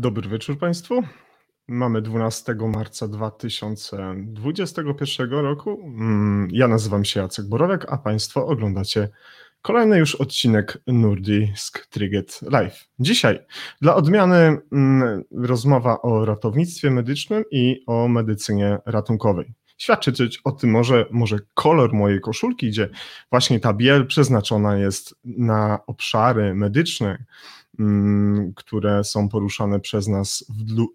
Dobry wieczór Państwu. Mamy 12 marca 2021 roku. Mm, ja nazywam się Jacek Borowek, a Państwo oglądacie kolejny już odcinek Nordisk Triget Live. Dzisiaj dla odmiany mm, rozmowa o ratownictwie medycznym i o medycynie ratunkowej. Świadczyć o tym może, może kolor mojej koszulki, gdzie właśnie ta biel przeznaczona jest na obszary medyczne, które są poruszane przez nas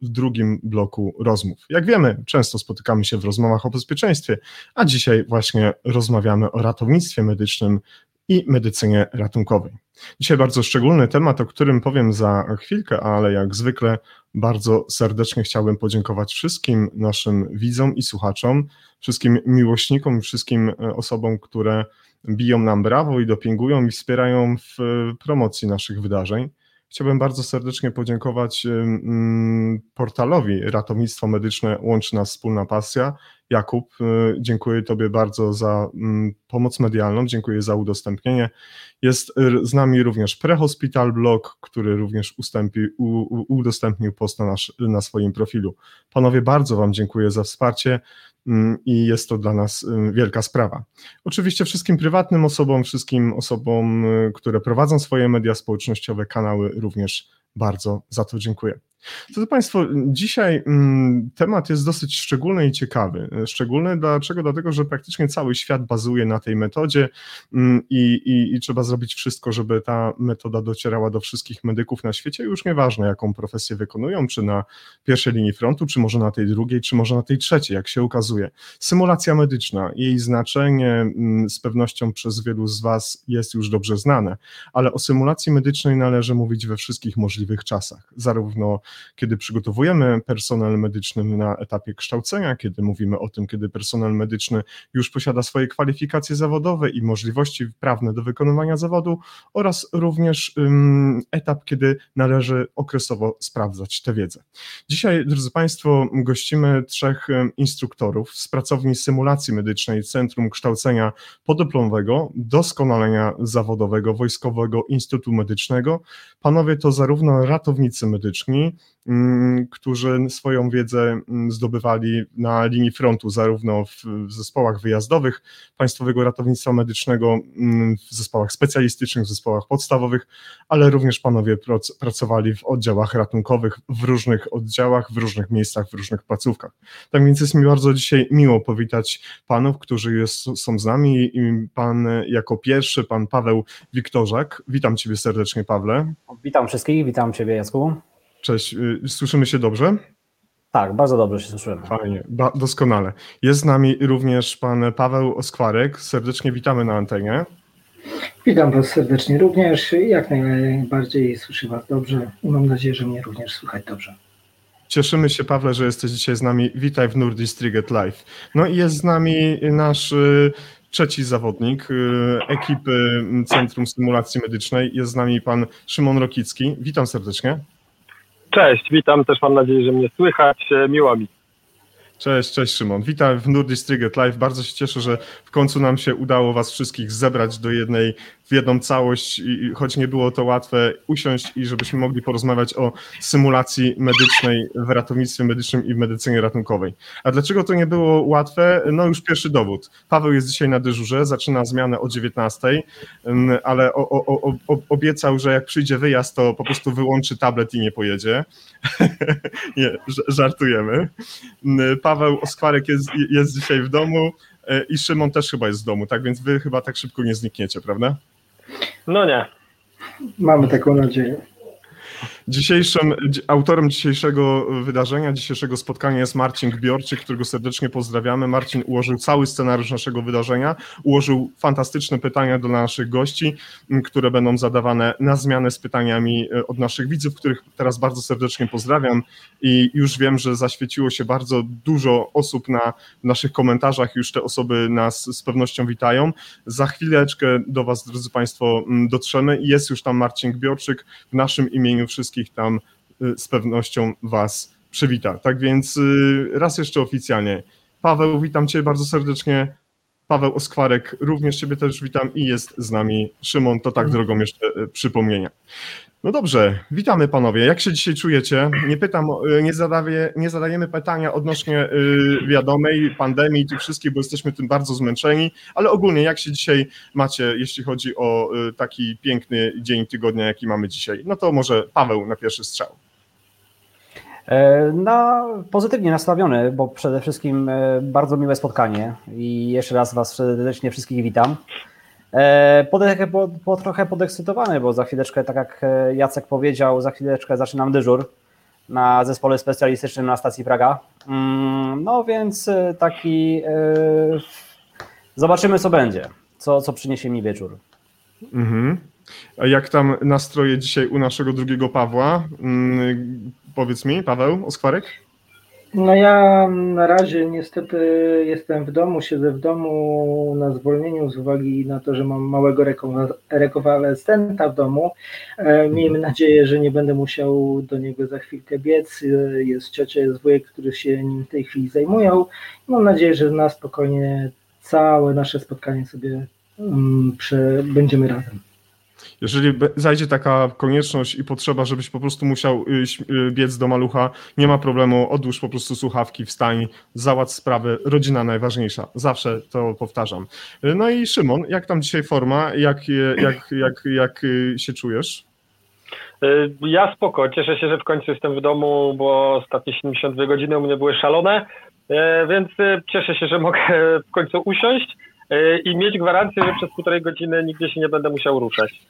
w, drugim bloku rozmów. Jak wiemy, często spotykamy się w rozmowach o bezpieczeństwie, a dzisiaj właśnie rozmawiamy o ratownictwie medycznym i medycynie ratunkowej. Dzisiaj bardzo szczególny temat, o którym powiem za chwilkę, ale jak zwykle bardzo serdecznie chciałbym podziękować wszystkim naszym widzom i słuchaczom, wszystkim miłośnikom, wszystkim e, osobom, które biją nam brawo i dopingują i wspierają w promocji naszych wydarzeń. Chciałbym bardzo serdecznie podziękować portalowi Ratownictwo Medyczne Łączy Nas Wspólna Pasja. Jakub, y, dziękuję Tobie bardzo za pomoc medialną, dziękuję za udostępnienie. Jest z nami również Prehospital Blog, który również ustępi, udostępnił post na, nasz, na swoim profilu. Panowie, bardzo Wam dziękuję za wsparcie. Mm, i jest to dla nas y, wielka sprawa. Oczywiście wszystkim prywatnym osobom, wszystkim osobom, y, które prowadzą swoje media społecznościowe, kanały również bardzo za to dziękuję. Drodzy Państwo, dzisiaj mm, temat jest dosyć szczególny i ciekawy. Szczególny dlaczego? Dlatego, że praktycznie cały świat bazuje na tej metodzie mm, i, i, i, trzeba zrobić wszystko, żeby ta metoda docierała do wszystkich medyków na świecie, już nieważne jaką profesję wykonują, czy na pierwszej linii frontu, czy może na tej drugiej, czy może na tej trzeciej, jak się ukazuje. Symulacja medyczna, jej znaczenie mm, z pewnością przez wielu z Was jest już dobrze znane, ale o symulacji medycznej należy mówić we wszystkich możliwych czasach, zarówno kiedy przygotowujemy personel medyczny na etapie kształcenia, kiedy mówimy o tym, kiedy personel medyczny już posiada swoje kwalifikacje zawodowe i możliwości prawne do wykonywania zawodu, oraz również um, etap, kiedy należy okresowo sprawdzać tę wiedzę. Dzisiaj, drodzy Państwo, gościmy trzech instruktorów z pracowni symulacji medycznej Centrum Kształcenia Podyplomowego, Doskonalenia Zawodowego Wojskowego Instytutu Medycznego. Panowie to zarówno ratownicy medyczni, którzy swoją wiedzę mm, zdobywali na linii frontu, zarówno w zespołach wyjazdowych Państwowego Ratownictwa Medycznego, mm, w zespołach specjalistycznych, w zespołach podstawowych, ale również panowie pracowali w oddziałach ratunkowych, w różnych oddziałach, w różnych miejscach, w różnych placówkach. Tak więc jest mi bardzo dzisiaj miło powitać panów, którzy jest, są z nami. Pan jako pierwszy, pan Paweł Wiktorzak. Witam ciebie serdecznie, Pawle. Witam wszystkich, witam ciebie, Jacku. Cześć, y, słyszymy się dobrze? Tak, bardzo dobrze się słyszymy. Fajnie, doskonale. Jest z nami również pan Paweł Oskwarek. Serdecznie witamy na antenie. Witam Was serdecznie również. Jak najbardziej słyszę Was dobrze i mam nadzieję, że mnie również słychać dobrze. Cieszymy się, Pawle, że jesteś dzisiaj z nami. Witaj w Nordistriget Live. No i jest z nami nasz y, trzeci zawodnik y, ekipy Centrum Symulacji Medycznej. Jest z nami pan Szymon Rokicki. Witam serdecznie. Cześć, witam, też mam nadzieję, że mnie słychać. E, miło mi. Cześć, cześć Szymon. Witam w Nordic Triget Live. Bardzo się cieszę, że w końcu nam się udało Was wszystkich zebrać do jednej w jedną całość i choć nie było to łatwe, usiąść i żebyśmy mogli porozmawiać o symulacji medycznej w ratownictwie medycznym i w medycynie ratunkowej. A dlaczego to nie było łatwe? No już pierwszy dowód. Paweł jest dzisiaj na dyżurze, zaczyna zmianę o 19, ale o, o, o, obiecał, że jak przyjdzie wyjazd, to po prostu wyłączy tablet i nie pojedzie. nie, żartujemy. Paweł Oskwarek jest, jest dzisiaj w domu e, i Szymon też chyba jest w domu, tak więc wy chyba tak szybko nie znikniecie, prawda? No nie. Mamy taką nadzieję. Dzisiejszym, autorem dzisiejszego wydarzenia, dzisiejszego spotkania jest Marcin Gbiorczyk, którego serdecznie pozdrawiamy. Marcin ułożył cały scenariusz naszego wydarzenia, ułożył fantastyczne pytania do naszych gości, które będą zadawane na zmianę z pytaniami e, od naszych widzów, których teraz bardzo serdecznie pozdrawiam i już wiem, że zaświeciło się bardzo dużo osób na naszych komentarzach, już te osoby nas z pewnością witają. Za chwileczkę do Was, drodzy Państwo, dotrzemy jest już tam Marcin Gbiorczyk w naszym imieniu wszystkich wszystkich tam y, z pewnością Was przywita. Tak więc y, raz jeszcze oficjalnie. Paweł, witam Cię bardzo serdecznie. Paweł Oskwarek, również Ciebie też witam i jest z nami Szymon, to tak drogą jeszcze y, przypomnienia. No dobrze, witamy panowie. Jak się dzisiaj czujecie? Nie pytam, nie, zadaję, nie zadajemy pytania odnośnie y, wiadomej pandemii, tych wszystkich, bo jesteśmy tym bardzo zmęczeni, ale ogólnie jak się dzisiaj macie, jeśli chodzi o y, taki piękny dzień tygodnia, jaki mamy dzisiaj? No to może Paweł na pierwszy strzał. Na pozytywnie nastawiony, bo przede wszystkim e, bardzo miłe spotkanie i jeszcze raz Was serdecznie wszystkich witam. E, Po, po, po trochę podekscytowany, bo za chwileczkę, tak jak e, Jacek powiedział, za chwileczkę zaczynam dyżur na zespole specjalistycznym na stacji Praga. Mm, No więc e, taki zobaczymy co będzie, co, co przyniesie mi wieczór. Mhm. A jak tam nastroje dzisiaj u naszego drugiego Pawła? Mm, Powiedz mi, Paweł Oskwarek? No ja na razie niestety jestem w domu, siedzę w domu na zwolnieniu z uwagi na to, że mam małego rekonwalescenta w domu. E, Miejmy nadzieję, że nie będę musiał do niego za chwilkę biec. E, Jest ciocia, jest wujek, którzy się nim w tej chwili zajmują. Mam nadzieję, że na spokojnie całe nasze spotkanie sobie mm, prze- będziemy razem. Jeżeli zajdzie taka konieczność i potrzeba, żebyś po prostu musiał y, y, biec do malucha, nie ma problemu, odłóż po prostu słuchawki, wstań, załatw sprawę, rodzina najważniejsza. Zawsze to powtarzam. Y, No i Szymon, jak tam dzisiaj forma? Jak, jak, jak, jak się czujesz? Ja spoko, cieszę się, że w końcu jestem w domu, bo ostatnie 72 godziny u mnie były szalone, więc cieszę się, że mogę w końcu usiąść i mieć gwarancję, że przez półtorej godziny nigdzie się nie będę musiał ruszać.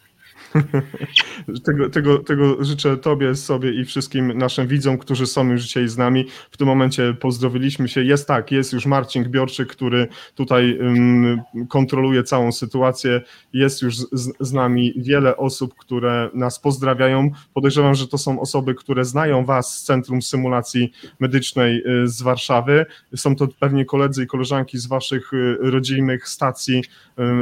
Tego, tego, tego życzę Tobie, sobie i wszystkim naszym widzom, którzy są już dzisiaj z nami. W tym momencie pozdrowiliśmy się. Jest tak, jest już Marcin Gbiorczyk, który tutaj um, kontroluje całą sytuację. Jest już z, z nami wiele osób, które nas pozdrawiają. Podejrzewam, że to są osoby, które znają Was z Centrum Symulacji Medycznej y, z Warszawy. Są to pewnie koledzy i koleżanki z Waszych y, rodzimych stacji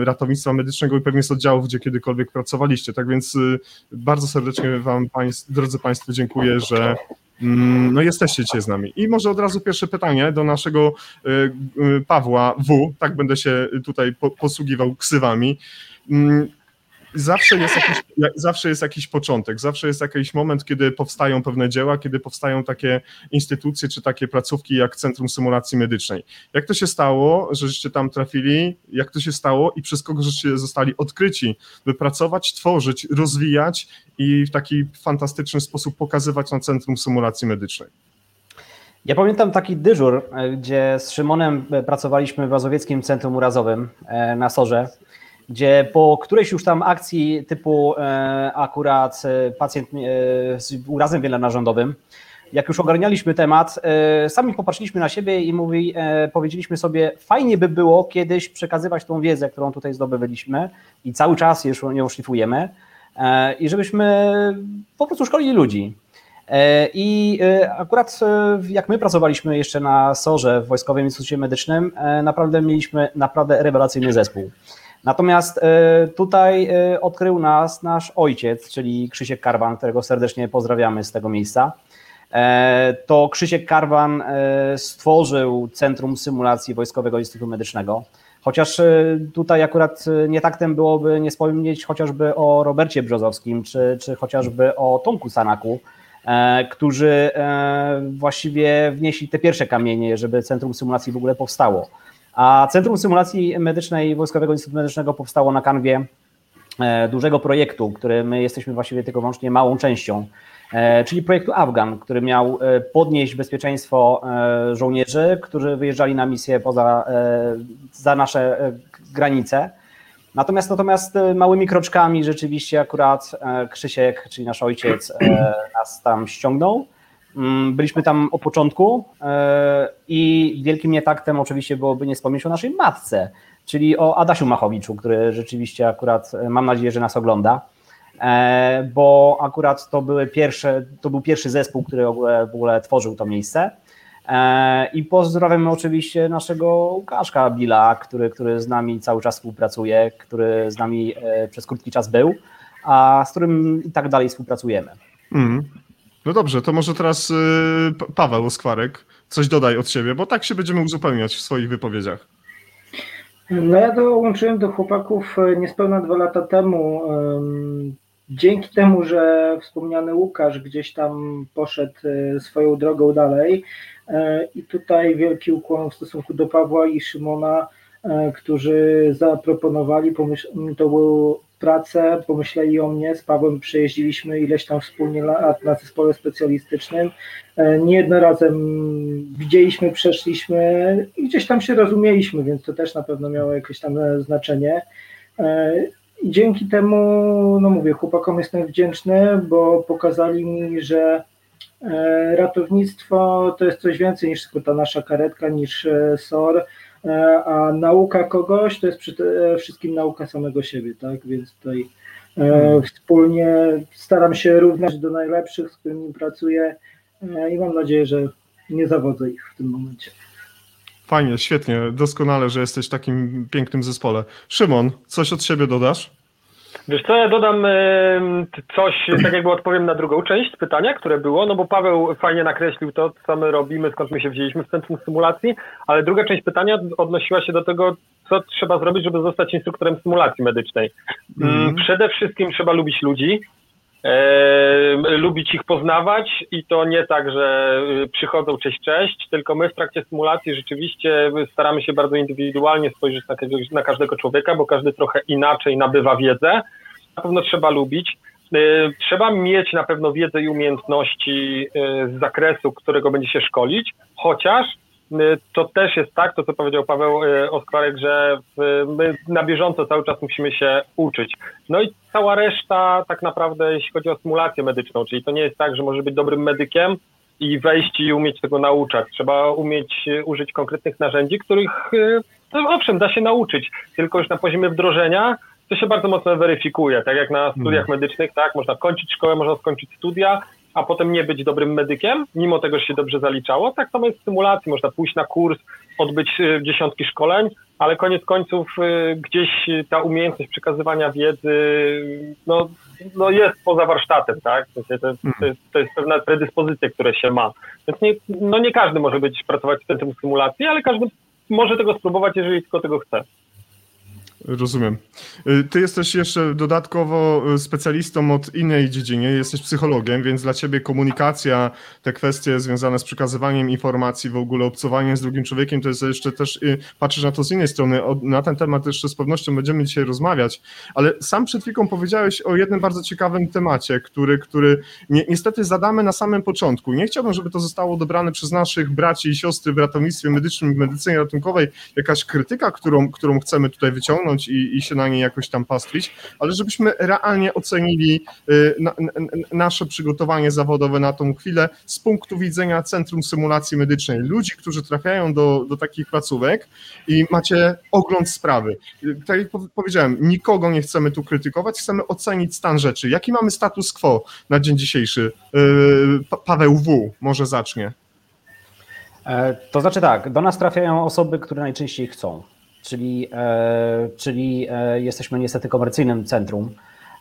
ratownictwa medycznego i pewnie z oddziałów, gdzie kiedykolwiek pracowaliście. Tak więc y, bardzo serdecznie Wam, drodzy Państwo, dziękuję, że mm, no, jesteście dzisiaj z nami. I może od razu pierwsze pytanie do naszego y, y, Pawła W. Tak będę się tutaj po, posługiwał ksywami. Zawsze jest, jakiś, jak- zawsze jest jakiś początek, zawsze jest jakiś moment, kiedy powstają pewne dzieła, kiedy powstają takie instytucje czy takie placówki jak Centrum Symulacji Medycznej. Jak to się stało, że żeście tam trafili? Jak to się stało i przez kogo żeście zostali odkryci, by pracować, tworzyć, rozwijać i w taki fantastyczny sposób pokazywać na Centrum Symulacji Medycznej? Ja pamiętam taki dyżur, e, gdzie z Szymonem e, pracowaliśmy w Mazowieckim Centrum Urazowym e, na Sorze, gdzie po którejś już tam akcji typu e, akurat e, pacjent e, z urazem wielonarządowym, jak już ogarnialiśmy temat, sami popatrzyliśmy na siebie i mówi, powiedzieliśmy sobie, fajnie by było kiedyś przekazywać tą wiedzę, którą tutaj zdobyliśmy i cały czas już ją szlifujemy i żebyśmy po prostu szkolili ludzi. I akurat jak my pracowaliśmy jeszcze na SOR-ze w Wojskowym Instytucie Medycznym, naprawdę mieliśmy naprawdę rewelacyjny zespół. Natomiast e, tutaj e, odkrył nas nasz ojciec, czyli Krzysiek Karwan, którego serdecznie pozdrawiamy z tego miejsca. E, To Krzysiek Karwan stworzył Centrum Symulacji Wojskowego Instytutu Medycznego. Chociaż tutaj akurat nie taktem byłoby nie wspomnieć chociażby o Robercie Brzozowskim, czy, czy chociażby o Tomku Sanaku, którzy właściwie wnieśli te pierwsze kamienie, żeby Centrum Symulacji w ogóle powstało. A Centrum Symulacji Medycznej Wojskowego Instytutu Medycznego powstało na kanwie e, dużego projektu, który my jesteśmy właściwie tylko wyłącznie małą częścią, e, czyli projektu Afgan, który miał e, podnieść bezpieczeństwo żołnierzy, którzy wyjeżdżali na misję poza, za nasze granice. Natomiast, natomiast małymi kroczkami rzeczywiście akurat Krzysiek, czyli nasz ojciec, nas tam ściągnął. Mm, Byliśmy tam od początku e, i wielkim nietaktem oczywiście byłoby nie wspomnieć o naszej matce, czyli o Adasiu Machowiczu, który rzeczywiście akurat e, mam nadzieję, że nas ogląda, e, bo akurat to, były pierwsze, to był pierwszy zespół, który w ogóle, w ogóle tworzył to miejsce. I pozdrawiam oczywiście naszego Łukaszka Billa, który, który z nami cały czas współpracuje, który z nami przez krótki czas był, a z którym i tak dalej współpracujemy. Mm. No dobrze, to może teraz y, Pa- Paweł Skwarek coś dodaj od siebie, bo tak się będziemy uzupełniać w swoich wypowiedziach. No ja dołączyłem do chłopaków e, niespełna dwa lata temu. em, dzięki temu, że wspomniany Łukasz gdzieś tam poszedł swoją drogą dalej i tutaj wielki ukłon w stosunku do Pawła i Szymona, którzy zaproponowali, pomyśl- to był pracę, pomyśleli o mnie, z Pawłem przejeździliśmy ileś tam wspólnie lat na zespole specjalistycznym. E, niejednorazem widzieliśmy, przeszliśmy i gdzieś tam się rozumieliśmy, więc to też na pewno miało jakieś tam e, znaczenie. E, I dzięki temu, no mówię, chłopakom jestem wdzięczny, bo pokazali mi, że ratownictwo to jest coś więcej niż tylko ta nasza karetka, niż SOR a nauka kogoś to jest przede wszystkim nauka samego siebie, tak? Więc tutaj e, wspólnie staram się równać do najlepszych, z którymi pracuję e, i mam nadzieję, że nie zawodzę ich w tym momencie. Fajnie, świetnie, doskonale, że jesteś w takim pięknym zespole. Szymon, coś od siebie dodasz? Wiesz co, ja dodam coś, tak jakby odpowiem na drugą część pytania, które było, no bo Paweł fajnie nakreślił to, co my robimy, skąd my się wzięliśmy w Centrum Symulacji, ale druga część pytania odnosiła się do tego, co trzeba zrobić, żeby zostać instruktorem symulacji medycznej. Mm. Przede wszystkim trzeba lubić ludzi, lubić ich poznawać i to nie tak, że y, przychodzą cześć, cześć, tylko my w trakcie symulacji rzeczywiście staramy się bardzo indywidualnie spojrzeć na, na każdego człowieka, bo każdy trochę inaczej nabywa wiedzę. Na pewno trzeba lubić. Y, trzeba mieć na pewno wiedzę i umiejętności y, z zakresu, którego będzie się szkolić, chociaż Y, to też jest tak, to co powiedział Paweł y, Oskwarek, że my na bieżąco cały czas musimy się uczyć. No i cała reszta tak naprawdę, jeśli chodzi o symulację medyczną, czyli to nie jest tak, że może być dobrym medykiem i wejść i umieć tego nauczać. Trzeba umieć y, użyć konkretnych narzędzi, których no owszem, da się nauczyć, tylko już na poziomie wdrożenia to się bardzo mocno weryfikuje, tak jak na studiach hmm. medycznych, tak, można kończyć szkołę, można skończyć studia, a potem nie być dobrym medykiem, mimo tego, że się dobrze zaliczało. Tak samo jest w symulacji, można pójść na kurs, odbyć y, dziesiątki szkoleń, ale koniec końców y, gdzieś ta umiejętność przekazywania wiedzy no, no jest poza warsztatem, tak? To, to, to, jest, to jest pewna predyspozycja, które się ma. Więc nie, no nie każdy może być pracować w centrum symulacji, ale każdy może tego spróbować, jeżeli tylko tego chce. Rozumiem. Y, ty jesteś jeszcze dodatkowo y, specjalistą od innej dziedzinie, jesteś psychologiem, więc dla ciebie komunikacja, te kwestie związane z przekazywaniem informacji, w ogóle obcowaniem z drugim człowiekiem, to jest jeszcze też, y, patrzysz na to z innej strony. Na ten temat jeszcze z pewnością będziemy dzisiaj rozmawiać, ale sam przed chwilą powiedziałeś o jednym bardzo ciekawym temacie, który, który ni niestety zadamy na samym początku. Nie chciałbym, żeby to zostało dobrane przez naszych braci i siostry w ratownictwie medycznym, w medycynie ratunkowej, jakaś krytyka, którą, którą chcemy tutaj wyciągnąć, i, i się na niej jakoś tam pastwić, ale żebyśmy realnie ocenili y, na, na, nasze przygotowanie zawodowe na tą chwilę z punktu widzenia Centrum Symulacji Medycznej. Ludzi, którzy trafiają do, do takich placówek i macie ogląd sprawy. Tak jak powiedziałem, nikogo nie chcemy tu krytykować, chcemy ocenić stan rzeczy. Jaki mamy status quo na dzień dzisiejszy? Y, Paweł W. może zacznie. E, to znaczy tak, do nas trafiają osoby, które najczęściej chcą czyli, e, czyli e, jesteśmy niestety komercyjnym centrum.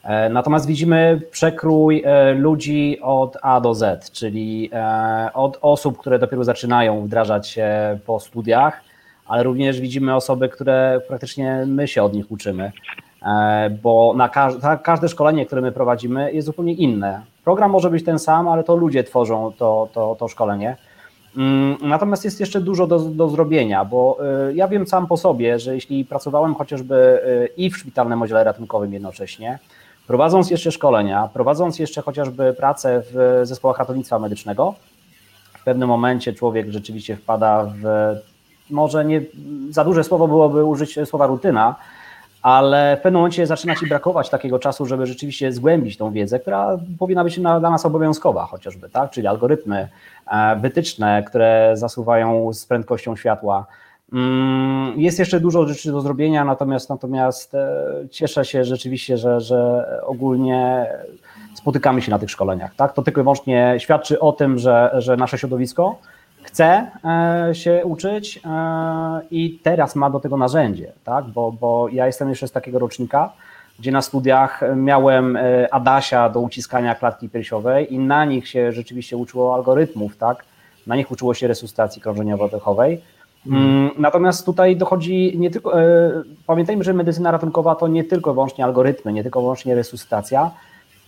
E, natomiast widzimy przekrój ludzi od A do Z, czyli od osób, które dopiero zaczynają wdrażać się po studiach, ale również widzimy osoby, które praktycznie my się od nich uczymy, bo na każde, każde szkolenie, które my prowadzimy, jest zupełnie inne. Program może być ten sam, ale to ludzie tworzą to, to, to szkolenie. Mm, natomiast jest jeszcze dużo do, do zrobienia, bo y, ja wiem sam po sobie, że jeśli pracowałem chociażby y, i w szpitalnym oddziale ratunkowym jednocześnie, prowadząc jeszcze szkolenia, prowadząc jeszcze chociażby pracę w zespołach ratownictwa medycznego, w pewnym momencie człowiek rzeczywiście wpada w, może nie za duże słowo byłoby użyć słowa rutyna, ale w pewnym momencie zaczyna Ci brakować takiego czasu, żeby rzeczywiście zgłębić tą wiedzę, która powinna być dla nas obowiązkowa chociażby, tak? czyli algorytmy e, wytyczne, które zasuwają z prędkością światła. Mm, jest jeszcze dużo rzeczy do zrobienia, natomiast, natomiast e, cieszę się rzeczywiście, że, że ogólnie spotykamy się na tych szkoleniach. Tak? To tylko i wyłącznie świadczy o tym, że, że nasze środowisko chce e, się uczyć e, i teraz ma do tego narzędzie, tak? bo, bo ja jestem jeszcze z takiego rocznika, gdzie na studiach miałem e, Adasia do uciskania klatki piersiowej i na nich się rzeczywiście uczyło algorytmów, tak? na nich uczyło się resuscytacji krążeniowo-oddechowej. Mm. Natomiast tutaj dochodzi nie tylko, pamiętajmy, że medycyna ratunkowa to nie tylko wyłącznie algorytmy, nie tylko wyłącznie resuscytacja,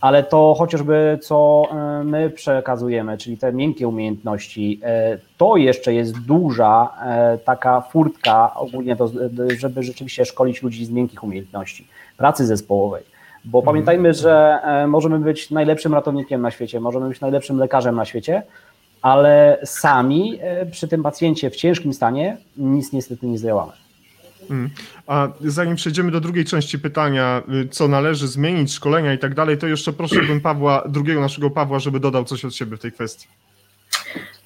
ale to chociażby co e, my przekazujemy, czyli te miękkie umiejętności, e, to jeszcze jest duża e, taka furtka ogólnie, do, żeby rzeczywiście szkolić ludzi z miękkich umiejętności, pracy zespołowej. Bo mhm. pamiętajmy, że możemy być najlepszym ratownikiem na świecie, możemy być najlepszym lekarzem na świecie, ale sami przy tym pacjencie w ciężkim stanie nic niestety nie zdziałamy. Mm. A zanim przejdziemy do drugiej części pytania, y, co należy zmienić, szkolenia i tak dalej, to jeszcze prosiłbym Pawła, drugiego naszego Pawła, żeby dodał coś od siebie w tej kwestii.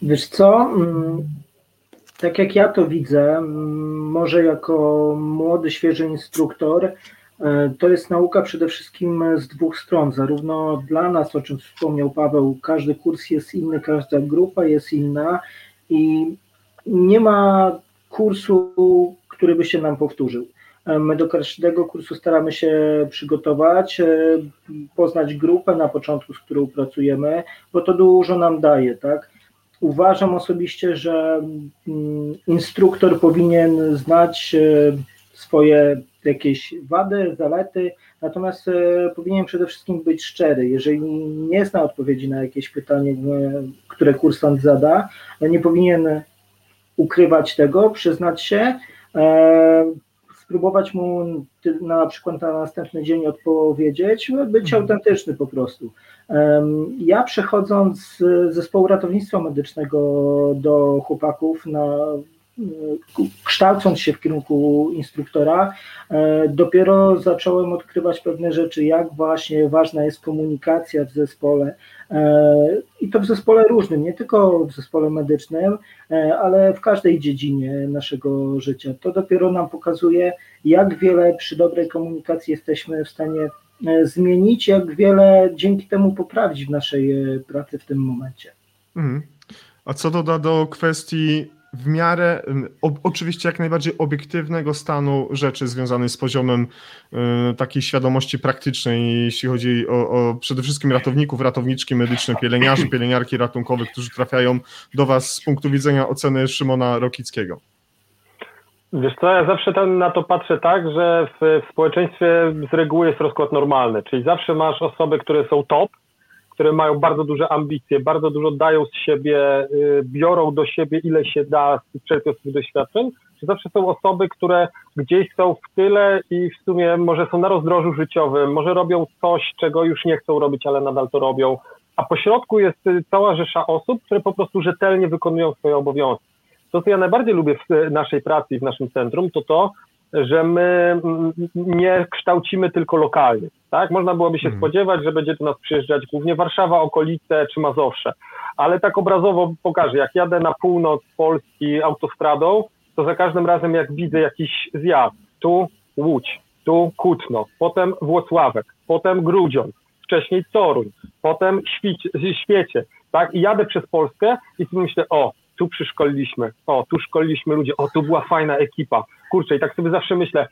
Wiesz co, mm, tak jak ja to widzę, mm, może jako młody, świeży instruktor, y, to jest nauka przede wszystkim z dwóch stron. Zarówno dla nas, o czym wspomniał Paweł, każdy kurs jest inny, każda grupa jest inna i nie ma kursu który by się nam powtórzył. E, my do każdego kursu staramy się przygotować, e, poznać grupę na początku, z którą pracujemy, bo to dużo nam daje, tak? Uważam osobiście, że mm, instruktor powinien znać e, swoje jakieś wady, zalety, natomiast powinien przede wszystkim być szczery. Jeżeli nie zna odpowiedzi na jakieś pytanie, które kursant zada, nie powinien ukrywać tego, przyznać się, E, spróbować mu na przykład na następny dzień odpowiedzieć, być mhm. autentyczny po prostu. Ja przechodząc z zespołu ratownictwa medycznego do chłopaków na kształcąc się w kierunku instruktora, e, dopiero zacząłem odkrywać pewne rzeczy, jak właśnie ważna jest komunikacja w zespole. E, I to w zespole różnym, nie tylko w zespole medycznym, e, ale w każdej dziedzinie naszego życia. To dopiero nam pokazuje, jak wiele przy dobrej komunikacji jesteśmy w stanie zmienić, jak wiele dzięki temu poprawić w naszej pracy w tym momencie. Mhm. A co doda do kwestii w miarę, o, oczywiście jak najbardziej obiektywnego stanu rzeczy związanej z poziomem y, takiej świadomości praktycznej, jeśli chodzi o, o, przede wszystkim ratowników, ratowniczki medyczne, pielęgniarzy, pielęgniarki ratunkowe, którzy trafiają do Was z punktu widzenia oceny Szymona Rokickiego? Wiesz co, ja zawsze tam na to patrzę tak, że w, w społeczeństwie z reguły jest rozkład normalny, czyli zawsze masz osoby, które są top, które mają bardzo duże ambicje, bardzo dużo dają z siebie, y, biorą do siebie ile się da z wszelkich swoich doświadczeń, czy zawsze są osoby, które gdzieś są w tyle i w sumie może są na rozdrożu życiowym, może robią coś, czego już nie chcą robić, ale nadal to robią, a po środku jest y, cała rzesza osób, które po prostu rzetelnie wykonują swoje obowiązki. To, co ja najbardziej lubię w y, naszej pracy i w naszym centrum, to to, że my mm, nie kształcimy tylko lokalnie. Tak? Można byłoby się hmm. spodziewać, że będzie do nas przyjeżdżać głównie Warszawa, okolice czy Mazowsze, ale tak obrazowo pokażę, jak jadę na północ Polski autostradą, to za każdym razem jak widzę jakiś zjazd, tu Łódź, tu Kutno, potem Włocławek, potem Grudziądz, wcześniej Toruń, potem Świecie, tak? I jadę przez Polskę i myślę, o, tu przyszkoliliśmy, o, tu szkoliliśmy ludzi, o, tu była fajna ekipa. Kurczę, i tak sobie zawsze myślę,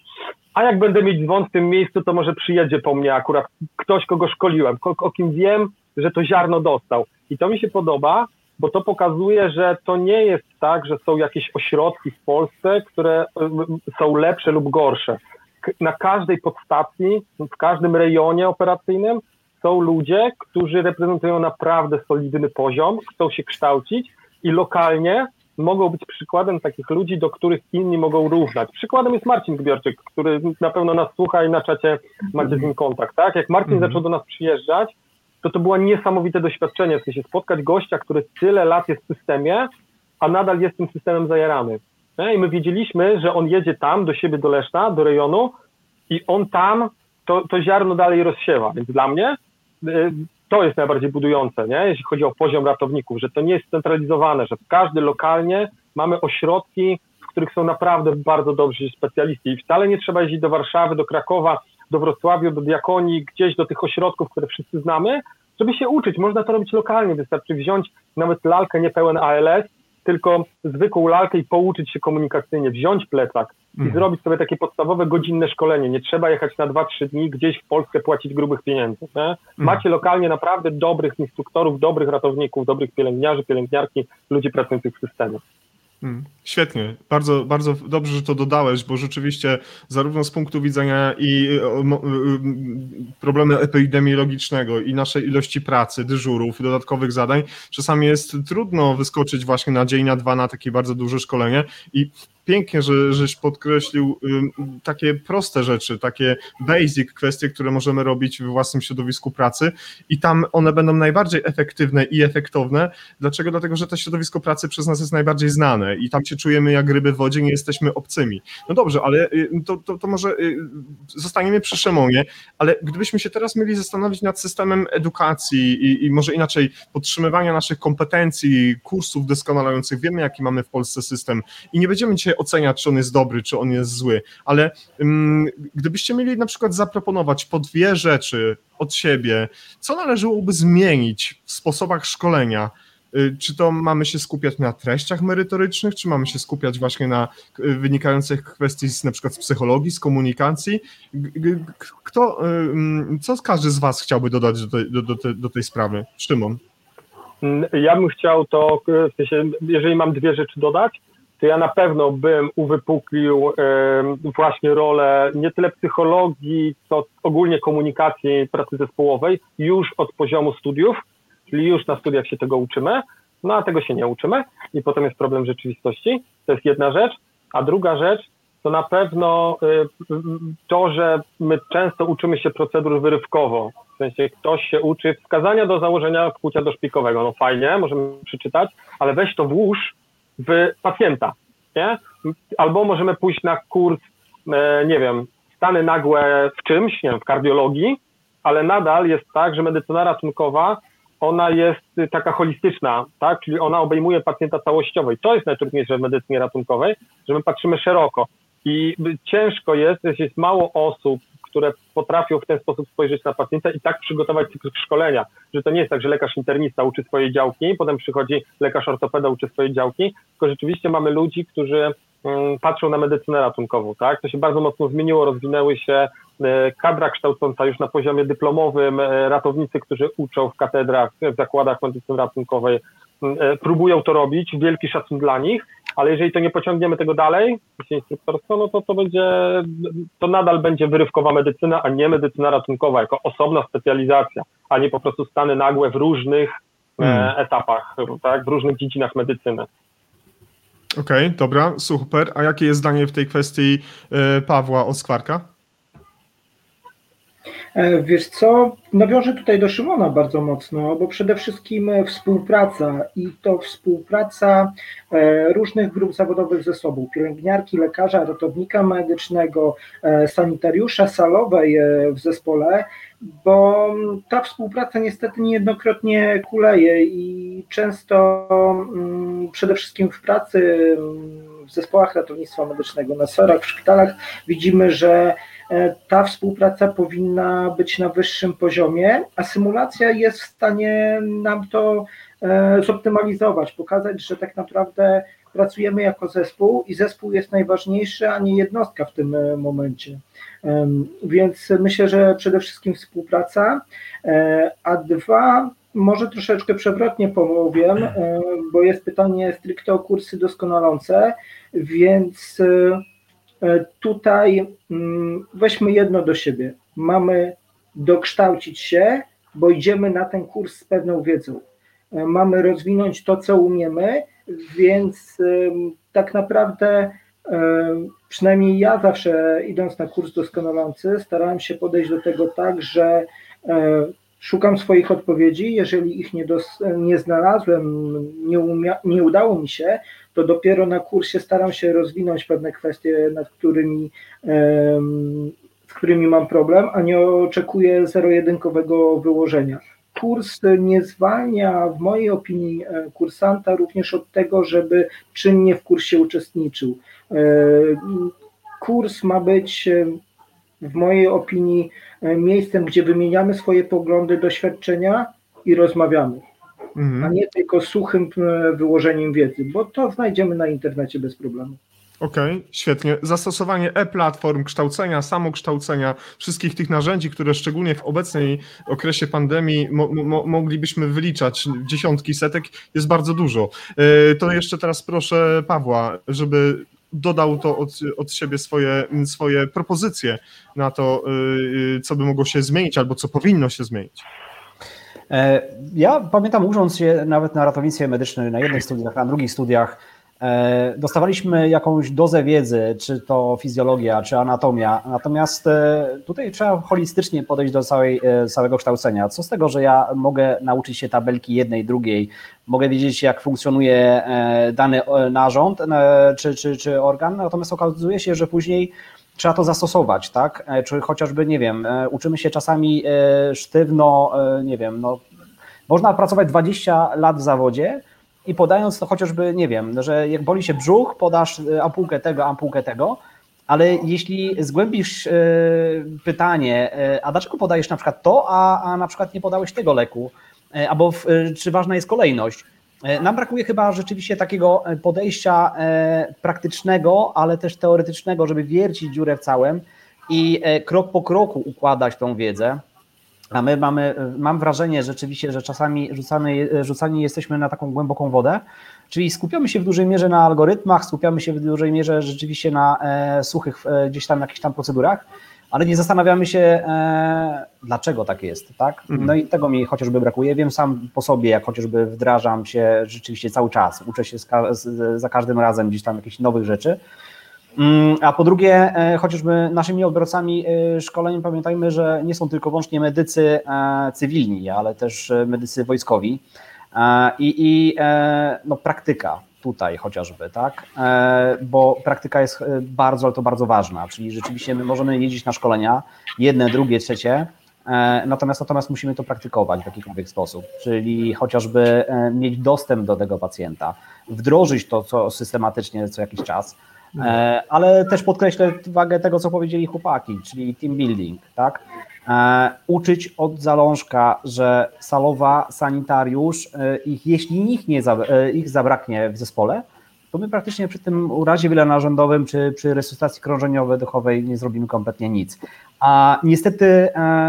a jak będę mieć dzwon w tym miejscu, to może przyjedzie po mnie akurat ktoś, kogo szkoliłem, o, kim wiem, że to ziarno dostał. I to mi się podoba, bo to pokazuje, że to nie jest tak, że są jakieś ośrodki w Polsce, które y, są lepsze lub gorsze. Na każdej podstacji, w każdym rejonie operacyjnym są ludzie, którzy reprezentują naprawdę solidny poziom, chcą się kształcić i lokalnie mogą być przykładem takich ludzi, do których inni mogą równać. Przykładem jest Marcin Gbiorczyk, który na pewno nas słucha i na czacie macie z nim kontakt. Tak? Jak Marcin mhm. zaczął do nas przyjeżdżać, to to było niesamowite doświadczenie, w sensie spotkać gościa, który tyle lat jest w systemie, a nadal jest tym systemem zajarany. I my wiedzieliśmy, że on jedzie tam, do siebie, do Leszna, do rejonu i on tam to, to ziarno dalej rozsiewa. Więc dla mnie y, to jest najbardziej budujące, nie? jeśli chodzi o poziom ratowników, że to nie jest centralizowane, że każdy lokalnie mamy ośrodki, w których są naprawdę bardzo dobrzy specjaliści i wcale nie trzeba jeździć do Warszawy, do Krakowa, do Wrocławia, do Diakonii, gdzieś do tych ośrodków, które wszyscy znamy, żeby się uczyć. Można to robić lokalnie, wystarczy wziąć nawet lalkę niepełen ALS, tylko zwykłą lalkę i pouczyć się komunikacyjnie, wziąć plecak i mhm. zrobić sobie takie podstawowe godzinne szkolenie. Nie trzeba jechać na 2-3 dni gdzieś w Polsce płacić grubych pieniędzy. Mhm. Macie lokalnie naprawdę dobrych instruktorów, dobrych ratowników, dobrych pielęgniarzy, pielęgniarki, ludzi pracujących w systemie. Hmm, świetnie, bardzo, bardzo dobrze, że to dodałeś, bo rzeczywiście zarówno z punktu widzenia i y, y, problemu epidemiologicznego i naszej ilości pracy, dyżurów, dodatkowych zadań, czasami jest trudno wyskoczyć właśnie na dzień, na dwa na takie bardzo duże szkolenie i pięknie, że, żeś podkreślił takie proste rzeczy, takie basic kwestie, które możemy robić we własnym środowisku pracy i tam one będą najbardziej efektywne i efektowne. Dlaczego? Dlatego, że to środowisko pracy przez nas jest najbardziej znane i tam się czujemy jak ryby w wodzie, nie jesteśmy obcymi. No dobrze, ale y, to, to, to może y, zostaniemy przy Szymonie, ale gdybyśmy się teraz mieli zastanowić nad systemem edukacji i, i może inaczej podtrzymywania naszych kompetencji, kursów doskonalających, wiemy jaki mamy w Polsce system i nie będziemy dzisiaj oceniać, czy on jest dobry, czy on jest zły, ale gdybyście mieli na przykład zaproponować po dwie rzeczy od siebie, co należałoby zmienić w sposobach szkolenia, czy to mamy się skupiać na treściach merytorycznych, czy mamy się skupiać właśnie na y, wynikających kwestii z, na przykład z psychologii, z komunikacji? Kto, co każdy z Was chciałby dodać do tej, do, do, do tej sprawy? Szymon. Ja bym chciał to, w sensie, jeżeli mam dwie rzeczy dodać, to ja na pewno bym uwypuklił właśnie rolę nie tyle psychologii, co ogólnie komunikacji pracy zespołowej już od poziomu studiów, czyli już na studiach się tego uczymy, no a tego się nie uczymy i potem jest problem rzeczywistości. To jest jedna rzecz. A druga rzecz to na pewno y, to, że my często uczymy się procedur wyrywkowo. W sensie ktoś się uczy wskazania do założenia kłucia doszpikowego. No fajnie, możemy przeczytać, ale weź to włóż w pacjenta, nie? Albo możemy pójść na kurs, e, nie wiem, stany nagłe w czymś, nie wiem, w kardiologii, ale nadal jest tak, że medycyna ratunkowa, ona jest taka holistyczna, tak? Czyli ona obejmuje pacjenta całościowo i to jest najtrudniejsze w medycynie ratunkowej, że my patrzymy szeroko. I ciężko jest, jeśli jest mało osób, które potrafią w ten sposób spojrzeć na pacjenta i tak przygotować cykl szkolenia, że to nie jest tak, że lekarz internista uczy swojej działki, potem przychodzi lekarz ortopeda uczy swojej działki, tylko rzeczywiście mamy ludzi, którzy patrzą na medycynę ratunkową, tak? To się bardzo mocno zmieniło, rozwinęły się e, kadra kształcąca już na poziomie dyplomowym, e, ratownicy, którzy uczą w katedrach, w zakładach medycyny ratunkowej, mm, e, próbują to robić, wielki szacun dla nich, ale jeżeli to nie pociągniemy tego dalej, instruktorstwo, no to to będzie, to nadal będzie wyrywkowa medycyna, a nie medycyna ratunkowa, jako osobna specjalizacja, a nie po prostu stany nagłe w różnych hmm. etapach, tak, w różnych dziedzinach medycyny. Okej, okay, dobra, super. A jakie jest zdanie w tej kwestii e, Pawła Oskwarka? E, wiesz co, nawiążę tutaj do Szymona bardzo mocno, bo przede wszystkim e, współpraca i to współpraca różnych grup zawodowych ze sobą, pielęgniarki, lekarza, ratownika medycznego, sanitariusza salowej w zespole, bo ta współpraca niestety niejednokrotnie kuleje i często mm, przede wszystkim w pracy w zespołach ratownictwa medycznego, na SOR-ach, w szpitalach widzimy, że E, ta współpraca powinna być na wyższym poziomie, a symulacja jest w stanie nam to e, zoptymalizować, pokazać, że tak naprawdę pracujemy jako zespół i zespół jest najważniejszy, a nie jednostka w tym e, momencie. Więc myślę, że przede wszystkim współpraca, a dwa, może troszeczkę przewrotnie powiem, bo jest pytanie stricte o kursy doskonalące, więc E, tutaj mm, weźmy jedno do siebie. Mamy dokształcić się, bo idziemy na ten kurs z pewną wiedzą. E, mamy rozwinąć to, co umiemy, więc tak naprawdę przynajmniej ja zawsze idąc na kurs doskonalący, starałem się podejść do tego tak, że e, szukam swoich odpowiedzi. Jeżeli ich nie, dos, nie znalazłem, nie, umia, nie udało mi się, to dopiero na kursie staram się rozwinąć pewne kwestie, nad którymi, z którymi mam problem, a nie oczekuję zero-jedynkowego wyłożenia. Kurs nie zwalnia, w mojej opinii, e, kursanta również od tego, żeby czynnie w kursie uczestniczył. E, kurs ma być e, w mojej opinii miejscem, gdzie wymieniamy swoje poglądy, doświadczenia i rozmawiamy mhm. a nie tylko suchym e, wyłożeniem wiedzy, bo to znajdziemy na internecie bez problemu. Okej, okay, świetnie. Zastosowanie e-platform, kształcenia, samokształcenia, wszystkich tych narzędzi, które szczególnie w obecnej okresie pandemii mo mo moglibyśmy wyliczać dziesiątki, setek, jest bardzo dużo. E, to jeszcze teraz proszę Pawła, żeby dodał to od, od siebie swoje, swoje propozycje na to, e, co by mogło się zmienić albo co powinno się zmienić. E, ja pamiętam, ucząc się nawet na ratownictwie medycznym, na jednych studiach, na drugich studiach, E, dostawaliśmy jakąś dozę wiedzy, czy to fizjologia, czy anatomia, natomiast e, tutaj trzeba holistycznie podejść do całej, e, całego kształcenia. Co z tego, że ja mogę nauczyć się tabelki jednej, drugiej, mogę wiedzieć, jak funkcjonuje dany narząd czy, czy, czy organ, natomiast okazuje się, że później trzeba to zastosować, tak? Czy chociażby, nie wiem, uczymy się czasami sztywno, nie wiem, no, można pracować 20 lat w zawodzie, i podając to chociażby, nie wiem, że jak boli się brzuch, podasz e, ampułkę tego, ampułkę tego, ale jeśli zgłębisz e, pytanie, e, a dlaczego podajesz na przykład to, a, a na przykład nie podałeś tego leku, albo w, czy ważna jest kolejność, nam brakuje chyba rzeczywiście takiego podejścia praktycznego, ale też teoretycznego, żeby wiercić dziurę w całym i krok po kroku układać tą wiedzę. A my mamy, mam wrażenie rzeczywiście, że czasami rzucani jesteśmy na taką głęboką wodę, czyli skupiamy się w dużej mierze na algorytmach, skupiamy się w dużej mierze rzeczywiście na e, suchych e, gdzieś tam jakichś tam procedurach, ale nie zastanawiamy się, e, dlaczego tak jest, tak? No i tego mi chociażby brakuje. Wiem sam po sobie, jak chociażby wdrażam się rzeczywiście cały czas, uczę się za każdym razem gdzieś tam jakichś nowych rzeczy, a po drugie, e, chociażby naszymi odbiorcami e, szkoleń pamiętajmy, że nie są tylko wyłącznie medycy e, cywilni, ale też medycy wojskowi i, i no, praktyka tutaj chociażby, tak? Bo praktyka jest bardzo, ale to bardzo ważna, czyli rzeczywiście my możemy jeździć na szkolenia, jedne, drugie, trzecie, Natomiast, natomiast musimy to praktykować w jakikolwiek sposób, czyli chociażby mieć dostęp do tego pacjenta, wdrożyć to co systematycznie co jakiś czas, ale też podkreślę wagę tego, co powiedzieli chłopaki, czyli team building, tak? E, uczyć od zalążka, że salowa, sanitariusz, e, ich, jeśli ich, nie, ich zabraknie w zespole, to my praktycznie przy tym urazie wielonarządowym czy przy resuscytacji krążeniowo-dechowej nie zrobimy kompletnie nic. A niestety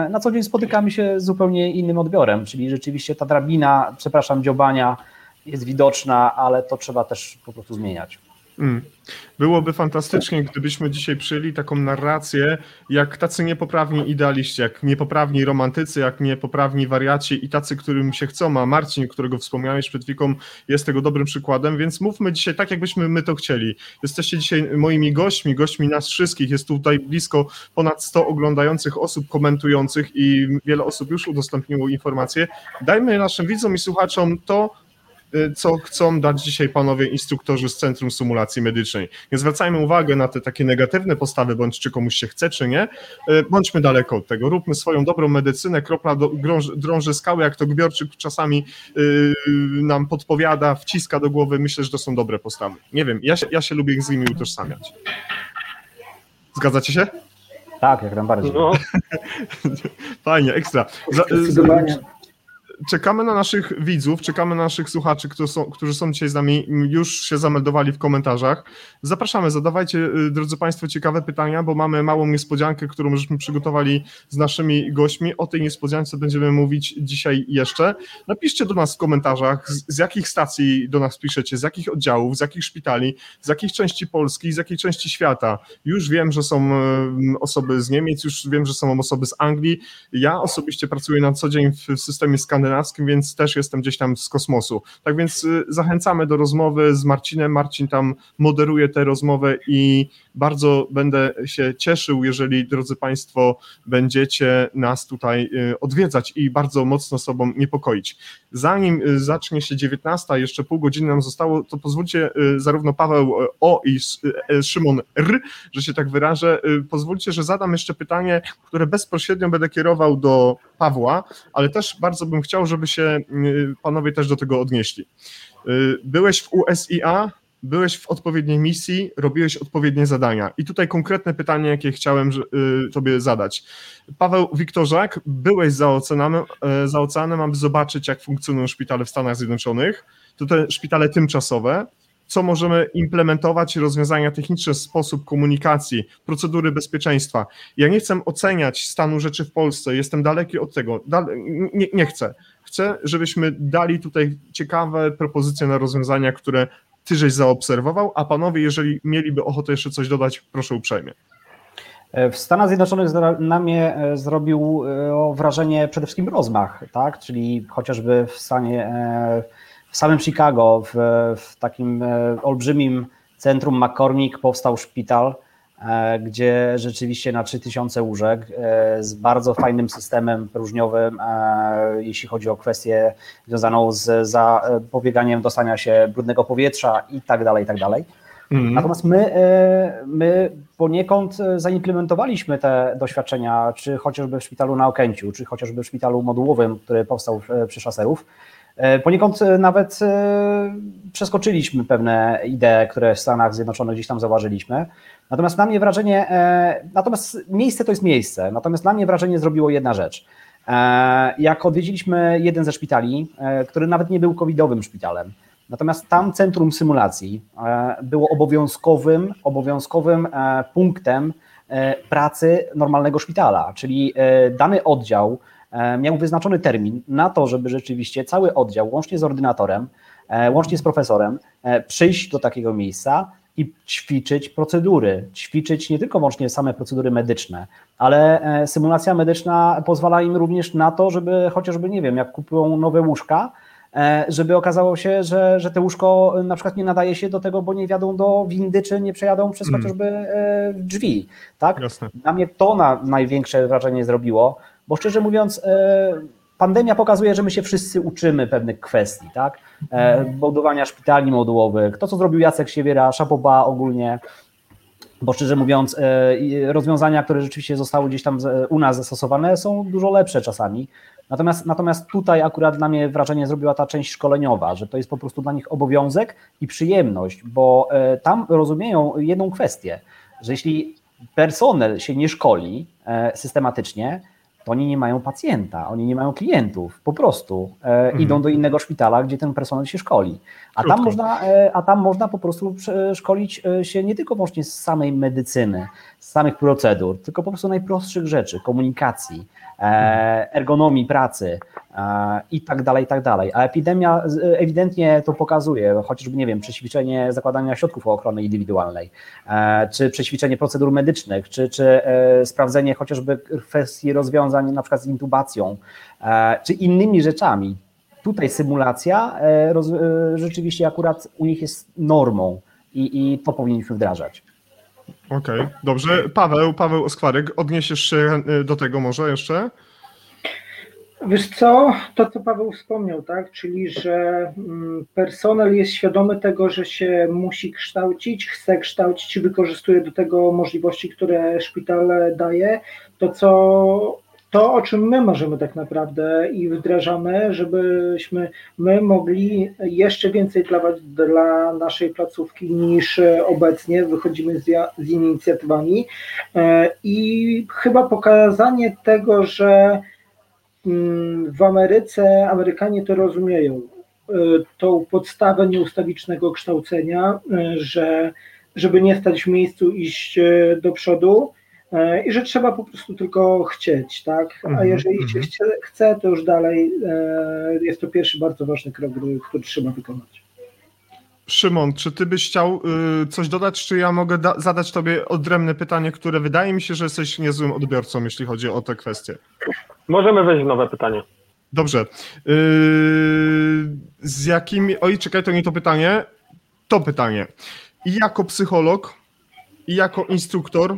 na co dzień spotykamy się z zupełnie innym odbiorem, czyli rzeczywiście ta drabina, przepraszam, dziobania jest widoczna, ale to trzeba też po prostu zmieniać. Mm. Byłoby fantastycznie, gdybyśmy dzisiaj przyjęli taką narrację, jak tacy niepoprawni idealiści, jak niepoprawni romantycy, jak niepoprawni wariaci i tacy, którym się chcą, a Marcin, którego wspomniałeś przed chwilą, jest tego dobrym przykładem, więc mówmy dzisiaj tak, jakbyśmy my to chcieli. Jesteście dzisiaj moimi gośćmi, gośćmi nas wszystkich, jest tutaj blisko ponad 100 oglądających osób, komentujących i wiele osób już udostępniło informacje. Dajmy naszym widzom i słuchaczom to, co chcą dać dzisiaj panowie instruktorzy z Centrum Symulacji Medycznej. Nie zwracajmy uwagi na te takie negatywne postawy, bądź czy komuś się chce, czy nie. Y, bądźmy daleko od tego. Róbmy swoją dobrą medycynę, kropla do, drąży skały, jak to Gbiorczyk czasami yy, nam podpowiada, wciska do głowy. Myślę, że to są dobre postawy. Nie wiem, ja się, ja się lubię z nimi utożsamiać. Zgadzacie się? Tak, jak najbardziej. No. Fajnie, ekstra. Zdecydowanie czekamy na naszych widzów, czekamy na naszych słuchaczy, którzy są, którzy są dzisiaj z nami, już się zameldowali w komentarzach. Zapraszamy, zadawajcie, y, drodzy Państwo, ciekawe pytania, bo mamy małą niespodziankę, którą żeśmy przygotowali z naszymi gośćmi. O tej niespodziance będziemy mówić dzisiaj jeszcze. Napiszcie do nas w komentarzach, z, z jakich stacji do nas piszecie, z jakich oddziałów, z jakich szpitali, z jakich części Polski, z jakiej części świata. Już wiem, że są y, osoby z Niemiec, już wiem, że są osoby z Anglii. Ja osobiście pracuję na co dzień w systemie skandynawskim, skandynawskim, więc też jestem gdzieś tam z kosmosu. Tak więc y, zachęcamy do rozmowy z Marcinem. Marcin tam moderuje tę rozmowę i bardzo będę się cieszył, jeżeli, drodzy Państwo, będziecie nas tutaj y, odwiedzać i bardzo mocno sobą niepokoić. Zanim y, zacznie się 19, jeszcze pół godziny nam zostało, to pozwólcie zarówno Paweł O i Szymon R, że się tak wyrażę, pozwólcie, że zadam jeszcze pytanie, które bezpośrednio będę kierował do Pawła, ale też bardzo bym chciał, żeby się y, panowie też do tego odnieśli. Y, byłeś w USIA, byłeś w odpowiedniej misji, robiłeś odpowiednie zadania. I tutaj konkretne pytanie, jakie chciałem y, tobie zadać. Paweł Wiktorzak, byłeś za oceanem, za oceanem, aby zobaczyć, jak funkcjonują szpitale w Stanach Zjednoczonych. To te szpitale tymczasowe. Co możemy implementować, rozwiązania techniczne, sposób komunikacji, procedury bezpieczeństwa. Ja nie chcę oceniać stanu rzeczy w Polsce, jestem daleki od tego, nie, nie chcę. Chcę, żebyśmy dali tutaj ciekawe propozycje na rozwiązania, które ty żeś zaobserwował, a panowie, jeżeli mieliby ochotę jeszcze coś dodać, proszę uprzejmie. W Stanach Zjednoczonych na mnie e, zrobił e, wrażenie przede wszystkim rozmach, tak? czyli chociażby w stanie, e, w samym Chicago, w, w takim olbrzymim centrum McCormick powstał szpital, gdzie rzeczywiście na 3000 łóżek z bardzo fajnym systemem próżniowym, jeśli chodzi o kwestię związaną z zapobieganiem dostania się brudnego powietrza i tak dalej, i tak dalej. Mhm. Natomiast my, e, my poniekąd e, zaimplementowaliśmy te doświadczenia, czy chociażby w szpitalu na Okęciu, czy chociażby w szpitalu modułowym, który powstał przy szaserów. E, poniekąd nawet przeskoczyliśmy pewne idee, które w Stanach Zjednoczonych gdzieś tam zauważyliśmy. Natomiast na mnie wrażenie, natomiast miejsce to jest miejsce, natomiast na mnie wrażenie zrobiło jedna rzecz. Jak odwiedziliśmy jeden ze szpitali, który nawet nie był covidowym szpitalem, Natomiast tam centrum symulacji e, było obowiązkowym, obowiązkowym e, punktem e, pracy normalnego szpitala, czyli dany oddział miał wyznaczony termin na to, żeby rzeczywiście cały oddział, łącznie z ordynatorem, łącznie z profesorem, przyjść do takiego miejsca i ćwiczyć procedury, ćwiczyć nie tylko łącznie same procedury medyczne, ale symulacja medyczna pozwala im również na to, żeby chociażby, nie wiem, jak kupują nowe łóżka, E, żeby okazało się, że, że te łóżko na przykład nie nadaje się do tego, bo nie wjadą do windy, czy nie przejadą przez mm. chociażby e, drzwi. Tak? Jasne. Dla mnie to na największe wrażenie zrobiło, bo szczerze mówiąc, e, pandemia pokazuje, że my się wszyscy uczymy pewnych kwestii, tak? Budowania szpitali modułowych, to co zrobił Jacek Siewiera, Szapoba ogólnie, bo szczerze mówiąc, rozwiązania, które rzeczywiście zostały gdzieś tam u nas zastosowane, są dużo lepsze czasami. Natomiast, natomiast tutaj akurat dla mnie wrażenie zrobiła ta część szkoleniowa, że to jest po prostu dla nich obowiązek i przyjemność, bo e, tam rozumieją jedną kwestię, że jeśli personel się nie szkoli e, systematycznie, to oni nie mają pacjenta, oni nie mają klientów, po prostu e, mhm. idą do innego szpitala, gdzie ten personel się szkoli. A tam, można, e, a tam można po prostu szkolić e, się nie tylko właśnie z samej medycyny, z samych procedur, tylko po prostu najprostszych rzeczy, komunikacji, ergonomii pracy, i tak dalej, i tak dalej. A epidemia ewidentnie to pokazuje, chociażby, nie wiem, przećwiczenie zakładania środków ochrony indywidualnej, e, czy przećwiczenie procedur medycznych, czy, czy e, sprawdzenie chociażby kwestii rozwiązań na przykład z intubacją, e, czy innymi rzeczami. Tutaj symulacja rzeczywiście akurat u nich jest normą i, i to powinniśmy wdrażać. Okej, okay, dobrze. Paweł, Paweł Oskwarek, odniesiesz się do tego może jeszcze? Wiesz co, to co Paweł wspomniał, tak, czyli że mm, personel jest świadomy tego, że się musi kształcić, chce kształcić i wykorzystuje do tego możliwości, które szpital daje, to co to, o czym my możemy tak naprawdę i wdrażamy, żebyśmy my mogli jeszcze więcej dawać dla naszej placówki niż obecnie. Wychodzimy z, z inicjatywami e, i chyba pokazanie tego, że Mm, w Ameryce Amerykanie to rozumieją, e, tą podstawę nieustawicznego kształcenia, e, że żeby nie stać w miejscu, iść do przodu i że trzeba po prostu tylko chcieć, tak? A mhm, jeżeli się mhm. chce, chce, to już dalej jest to pierwszy bardzo ważny krok, który trzeba wykonać. Szymon, czy ty byś chciał y, coś dodać, czy ja mogę zadać tobie odrębne pytanie, które wydaje mi się, że jesteś niezłym odbiorcą, jeśli chodzi o te kwestie? Możemy wejść w nowe pytanie. Dobrze. Yy, z jakimi. Oj, czekaj, to nie to pytanie. To pytanie. I jako psycholog, i jako instruktor,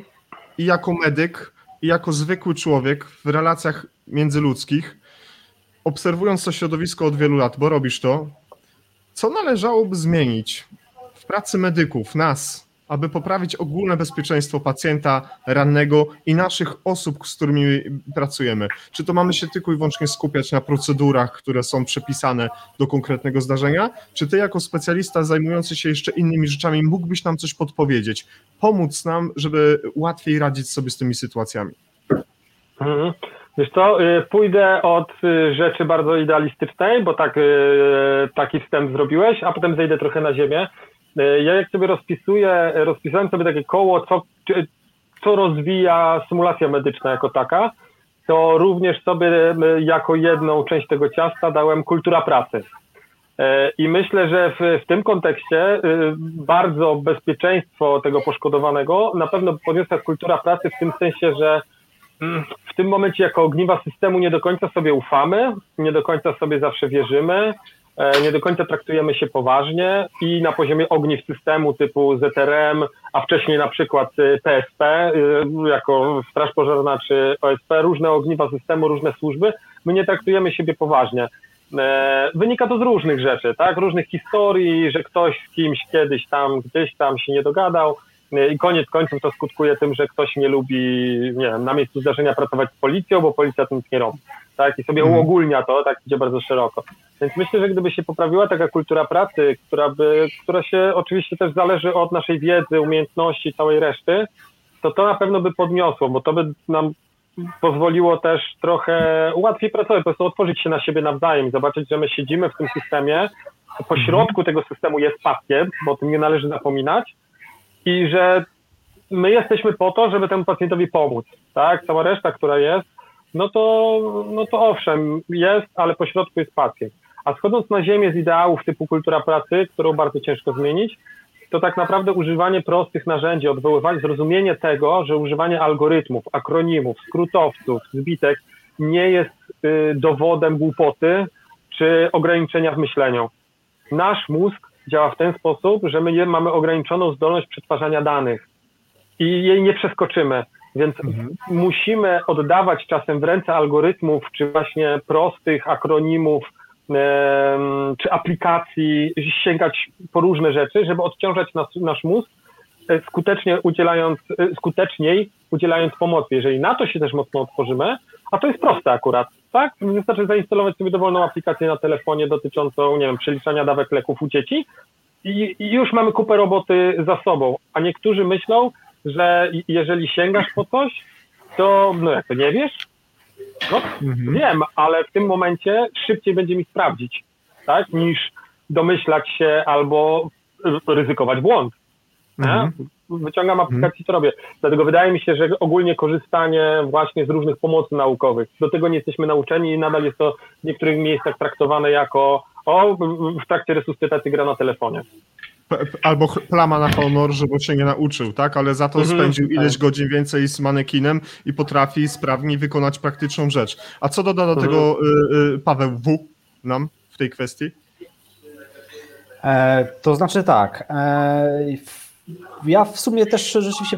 i jako medyk, i jako zwykły człowiek w relacjach międzyludzkich, obserwując to środowisko od wielu lat, bo robisz to, co należałoby zmienić w pracy medyków, nas, aby poprawić ogólne bezpieczeństwo pacjenta rannego i naszych osób, z którymi pracujemy? Czy to mamy się tylko i wyłącznie skupiać na procedurach, które są przepisane do konkretnego zdarzenia? Czy ty, jako specjalista zajmujący się jeszcze innymi rzeczami, mógłbyś nam coś podpowiedzieć, pomóc nam, żeby łatwiej radzić sobie z tymi sytuacjami? Mhm. Wiesz co, y, pójdę od y, rzeczy bardzo idealistycznej, bo tak, y, taki wstęp zrobiłeś, a potem zejdę trochę na ziemię. Ja jak sobie rozpisuję, rozpisałem sobie takie koło, co, co rozwija symulacja medyczna jako taka, to również sobie jako jedną część tego ciasta dałem kultura pracy. I myślę, że w, w, tym kontekście bardzo bezpieczeństwo tego poszkodowanego na pewno podniosła kultura pracy w tym sensie, że mm, w tym momencie jako ogniwa systemu nie do końca sobie ufamy, nie do końca sobie zawsze wierzymy, E, nie do końca traktujemy się poważnie i na poziomie ogniw systemu typu ZRM, a wcześniej na przykład PSP, e, e, jako Straż Pożarna czy OSP, różne ogniwa systemu, różne służby, my nie traktujemy siebie poważnie. Wynika to z różnych rzeczy, tak? Różnych historii, że ktoś z kimś kiedyś tam, gdzieś tam się nie dogadał, i koniec końców to skutkuje tym, że ktoś nie lubi, nie wiem, na miejscu zdarzenia pracować z policją, bo policja to nic nie robi. Tak? I sobie mm. uogólnia to, tak idzie bardzo szeroko. Więc myślę, że gdyby się poprawiła taka kultura pracy, która by, która się oczywiście też zależy od naszej wiedzy, umiejętności, całej reszty, to to na pewno by podniosło, bo to by nam pozwoliło też trochę łatwiej pracować, po prostu otworzyć się na siebie nawzajem zobaczyć, że my siedzimy w tym systemie, po środku tego systemu jest pacjent, bo o tym nie należy zapominać, i że my jesteśmy po to, żeby temu pacjentowi pomóc, tak? Cała reszta, która jest, no to, no to owszem, jest, ale po środku jest pacjent. A schodząc na ziemię z ideałów typu kultura pracy, którą bardzo ciężko zmienić, to tak naprawdę używanie prostych narzędzi, odwoływanie, zrozumienie tego, że używanie algorytmów, akronimów, skrótowców, zbitek nie jest y, dowodem głupoty czy ograniczenia w myśleniu. Nasz mózg działa w ten sposób, że my mamy ograniczoną zdolność przetwarzania danych i jej nie przeskoczymy. Więc mhm. musimy oddawać czasem w ręce algorytmów, czy właśnie prostych akronimów, czy aplikacji, sięgać po różne rzeczy, żeby odciążać nas, nasz mózg, e, skutecznie udzielając, e, skuteczniej udzielając pomocy. Jeżeli na to się też mocno otworzymy, a to jest proste akurat, tak? Wystarczy zainstalować sobie dowolną aplikację na telefonie dotyczącą, nie wiem, przeliczania dawek leków u dzieci i, i już mamy kupę roboty za sobą. A niektórzy myślą, że jeżeli sięgasz po coś, to no jak to nie wiesz? No mhm. wiem, ale w tym momencie szybciej będzie mi sprawdzić, tak? Niż domyślać się albo ryzykować błąd. Mhm. Wyciągam aplikację, co robię. Dlatego wydaje mi się, że ogólnie korzystanie właśnie z różnych pomocy naukowych, do tego nie jesteśmy nauczeni i nadal jest to w niektórych miejscach traktowane jako o, w trakcie resuscytacji gra na telefonie albo plama na honor, żeby się nie nauczył, tak? Ale za to mhm, spędził ileś tak. godzin więcej z manekinem i potrafi sprawniej wykonać praktyczną rzecz. A co doda do mhm. tego y, y, Paweł W nam w tej kwestii? E, to znaczy tak. E, ja w sumie też rzeczywiście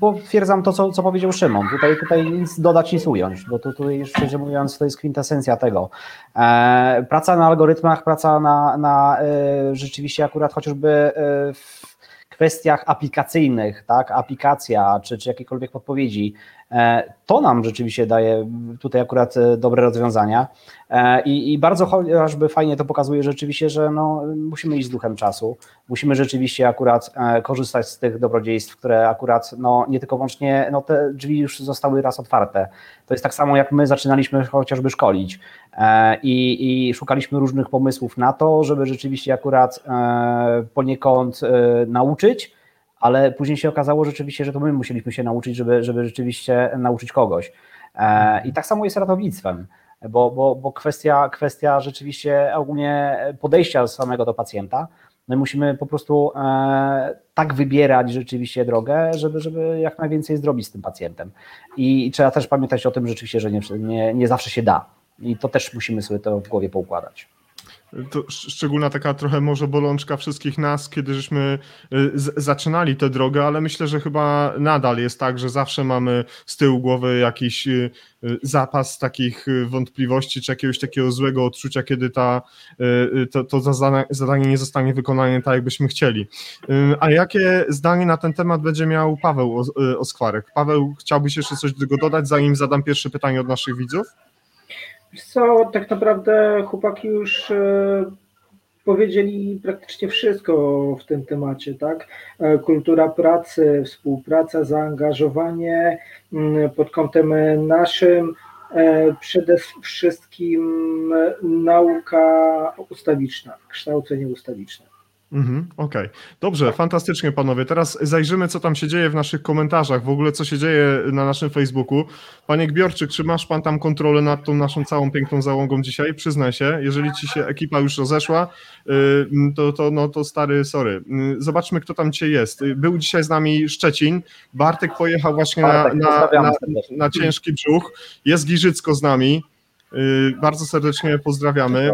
potwierdzam to, co, co powiedział Szymon. Tutaj, tutaj nic dodać, nic ująć, bo tu, tutaj szczerze mówiąc to jest kwintesencja tego. E, praca na algorytmach, praca na, na e, rzeczywiście akurat chociażby e, w kwestiach aplikacyjnych, tak, aplikacja czy, czy jakiekolwiek podpowiedzi, to nam rzeczywiście daje tutaj akurat e, dobre rozwiązania e, i, i bardzo chociażby fajnie to pokazuje rzeczywiście, że no, musimy iść z duchem czasu, musimy rzeczywiście akurat korzystać z tych dobrodziejstw, które akurat no, nie tylko wyłącznie, no, te drzwi już zostały raz otwarte. To jest tak samo jak my zaczynaliśmy chociażby szkolić i, i szukaliśmy różnych pomysłów na to, żeby rzeczywiście akurat poniekąd nauczyć, ale później się okazało rzeczywiście, że to my musieliśmy się nauczyć, żeby, żeby rzeczywiście nauczyć kogoś. E, I tak samo jest ratownictwem, bo, bo, bo kwestia, kwestia rzeczywiście ogólnie podejścia samego do pacjenta, my musimy po prostu e, tak wybierać rzeczywiście drogę, żeby, żeby jak najwięcej zrobić z tym pacjentem. I trzeba też pamiętać o tym rzeczywiście, że nie, nie, nie zawsze się da. I to też musimy sobie to w głowie poukładać to szczególna taka trochę może bolączka wszystkich nas, kiedy żeśmy y, zaczynali tę drogę, ale myślę, że chyba nadal jest tak, że zawsze mamy z tyłu głowy jakiś y, y, zapas takich wątpliwości, czy jakiegoś takiego złego odczucia, kiedy ta, to, to zadanie nie zostanie wykonane tak, jakbyśmy chcieli. A jakie zdanie na ten temat będzie miał Paweł Oskwarek? Paweł, chciałbyś jeszcze coś do tego dodać, zanim zadam pierwsze pytanie od naszych widzów? Co, tak naprawdę chłopaki już e, powiedzieli praktycznie wszystko w tym temacie, tak? E, kultura pracy, współpraca, zaangażowanie mm, pod kątem naszym, e, przede wszystkim nauka ustawiczna, kształcenie ustawiczne. Mhm, Okej, okay. dobrze, fantastycznie panowie. Teraz zajrzymy, co tam się dzieje w naszych komentarzach, w ogóle co się dzieje na naszym Facebooku. Panie Gbiorczyk, czy masz pan tam kontrolę nad tą naszą całą piękną załogą dzisiaj? Przyznaj się, jeżeli ci się ekipa już rozeszła, y, to, to, no, to stary, sorry. Y, zobaczmy, kto tam dzisiaj jest. Y, był dzisiaj z nami Szczecin, Bartek pojechał właśnie na, na, na, na ciężki brzuch, jest Giżycko z nami, bardzo serdecznie pozdrawiamy.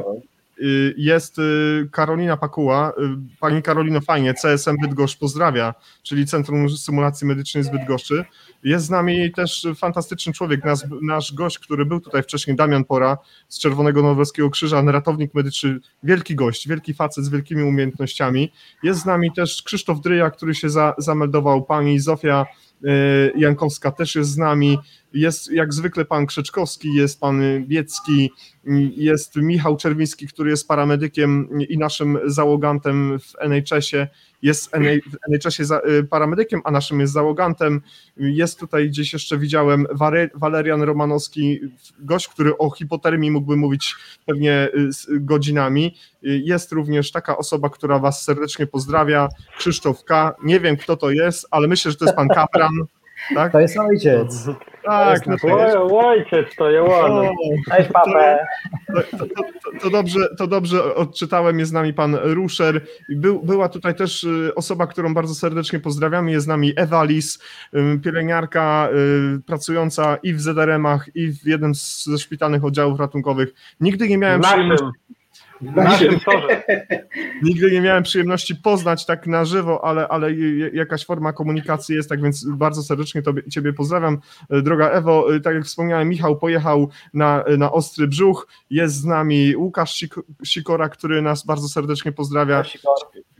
Y, jest y, Karolina Pakuła. Y, pani Karolino, fajnie, CSM Bydgoszcz pozdrawia, czyli Centrum Symulacji Medycznej z Bydgoszczy. Jest z nami też fantastyczny człowiek, nasz, nasz gość, który był tutaj wcześniej, Damian Pora z Czerwonego Norweskiego Krzyża, ratownik medyczny, wielki gość, wielki facet z wielkimi umiejętnościami. Jest z nami też Krzysztof Dryja, który się za, zameldował, pani Zofia Jankowska też jest z nami. Jest jak zwykle pan Krzeczkowski, jest pan Biecki, jest Michał Czerwiński, który jest paramedykiem i naszym załogantem w NHS-ie. Jest w NHS-ie y, paramedykiem, a naszym jest załogantem. Jest tutaj gdzieś jeszcze widziałem Walerian Romanowski, gość, który o hipotermii mógłby mówić pewnie y, godzinami. Jest również taka osoba, która was serdecznie pozdrawia, Krzysztof K. Nie wiem kto to jest, ale myślę, że to jest pan Kapran. Tak? To jest ojciec. Tak, no to jest... ojciec, to jest ładne. Cześć papę. To, to, to, to, dobrze, to dobrze odczytałem, jest z nami pan Ruszer. Był, była tutaj też y, osoba, którą bardzo serdecznie pozdrawiamy, jest z nami Ewa Lis, pielęgniarka y, pracująca i w ZRM-ach, i w jednym ze szpitalnych oddziałów ratunkowych. Nigdy nie miałem przyjemności naszym Nigdy nie miałem przyjemności poznać tak na żywo, ale, ale jakaś forma komunikacji jest, tak więc bardzo serdecznie tobie, Ciebie pozdrawiam. E, droga Ewo, e, tak jak wspomniałem, Michał pojechał na, na Ostry Brzuch, jest z nami Łukasz Sikora, który nas bardzo serdecznie pozdrawia.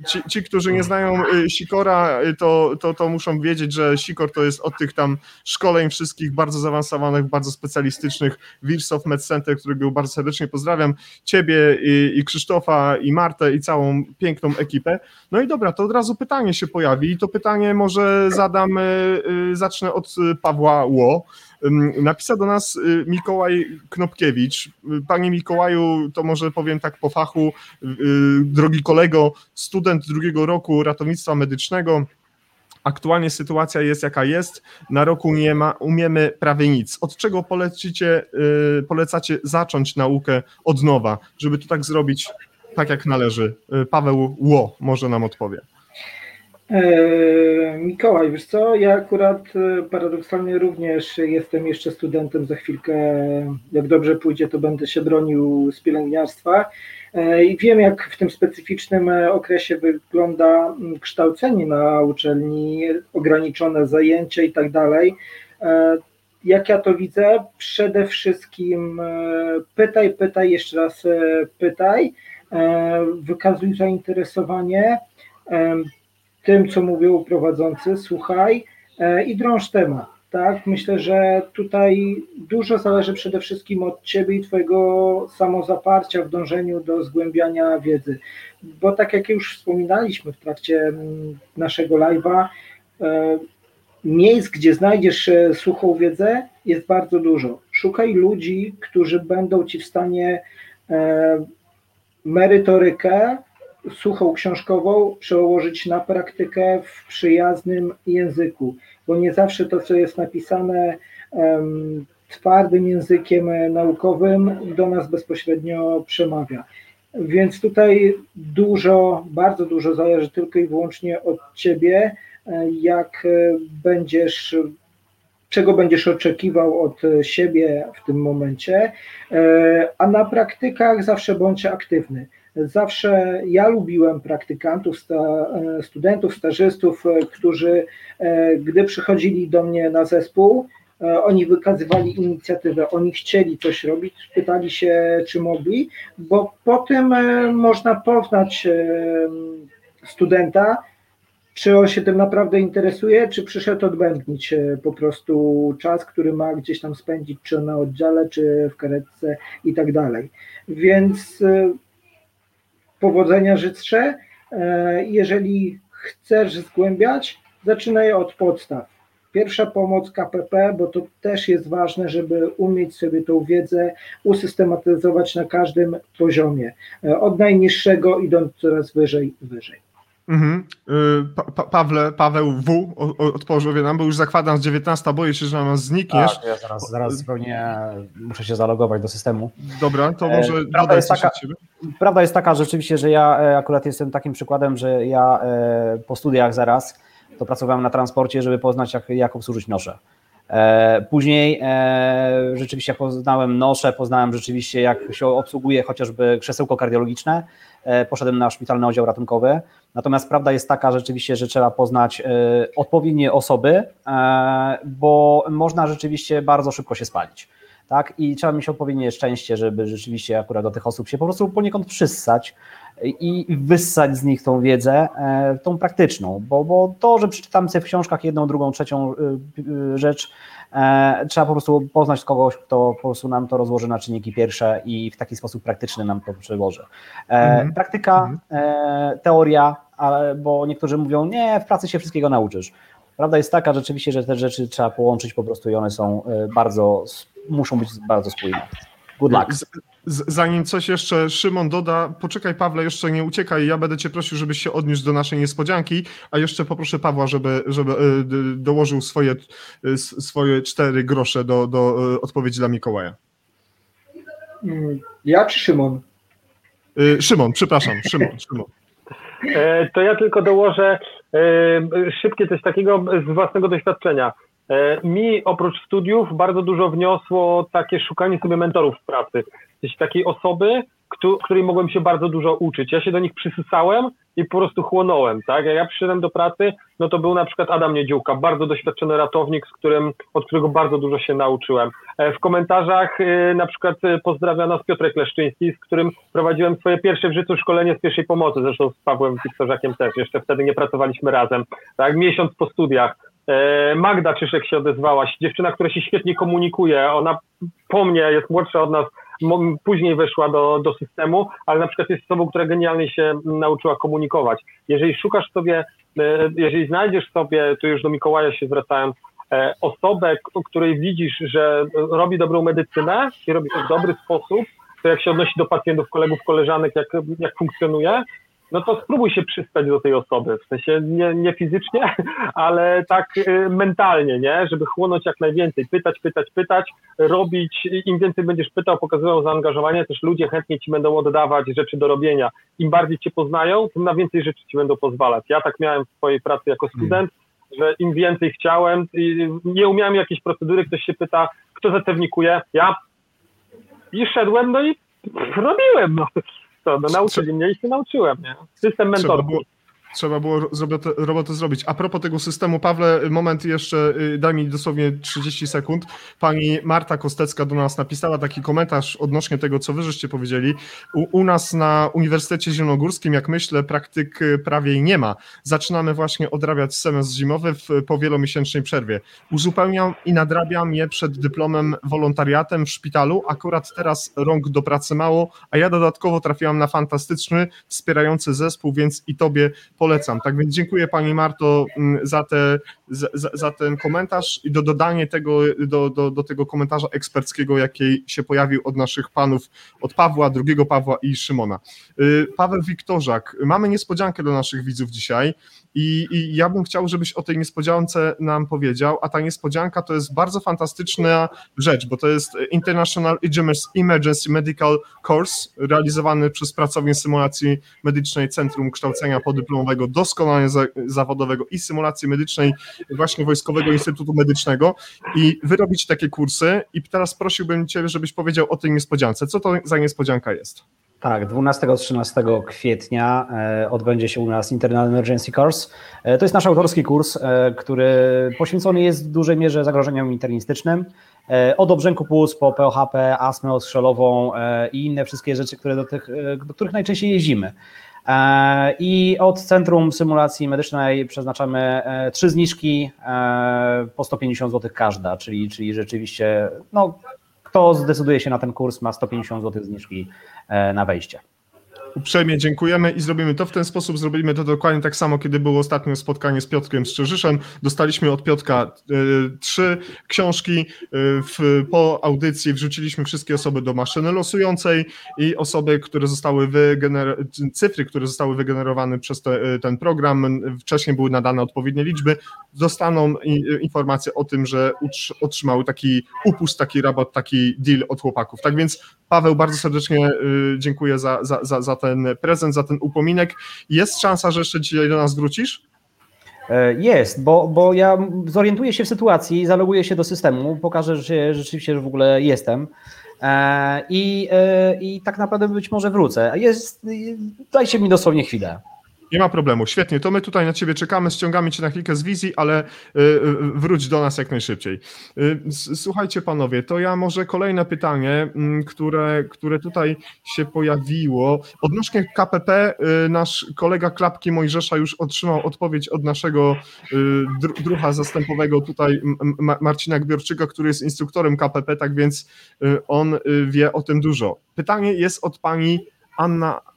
Ci, ci którzy nie znają e, Sikora, to, to, to muszą wiedzieć, że Sikor to jest od tych tam szkoleń wszystkich bardzo zaawansowanych, bardzo specjalistycznych Wirsow Med Center, którego bardzo serdecznie pozdrawiam. Ciebie i i Krzysztofa, i Martę, i całą piękną ekipę. No i dobra, to od razu pytanie się pojawi i to pytanie może zadam, y, y, zacznę od Pawła Ło. Napisał do nas Mikołaj Knopkiewicz. Panie Mikołaju, to może powiem tak po fachu, drogi kolego, student drugiego roku ratownictwa medycznego, Aktualnie sytuacja jest jaka jest, na roku nie ma, umiemy prawie nic. Od czego polecicie, yy, polecacie zacząć naukę od nowa, żeby to tak zrobić tak jak należy? Yy, Paweł Ło może nam odpowie. E, Mikołaj, wiesz co, ja akurat e, paradoksalnie również jestem jeszcze studentem, za chwilkę, jak dobrze pójdzie, to będę się bronił z pielęgniarstwa i wiem, jak w tym specyficznym okresie wygląda kształcenie na uczelni, ograniczone zajęcia i tak dalej. Jak ja to widzę, przede wszystkim pytaj, pytaj, jeszcze raz pytaj, wykazuj zainteresowanie, tym, co mówił prowadzący, słuchaj e, i drąż temat. Tak? Myślę, że tutaj dużo zależy przede wszystkim od Ciebie i Twojego samozaparcia w dążeniu do zgłębiania wiedzy. Bo tak jak już wspominaliśmy w trakcie mm, naszego live'a, e, miejsc, gdzie znajdziesz e, suchą wiedzę, jest bardzo dużo. Szukaj ludzi, którzy będą Ci w stanie merytorykę suchą książkową przełożyć na praktykę w przyjaznym języku, bo nie zawsze to, co jest napisane twardym językiem naukowym, do nas bezpośrednio przemawia. Więc tutaj dużo, bardzo dużo zależy tylko i wyłącznie od ciebie, jak będziesz, czego będziesz oczekiwał od siebie w tym momencie, a na praktykach zawsze bądź aktywny. Zawsze ja lubiłem praktykantów, e, studentów, stażystów, e, którzy, e, gdy przychodzili do mnie na zespół, oni wykazywali inicjatywę, oni chcieli coś robić, pytali się, czy mogli, bo po tym można poznać studenta, czy on się tym naprawdę interesuje, czy przyszedł odbędnić po prostu czas, który ma gdzieś tam spędzić, czy na oddziale, czy w karetce i tak dalej. Więc powodzenia życzę. E, jeżeli chcesz zgłębiać, zaczynaj od podstaw. pierwsza pomoc KPP, bo to też jest ważne, żeby umieć sobie tą wiedzę usystematyzować na każdym poziomie, e, od najniższego idąc coraz wyżej, wyżej. Mhm. Y, pa, pa, Pawle, Paweł W. odpowiedział nam, bo już zakładam z 19, boję się, że nam znikniesz. Tak, ja zaraz, zaraz zupełnie muszę się zalogować do systemu. Dobra, to może e, prawda jest, taka, prawda jest taka rzeczywiście, że ja e, akurat jestem takim przykładem, że ja e, po studiach zaraz to pracowałem na transporcie, żeby poznać jak, jak obsłużyć nosze. Później rzeczywiście poznałem nosze, poznałem rzeczywiście jak się obsługuje chociażby krzesełko kardiologiczne, poszedłem na szpitalny oddział ratunkowy, Natomiast prawda jest taka rzeczywiście, że trzeba poznać e, odpowiednie osoby, e, bo można rzeczywiście bardzo szybko się spalić. Tak? I trzeba mieć odpowiednie szczęście, żeby rzeczywiście akurat do tych osób się po prostu poniekąd przyssać i wyssać z nich tą wiedzę, e, tą praktyczną, bo, bo to, że przeczytam sobie w książkach jedną, drugą, trzecią rzecz, trzeba po prostu poznać kogoś, kto po prostu nam to rozłoży na czynniki pierwsze i w taki sposób praktyczny nam to przełoży. Mhm. Praktyka, mhm. teoria, ale, bo niektórzy mówią, nie, w pracy się wszystkiego nauczysz. Prawda jest taka rzeczywiście, że te rzeczy trzeba połączyć po prostu i one są y, bardzo, muszą być bardzo spójne. Good luck. Zanim coś jeszcze Szymon doda, poczekaj Pawle, jeszcze nie uciekaj, ja będę cię prosił, żebyś się odniósł do naszej niespodzianki, a jeszcze poproszę Pawła, żeby, żeby y, dołożył swoje, y, swoje cztery grosze do, do odpowiedzi dla Mikołaja. Mm, ja czy Szymon? Szymon, przepraszam, Szymon, Szymon. E, to ja tylko dołożę e, szybkie coś takiego z własnego doświadczenia. E, mi oprócz studiów bardzo dużo wniosło takie szukanie sobie mentorów w pracy. Takiej osoby, której mogłem się bardzo dużo uczyć. Ja się do nich przysysałem i po prostu chłonąłem, tak? Jak ja przyszedłem do pracy, no to był na przykład Adam Niedziółka, bardzo doświadczony ratownik, z którym, od którego bardzo dużo się nauczyłem. E, w komentarzach e, na przykład e, pozdrawia nas Piotrek Leszczyński, z którym prowadziłem swoje pierwsze w życiu szkolenie z pierwszej pomocy, zresztą z Pawłem Wiktorzakiem też, jeszcze wtedy nie pracowaliśmy razem, tak? Miesiąc po studiach. Magda Czyszek się odezwała, dziewczyna, która się świetnie komunikuje, ona po mnie jest młodsza od nas później weszła do, do systemu, ale na przykład jest osobą, która genialnie się nauczyła komunikować. Jeżeli szukasz sobie, e, jeżeli znajdziesz sobie, tu już do Mikołaja się zwracając, e, osobę, której widzisz, że robi dobrą medycynę i robi to w dobry sposób, to jak się odnosi do pacjentów, kolegów, koleżanek, jak, jak funkcjonuje, no to spróbuj się przystać do tej osoby, w sensie nie, nie fizycznie, ale tak y, mentalnie, nie? Żeby chłonąć jak najwięcej, pytać, pytać, pytać, robić, im więcej będziesz pytał, pokazywał zaangażowanie, też ludzie chętnie ci będą oddawać rzeczy do robienia. Im bardziej cię poznają, tym na więcej rzeczy ci będą pozwalać. Ja tak miałem w swojej pracy jako student, że im więcej chciałem, nie umiałem jakiejś procedury, ktoś się pyta, kto zetewnikuje, ja i szedłem, no i robiłem, no co, no nauczyli mnie i się nauczyłem, nie? System mentorski. Trzeba było robotę, robotę zrobić. A propos tego systemu, Pawle, moment jeszcze, y, daj mi dosłownie 30 sekund. Pani Marta Kostecka do nas napisała taki komentarz odnośnie tego, co wy żeście powiedzieli. U, u nas na Uniwersytecie Zielonogórskim, jak myślę, praktyk y, prawie nie ma. Zaczynamy właśnie odrabiać semestr zimowy w, po wielomiesięcznej przerwie. Uzupełniam i nadrabiam je przed dyplomem wolontariatem w szpitalu. Akurat teraz rąk do pracy mało, a ja dodatkowo trafiłam na fantastyczny, wspierający zespół, więc i tobie polecam. Tak więc dziękuję Pani Marto mm, za, te, za, za ten komentarz i do dodanie tego, do, do, do tego komentarza eksperckiego, jaki się pojawił od naszych panów, od Pawła, drugiego Pawła i Szymona. Y, Paweł Wiktorzak, mamy niespodziankę dla naszych widzów dzisiaj. I, I, ja bym chciał, żebyś o tej niespodziance nam powiedział, a ta niespodzianka to jest bardzo fantastyczna rzecz, bo to jest International Emergency Medical Course realizowany przez pracownię symulacji medycznej Centrum Kształcenia Podyplomowego Doskonalenia Zawodowego i Symulacji Medycznej właśnie Wojskowego Instytutu Medycznego i wyrobić takie kursy i teraz prosiłbym Cię, żebyś powiedział o tej niespodziance. Co to za niespodzianka jest? Tak, 12-13 kwietnia e, odbędzie się u nas Internal Emergency Course. E, to jest nasz autorski kurs, e, który poświęcony jest w dużej mierze zagrożeniom internistycznym. Od obrzęku płuc po POHP, astmę ostrzelową i inne wszystkie rzeczy, które do, tych, do których najczęściej jeździmy. I od Centrum Symulacji Medycznej przeznaczamy trzy zniżki po 150 zł każda, czyli, czyli rzeczywiście no, kto zdecyduje się na ten kurs, ma 150 zł zniżki e, na wejście. Uprzejmie dziękujemy i zrobimy to w ten sposób. Zrobimy to dokładnie tak samo, kiedy było ostatnie spotkanie z Piotrkiem Strzeżyszem. Dostaliśmy od Piotka y, trzy książki. Y, w, po audycji wrzuciliśmy wszystkie osoby do maszyny losującej i osoby, które zostały wygenerowane, cyfry, które zostały wygenerowane przez te, ten program, wcześniej były nadane odpowiednie liczby, dostaną informację o tym, że otrzymały taki upust, taki rabat, taki deal od chłopaków. Tak więc Paweł, bardzo serdecznie dziękuję za, za, za, za ten prezent, za ten upominek. Jest szansa, że jeszcze dzisiaj do nas wrócisz? E, jest, bo, bo ja zorientuję się w sytuacji, zaloguję się do systemu, pokażę, że rzeczywiście że w ogóle jestem e, i, e, i tak naprawdę być może wrócę. Jest, dajcie mi dosłownie chwilę. Nie ma problemu, świetnie. To my tutaj na Ciebie czekamy, ściągamy Cię na chwilkę z wizji, ale y, y, wróć do nas jak najszybciej. Y, słuchajcie panowie, to ja może kolejne pytanie, mm, które, które tutaj się pojawiło. Odnośnie KPP, nasz kolega Klapki Mojżesza już otrzymał odpowiedź od naszego druha zastępowego tutaj Marcina Gbiorczyka, który jest instruktorem KPP, tak więc on wie o tym dużo. Pytanie jest od pani Anna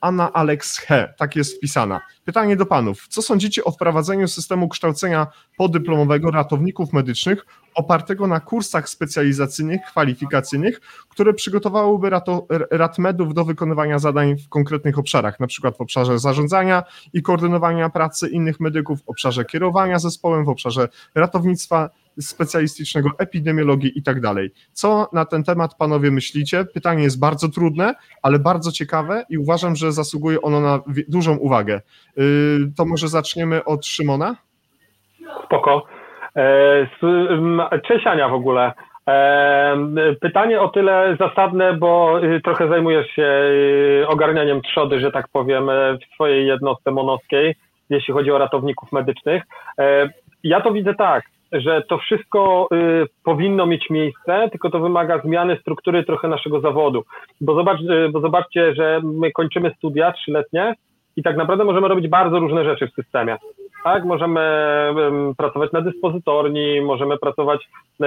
Anna Alex He, tak jest wpisana. Pytanie do panów. Co sądzicie o wprowadzeniu systemu kształcenia podyplomowego ratowników medycznych opartego na kursach specjalizacyjnych, kwalifikacyjnych, które przygotowałyby rato, ratmedów do wykonywania zadań w konkretnych obszarach, na przykład w obszarze zarządzania i koordynowania pracy innych medyków, w obszarze kierowania zespołem, w obszarze ratownictwa specjalistycznego, epidemiologii i tak dalej. Co na ten temat panowie myślicie? Pytanie jest bardzo trudne, ale bardzo ciekawe i uważam, że zasługuje ono na dużą uwagę. Y, to może zaczniemy od Szymona? Spoko. E, cześć Ania w ogóle. E, pytanie o tyle zasadne, bo y, trochę zajmujesz się y, ogarnianiem trzody, że tak powiem, w swojej jednostce monowskiej, jeśli chodzi o ratowników medycznych. E, ja to widzę tak, że to wszystko y, powinno mieć miejsce, tylko to wymaga zmiany struktury trochę naszego zawodu. Bo, zobacz, bo zobaczcie, że my kończymy studia trzyletnie i tak naprawdę możemy robić bardzo różne rzeczy w systemie. Tak, możemy pracować na dyspozytorni, możemy pracować y,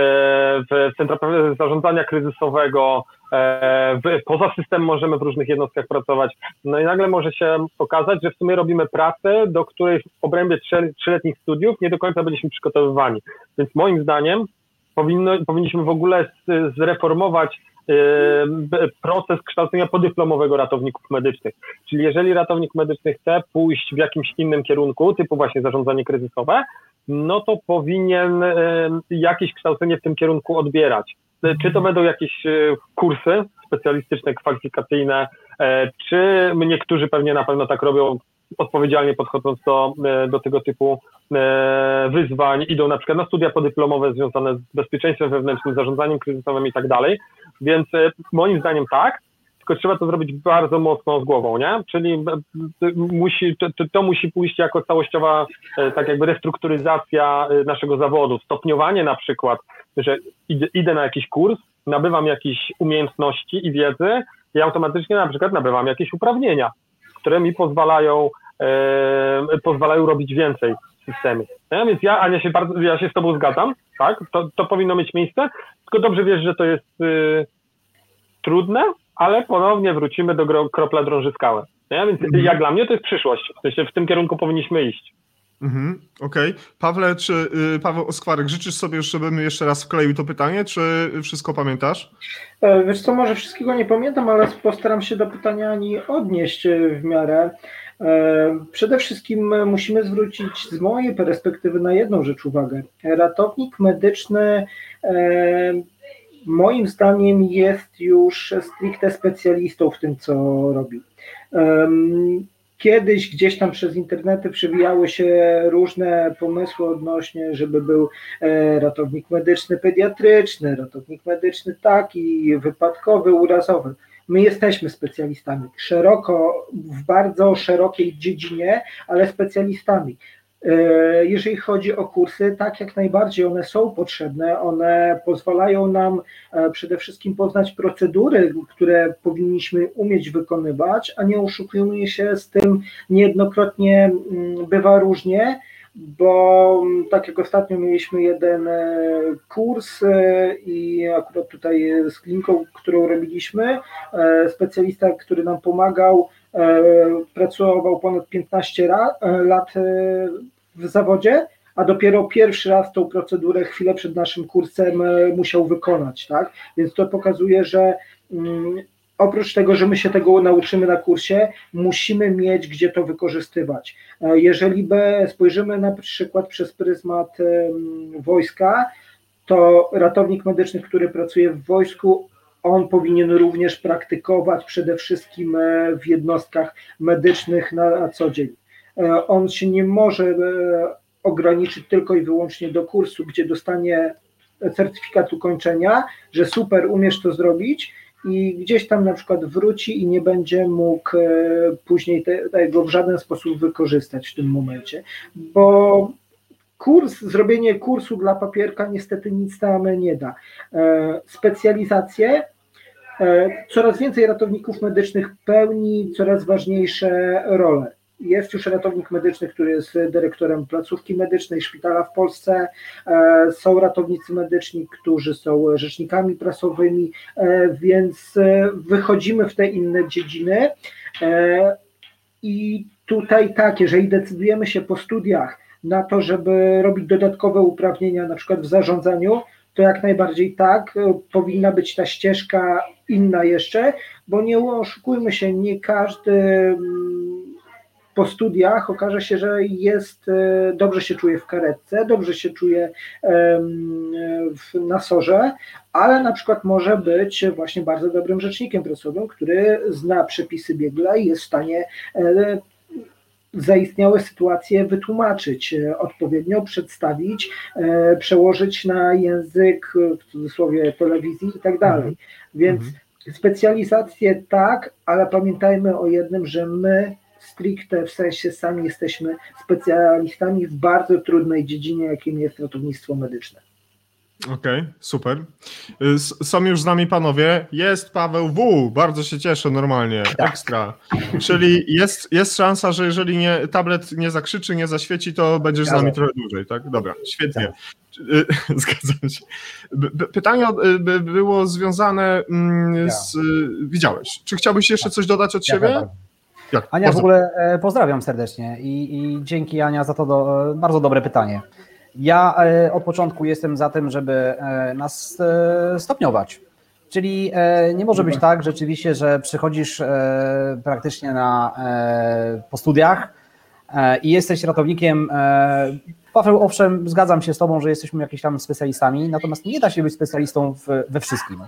w centrach zarządzania kryzysowego, E, poza systemem możemy w różnych jednostkach pracować. No i nagle może się okazać, że w sumie robimy pracę, do której w obrębie trzyletnich studiów nie do końca byliśmy przygotowywani. Więc moim zdaniem powinno, powinniśmy w ogóle zreformować e, proces kształcenia podyplomowego ratowników medycznych. Czyli jeżeli ratownik medyczny chce pójść w jakimś innym kierunku, typu właśnie zarządzanie kryzysowe, no to powinien e, jakieś kształcenie w tym kierunku odbierać. Czy to będą jakieś kursy specjalistyczne, kwalifikacyjne, czy niektórzy pewnie na pewno tak robią, odpowiedzialnie podchodząc do, e, do tego typu wyzwań, idą na przykład na studia podyplomowe związane z bezpieczeństwem wewnętrznym, zarządzaniem kryzysowym i tak dalej. Więc moim zdaniem tak, tylko trzeba to zrobić bardzo mocno z głową, nie? Czyli musi, to, to, musi pójść jako całościowa tak jakby restrukturyzacja naszego zawodu, stopniowanie na przykład że idę, na jakiś kurs, nabywam jakieś umiejętności i wiedzy i automatycznie na przykład nabywam jakieś uprawnienia, które mi pozwalają, e, pozwalają robić więcej w systemie. Ja, więc ja, Ania, się bardzo, ja się z Tobą zgadzam, tak? To, to powinno mieć miejsce, tylko dobrze wiesz, że to jest y, trudne, ale ponownie wrócimy do kropla drąży skałę. Ja, więc mhm. jak dla mnie to jest przyszłość. W sensie w tym kierunku powinniśmy iść. Mhm, Okej. Okay. Pawle, czy y, Paweł Oskwarek, życzysz sobie, żebym jeszcze raz wkleił to pytanie, czy wszystko pamiętasz? E, wiesz co, może wszystkiego nie pamiętam, ale postaram się do pytania Ani odnieść e, w miarę. E, przede wszystkim musimy zwrócić z mojej perspektywy na jedną rzecz uwagę. Ratownik medyczny moim zdaniem jest już stricte specjalistą w tym, co robi. Kiedyś gdzieś tam przez internety przewijały się różne pomysły odnośnie, żeby był e, ratownik medyczny pediatryczny, ratownik medyczny taki, wypadkowy, urazowy. My jesteśmy specjalistami, szeroko, w bardzo szerokiej dziedzinie, ale specjalistami. E, jeżeli chodzi o kursy, tak jak najbardziej one są potrzebne, one pozwalają nam e, przede wszystkim poznać procedury, które powinniśmy umieć wykonywać, a nie oszukujmy się z tym niejednokrotnie mm, bywa różnie, bo mm, tak jak ostatnio mieliśmy jeden e, kurs i akurat tutaj z kliniką, którą robiliśmy, specjalista, który nam pomagał, pracował ponad 15 lat w zawodzie, a dopiero pierwszy raz tą procedurę chwilę przed naszym kursem musiał wykonać, tak? Więc to pokazuje, że mm, oprócz tego, że my się tego nauczymy na kursie, musimy mieć gdzie to wykorzystywać. Jeżeli spojrzymy na przykład przez pryzmat wojska, to ratownik medyczny, który pracuje w wojsku, on powinien również praktykować przede wszystkim e, w jednostkach medycznych na co dzień. E, on się nie może e, ograniczyć tylko i wyłącznie do kursu, gdzie dostanie certyfikat ukończenia, że super, umiesz to zrobić i gdzieś tam na przykład wróci i nie będzie mógł później tego w żaden sposób wykorzystać w tym momencie, bo kurs, zrobienie kursu dla papierka niestety nic nam nie da. E, specjalizacje, e, coraz więcej ratowników medycznych pełni coraz ważniejsze role. Jest już ratownik medyczny, który jest dyrektorem placówki medycznej, szpitala w Polsce. E, są ratownicy medyczni, którzy są rzecznikami prasowymi, więc wychodzimy w te inne dziedziny. I tutaj tak, jeżeli decydujemy się po studiach na to, żeby robić dodatkowe uprawnienia, na przykład w zarządzaniu, to jak najbardziej tak, powinna być ta ścieżka inna jeszcze, bo nie oszukujmy się, nie każdy mm, po studiach okaże się, że jest, e, dobrze się czuje w karetce, dobrze się czuje w nasorze, ale na przykład może być właśnie bardzo dobrym rzecznikiem prasowym, który zna przepisy biegle i jest w stanie e, zaistniałe sytuacje wytłumaczyć, e, odpowiednio przedstawić, przełożyć na język, w cudzysłowie, telewizji i tak dalej. Mhm. Więc mhm. specjalizacje tak, ale pamiętajmy o jednym, że my stricte w sensie sami jesteśmy specjalistami w bardzo trudnej dziedzinie, jakim jest ratownictwo medyczne. Okej, okay, super. Są już z nami panowie. Jest Paweł W. Bardzo się cieszę normalnie. Tak. Ekstra. Czyli jest, jest szansa, że jeżeli nie, tablet nie zakrzyczy, nie zaświeci, to będziesz z nami trochę dłużej, tak? Dobra, świetnie. Tak. Zgadzam się. Pytanie y, było związane mm, z. Widziałeś. Czy chciałbyś jeszcze tak. coś dodać od siebie? Jak? Ania, w ogóle e, pozdrawiam serdecznie i, i dzięki Ania za to do, bardzo dobre pytanie. Ja e, od początku jestem za tym, żeby e, nas e, stopniować. Czyli nie może być tak rzeczywiście, że przychodzisz praktycznie na, po studiach i jesteś ratownikiem. Paweł, owszem, zgadzam się z Tobą, że jesteśmy jakimiś tam specjalistami, natomiast nie da się być specjalistą we wszystkim.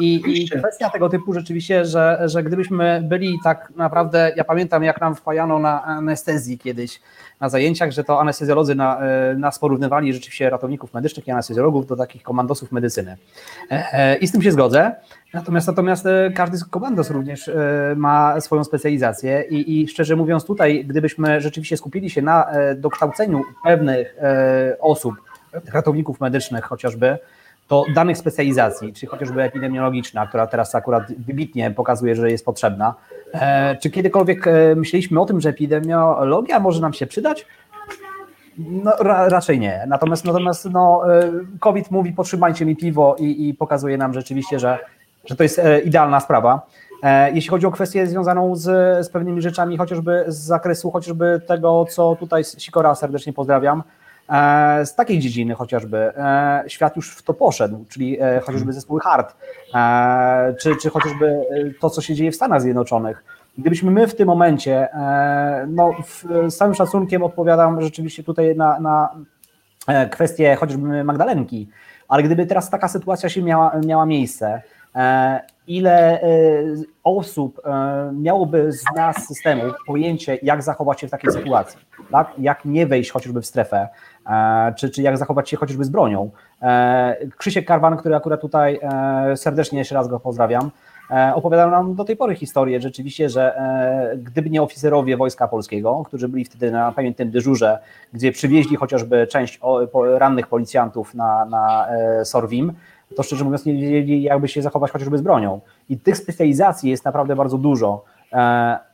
I, I, kwestia tego typu rzeczywiście, że, że gdybyśmy byli tak naprawdę, ja pamiętam jak nam wpajano na anestezji kiedyś, na zajęciach, że to anestezjolodzy na, e, nas porównywali rzeczywiście ratowników medycznych i anestezjologów do takich komandosów medycyny. E, e, I z tym się zgodzę. Natomiast, natomiast każdy z komandos również ma swoją specjalizację i, i szczerze mówiąc tutaj, gdybyśmy rzeczywiście skupili się na dokształceniu pewnych osób, ratowników medycznych chociażby, to danych specjalizacji, czy chociażby epidemiologiczna, która teraz akurat wybitnie pokazuje, że jest potrzebna, e, czy kiedykolwiek e, myśleliśmy o tym, że epidemiologia może nam się przydać? No, ra, raczej nie. Natomiast, natomiast no, e, COVID mówi, potrzymajcie mi piwo i, i pokazuje nam rzeczywiście, że, że to jest idealna sprawa. Jeśli chodzi o kwestię związaną z, z pewnymi rzeczami, chociażby z zakresu chociażby tego, co tutaj Sikora serdecznie pozdrawiam, z takiej dziedziny chociażby e, świat już w to poszedł, czyli e, chociażby zespoły hard, czy, czy chociażby to, co się dzieje w Stanach Zjednoczonych. Gdybyśmy my w tym momencie, no z całym szacunkiem odpowiadam rzeczywiście tutaj na, na kwestię chociażby Magdalenki, ale gdyby teraz taka sytuacja się miała, miała miejsce, ile osób miałoby z nas systemu pojęcie, jak zachować się w takiej sytuacji, tak? jak nie wejść chociażby w strefę, E, czy, czy jak zachować się chociażby z bronią. E, Krzysiek Karwan, który akurat tutaj e, serdecznie jeszcze raz go pozdrawiam, opowiadał nam do tej pory historię rzeczywiście, że gdyby nie oficerowie Wojska Polskiego, którzy byli wtedy na pamiętnym dyżurze, gdzie przywieźli chociażby część rannych policjantów na, na Sorwim, to szczerze mówiąc nie wiedzieli, jakby się zachować chociażby z bronią. I tych specjalizacji jest naprawdę bardzo dużo.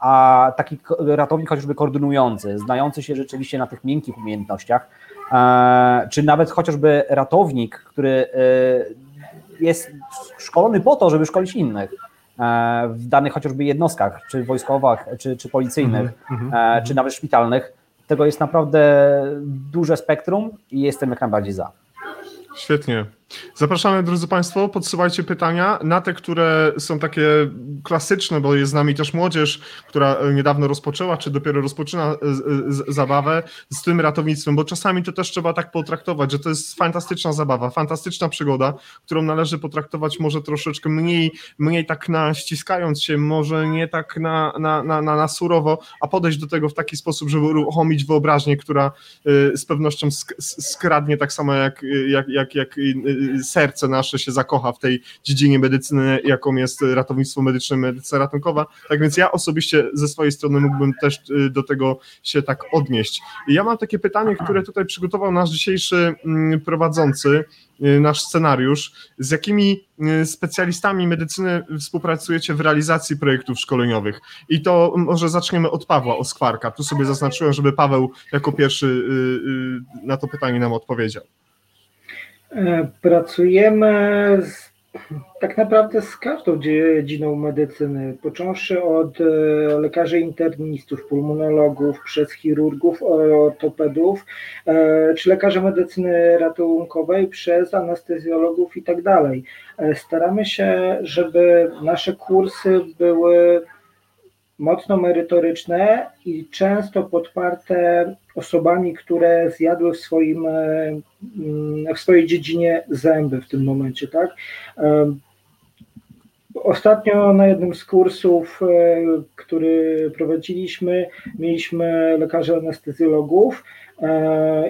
A taki ratownik chociażby koordynujący, znający się rzeczywiście na tych miękkich umiejętnościach, E, czy nawet chociażby ratownik, który e, jest szkolony po to, żeby szkolić innych. w danych chociażby jednostkach, czy wojskowych, czy, czy policyjnych, mm -hmm. czy nawet szpitalnych. Tego jest naprawdę duże spektrum i jestem jak najbardziej za. Świetnie. Zapraszamy, drodzy Państwo, podsuwajcie pytania na te, które są takie klasyczne, bo jest z nami też młodzież, która niedawno rozpoczęła, czy dopiero rozpoczyna e, zabawę z tym ratownictwem, bo czasami to też trzeba tak potraktować, że to jest fantastyczna zabawa, fantastyczna przygoda, którą należy potraktować może troszeczkę mniej, mniej tak na ściskając się, może nie tak na, na, na, na surowo, a podejść do tego w taki sposób, żeby uruchomić wyobraźnię, która e, z pewnością skradnie tak samo jak, jak, jak, jak serce nasze się zakocha w tej dziedzinie medycyny, jaką jest ratownictwo medyczne, medycyna ratunkowa. Tak więc ja osobiście ze swojej strony mógłbym też y, do tego się tak odnieść. Ja mam takie pytanie, które tutaj przygotował nasz dzisiejszy mm, prowadzący, y, nasz scenariusz. Z jakimi y, specjalistami medycyny współpracujecie w realizacji projektów szkoleniowych? I to może zaczniemy od Pawła Oskwarka. Tu sobie zaznaczyłem, żeby Paweł jako pierwszy na to pytanie nam odpowiedział. E, pracujemy z, tak naprawdę z każdą dziedziną medycyny, począwszy od e, lekarzy internistów, pulmonologów, przez chirurgów, ortopedów, e, czy lekarzy medycyny ratunkowej, przez anestezjologów i tak dalej. Staramy się, żeby nasze kursy były mocno merytoryczne i często podparte osobami, które zjadły w, swoim, e, mm, w swojej dziedzinie zęby w tym momencie, tak? E, ostatnio na jednym z kursów, e, który prowadziliśmy, mieliśmy lekarzy anestezjologów,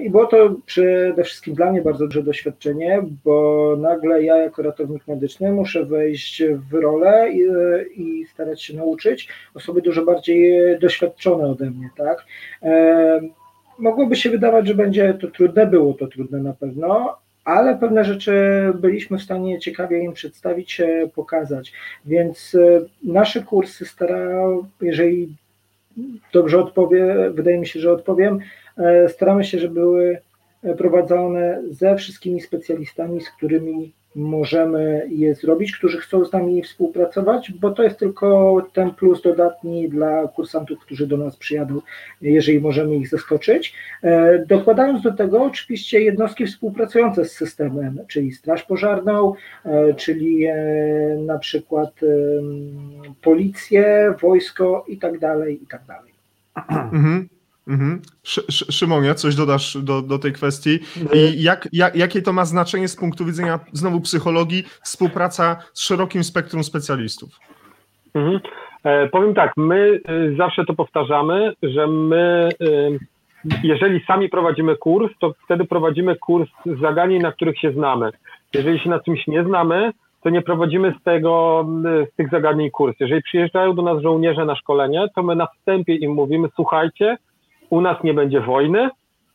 I było to przede wszystkim dla mnie bardzo duże doświadczenie, bo nagle ja jako ratownik medyczny muszę wejść w rolę i, i starać się nauczyć osoby dużo bardziej doświadczone ode mnie, tak? E, mogłoby się wydawać, że będzie to trudne, było to trudne na pewno, ale pewne rzeczy byliśmy w stanie ciekawie im przedstawić, pokazać. Więc e, nasze kursy starają, jeżeli dobrze odpowiem, wydaje mi się, że odpowiem, E, staramy się, żeby były prowadzone ze wszystkimi specjalistami, z którymi możemy je zrobić, którzy chcą z nami współpracować, bo to jest tylko ten plus dodatni dla kursantów, którzy do nas przyjadą, jeżeli możemy ich zaskoczyć. E, dokładając do tego oczywiście jednostki współpracujące z systemem, czyli Straż Pożarną, e, czyli na przykład policję, wojsko i tak dalej, i tak dalej. Mhm. Szymonie, coś dodasz do, do tej kwestii i jak, jak, jakie to ma znaczenie z punktu widzenia znowu psychologii, współpraca z szerokim spektrum specjalistów? Mhm. E, powiem tak, my y, zawsze to powtarzamy, że my, y, jeżeli sami prowadzimy kurs, to wtedy prowadzimy kurs z zagadnień, na których się znamy. Jeżeli się na czymś nie znamy, to nie prowadzimy z, tego, y, z tych zagadnień kurs. Jeżeli przyjeżdżają do nas żołnierze na szkolenie, to my na wstępie im mówimy, słuchajcie, u nas nie będzie wojny,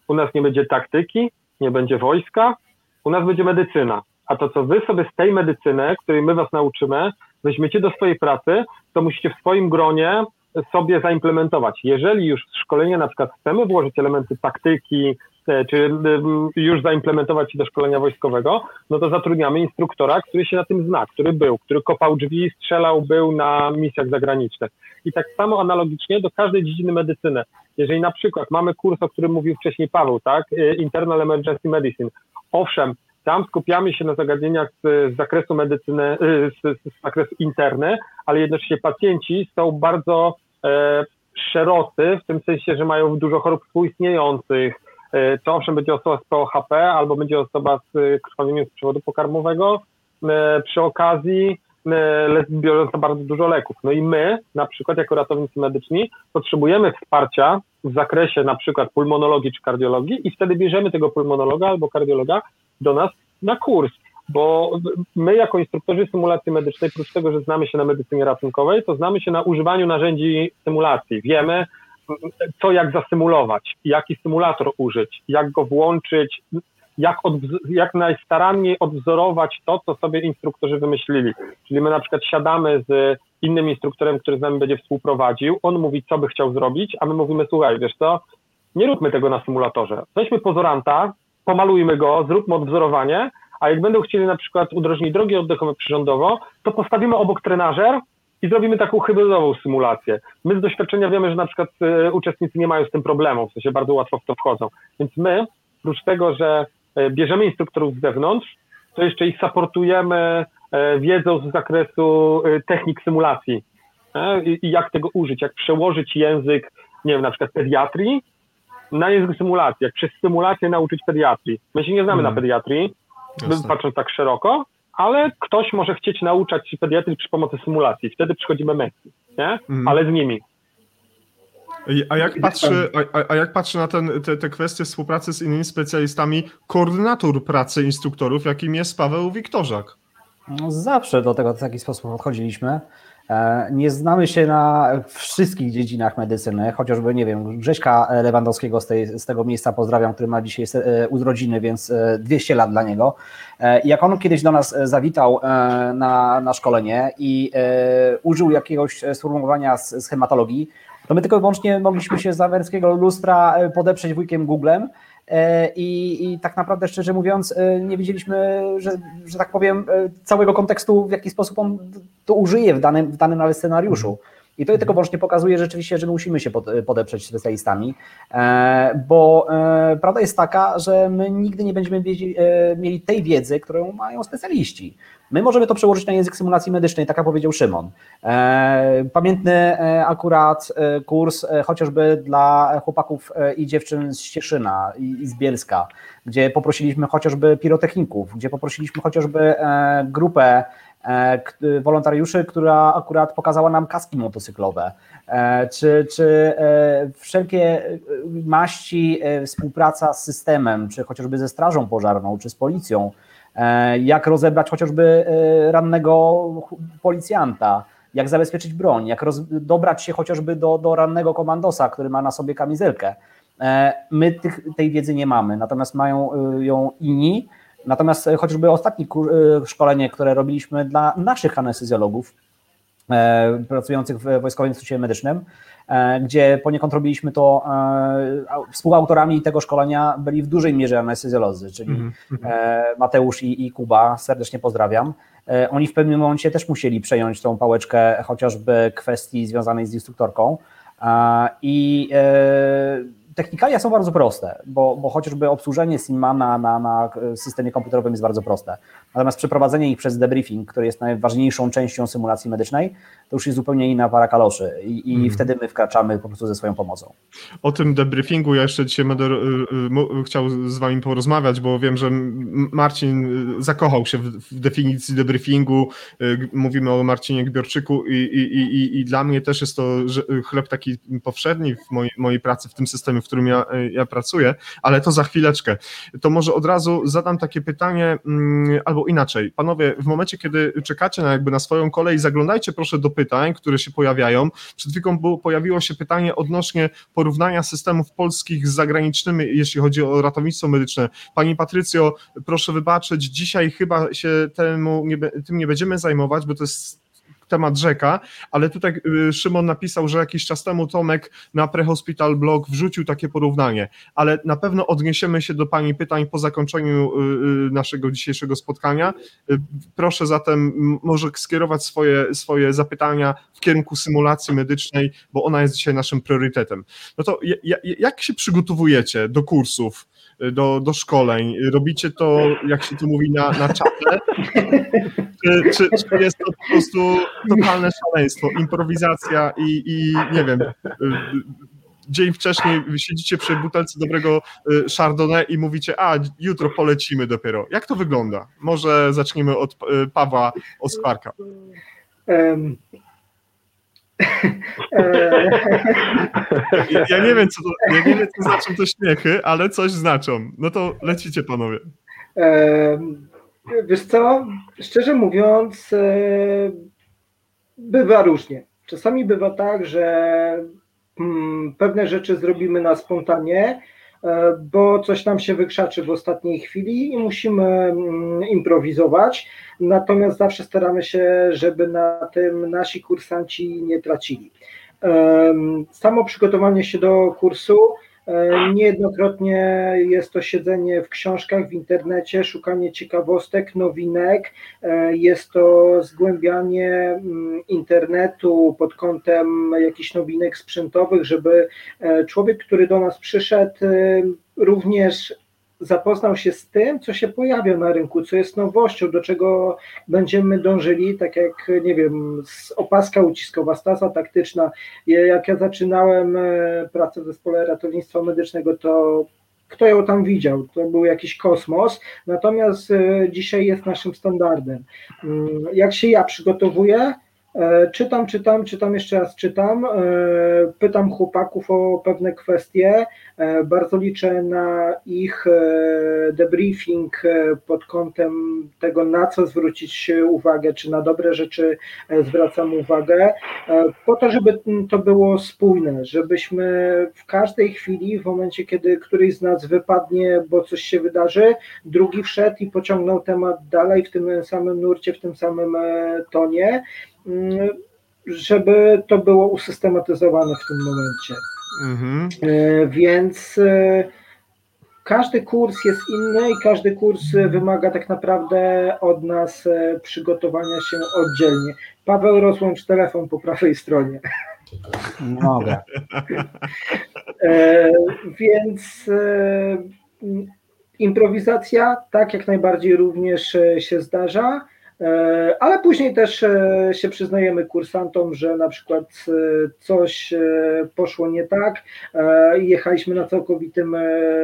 u nas nie będzie taktyki, nie będzie wojska, u nas będzie medycyna. A to, co wy sobie z tej medycyny, której my was nauczymy, weźmiecie do swojej pracy, to musicie w swoim gronie sobie zaimplementować. Jeżeli już w szkolenie na przykład chcemy włożyć elementy taktyki, czy e, już zaimplementować do szkolenia wojskowego, no to zatrudniamy instruktora, który się na tym zna, który był, który kopał drzwi, strzelał, był na misjach zagranicznych. I tak samo analogicznie do każdej dziedziny medycyny. Jeżeli na przykład mamy kurs, o którym mówił wcześniej Paweł, tak, e, Internal Emergency Medicine, owszem, tam skupiamy się na zagadnieniach z, z zakresu medycyny, z, z, zakresu interny, ale jednocześnie pacjenci są bardzo e, szerocy, w tym sensie, że mają dużo chorób współistniejących. E, to owszem będzie osoba z POHP albo będzie osoba z krwawieniem z przewodu pokarmowego. E, przy okazji biorąca bardzo dużo leków. No i my, na przykład jako ratownicy medyczni, potrzebujemy wsparcia w zakresie na przykład pulmonologii czy kardiologii i wtedy bierzemy tego pulmonologa albo kardiologa do nas na kurs bo my jako instruktorzy symulacji medycznej, oprócz tego, że znamy się na medycynie ratunkowej, to znamy się na używaniu narzędzi symulacji. Wiemy, co jak zasymulować, jaki symulator użyć, jak go włączyć, jak, jak najstaranniej odwzorować to, co sobie instruktorzy wymyślili. Czyli my na przykład siadamy z innym instruktorem, który z nami będzie współprowadził, on mówi, co by chciał zrobić, a my mówimy, słuchaj, wiesz co, nie róbmy tego na symulatorze. Weźmy pozoranta, pomalujmy go, zróbmy odwzorowanie, a jak będą chcieli na przykład udrożnić drogi oddechowe przyrządowo, to postawimy obok trenażer i zrobimy taką hybrydową symulację. My z doświadczenia wiemy, że na przykład e, uczestnicy nie mają z tym problemu, w sensie bardzo łatwo w to wchodzą. Więc my, oprócz tego, że e, bierzemy instruktorów z zewnątrz, to jeszcze ich supportujemy e, wiedzą z zakresu technik symulacji i jak tego użyć, jak przełożyć język, nie wiem, na przykład pediatrii na język symulacji, jak przez symulację nauczyć pediatrii. My się nie znamy hmm. na pediatrii, Jasne. patrząc tak szeroko, ale ktoś może chcieć nauczać pediatrii przy pomocy symulacji. Wtedy przychodzimy my, nie? Mm. ale z nimi. A jak patrzy, a, a jak patrzy na ten, te, te kwestie współpracy z innymi specjalistami koordynator pracy instruktorów, jakim jest Paweł Wiktorzak? No zawsze do tego w taki sposób podchodziliśmy. E, nie znamy się na wszystkich dziedzinach medycyny, chociażby, nie wiem, Grześka Lewandowskiego z, tej, z tego miejsca pozdrawiam, który ma dzisiaj e, urodziny, więc 200 e, lat dla niego. Jak on kiedyś do nas zawitał na, na szkolenie i użył jakiegoś sformułowania z schematologii, to my tylko i wyłącznie mogliśmy się z amerykańskiego lustra podeprzeć wujkiem Googlem, I, I, tak naprawdę, szczerze mówiąc, e, nie wiedzieliśmy, że, że tak powiem, e, całego kontekstu, w jaki sposób on to użyje w danym, w danym nawet scenariuszu. I to tylko wyłącznie pokazuje rzeczywiście, że musimy się podeprzeć specjalistami, bo prawda jest taka, że my nigdy nie będziemy mieli tej wiedzy, którą mają specjaliści. My możemy to przełożyć na język symulacji medycznej, tak jak powiedział Szymon. E, pamiętny e, akurat e, kurs chociażby dla chłopaków i dziewczyn z Cieszyna i z Bielska, gdzie poprosiliśmy chociażby pirotechników, gdzie poprosiliśmy chociażby grupę wolontariuszy, która akurat pokazała nam kaski motocyklowe, czy, czy wszelkie maści współpraca z systemem, czy chociażby ze strażą pożarną, czy z policją, jak rozebrać chociażby e, rannego policjanta, jak zabezpieczyć broń, jak roz, dobrać się chociażby do, do rannego komandosa, który ma na sobie kamizelkę. E, my tych, tej wiedzy nie mamy, natomiast mają ją inni. Natomiast chociażby ostatnie szkolenie, które robiliśmy dla naszych anestezjologów, pracujących w Wojskowym Instytucie Medycznym, E, gdzie poniekąd robiliśmy to, e, współautorami tego szkolenia byli w dużej mierze anestezjolodzy, czyli mm -hmm. Mateusz i, i Kuba, serdecznie pozdrawiam. Oni w pewnym momencie też musieli przejąć tą pałeczkę chociażby kwestii związanej z instruktorką i technikalia są bardzo proste, bo, bo chociażby obsłużenie Simmana na, na systemie komputerowym jest bardzo proste. Natomiast przeprowadzenie ich przez debriefing, który jest najważniejszą częścią symulacji medycznej, to już jest zupełnie inna para kaloszy i, i mm. wtedy my wkraczamy po prostu ze swoją pomocą. O tym debriefingu ja jeszcze dzisiaj będę y, y, chciał z Wami porozmawiać, bo wiem, że Marcin y, zakochał się w definicji debriefingu. Mówimy o Marcinie Gbiorczyku i, i, i, i dla mnie też jest to chleb taki powszedni w mojej, mojej pracy w tym systemie, w którym ja, ja pracuję, ale to za chwileczkę. To może od razu zadam takie pytanie, mm, albo inaczej. Panowie, w momencie, kiedy czekacie na jakby na swoją kolej, zaglądajcie proszę do pytań, które się pojawiają. Przed chwilą pojawiło się pytanie odnośnie porównania systemów polskich z zagranicznymi, jeśli chodzi o ratownictwo medyczne. Pani Patrycjo, proszę wybaczyć, dzisiaj chyba się temu nie, tym nie będziemy zajmować, bo to jest temat rzeka, ale tutaj y, Szymon napisał, że jakiś czas temu Tomek na Prehospital Blog wrzucił takie porównanie, ale na pewno odniesiemy się do Pani pytań po zakończeniu y, y, naszego dzisiejszego spotkania. Proszę zatem może skierować swoje, swoje zapytania w kierunku symulacji medycznej, bo ona jest dzisiaj naszym priorytetem. No to jak się przygotowujecie do kursów? Do, do szkoleń? Robicie to, jak się tu mówi, na, na czapę? Czy, czy, czy, jest to po prostu totalne szaleństwo, improwizacja i, i nie wiem, dzień wcześniej siedzicie przy butelce dobrego y, Chardonnay i mówicie, a jutro polecimy dopiero. Jak to wygląda? Może zacznijmy od y, Pawła Oskwarka. Ja nie wiem, co to, ja nie wiem, co znaczą te śmiechy, ale coś znaczą. No to lecicie, panowie. Wiesz co, szczerze mówiąc, e, bywa różnie. Czasami bywa tak, że mm, pewne rzeczy zrobimy na spontanie, bo coś nam się wykrzaczy w ostatniej chwili i musimy mm, improwizować. Natomiast zawsze staramy się, żeby na tym nasi kursanci nie tracili. Samo przygotowanie się do kursu E, niejednokrotnie jest to siedzenie w książkach, w internecie, szukanie ciekawostek, nowinek, e, jest to zgłębianie mm, internetu pod kątem jakichś nowinek sprzętowych, żeby e, człowiek, który do nas przyszedł, również zapoznał się z tym, co się pojawia na rynku, co jest nowością, do czego będziemy dążyli, tak jak, nie wiem, opaska uciskowa, stasa taktyczna. Jak ja zaczynałem e, pracę w zespole ratownictwa medycznego, to kto ją tam widział? To był jakiś kosmos, natomiast e, dzisiaj jest naszym standardem. Mm, jak się ja przygotowuję, czytam, czytam, czytam, jeszcze raz czytam, e, pytam chłopaków o pewne kwestie, e, bardzo liczę na ich debriefing pod kątem tego, na co zwrócić uwagę, czy na dobre rzeczy zwracam uwagę, po to, żeby to było spójne, żebyśmy w każdej chwili, w momencie, kiedy któryś z nas wypadnie, bo coś się wydarzy, drugi wszedł i pociągnął temat dalej w tym samym nurcie, w tym samym tonie żeby to było usystematyzowane w tym momencie. Mhm. E, więc e, każdy kurs jest inny i każdy kurs wymaga tak naprawdę od nas e, przygotowania się oddzielnie. Paweł, rozłącz telefon po prawej stronie. Mogę. Więc improwizacja tak jak najbardziej również się zdarza. E, ale później też e, się przyznajemy kursantom, że na przykład e, coś poszło nie tak i jechaliśmy na całkowitym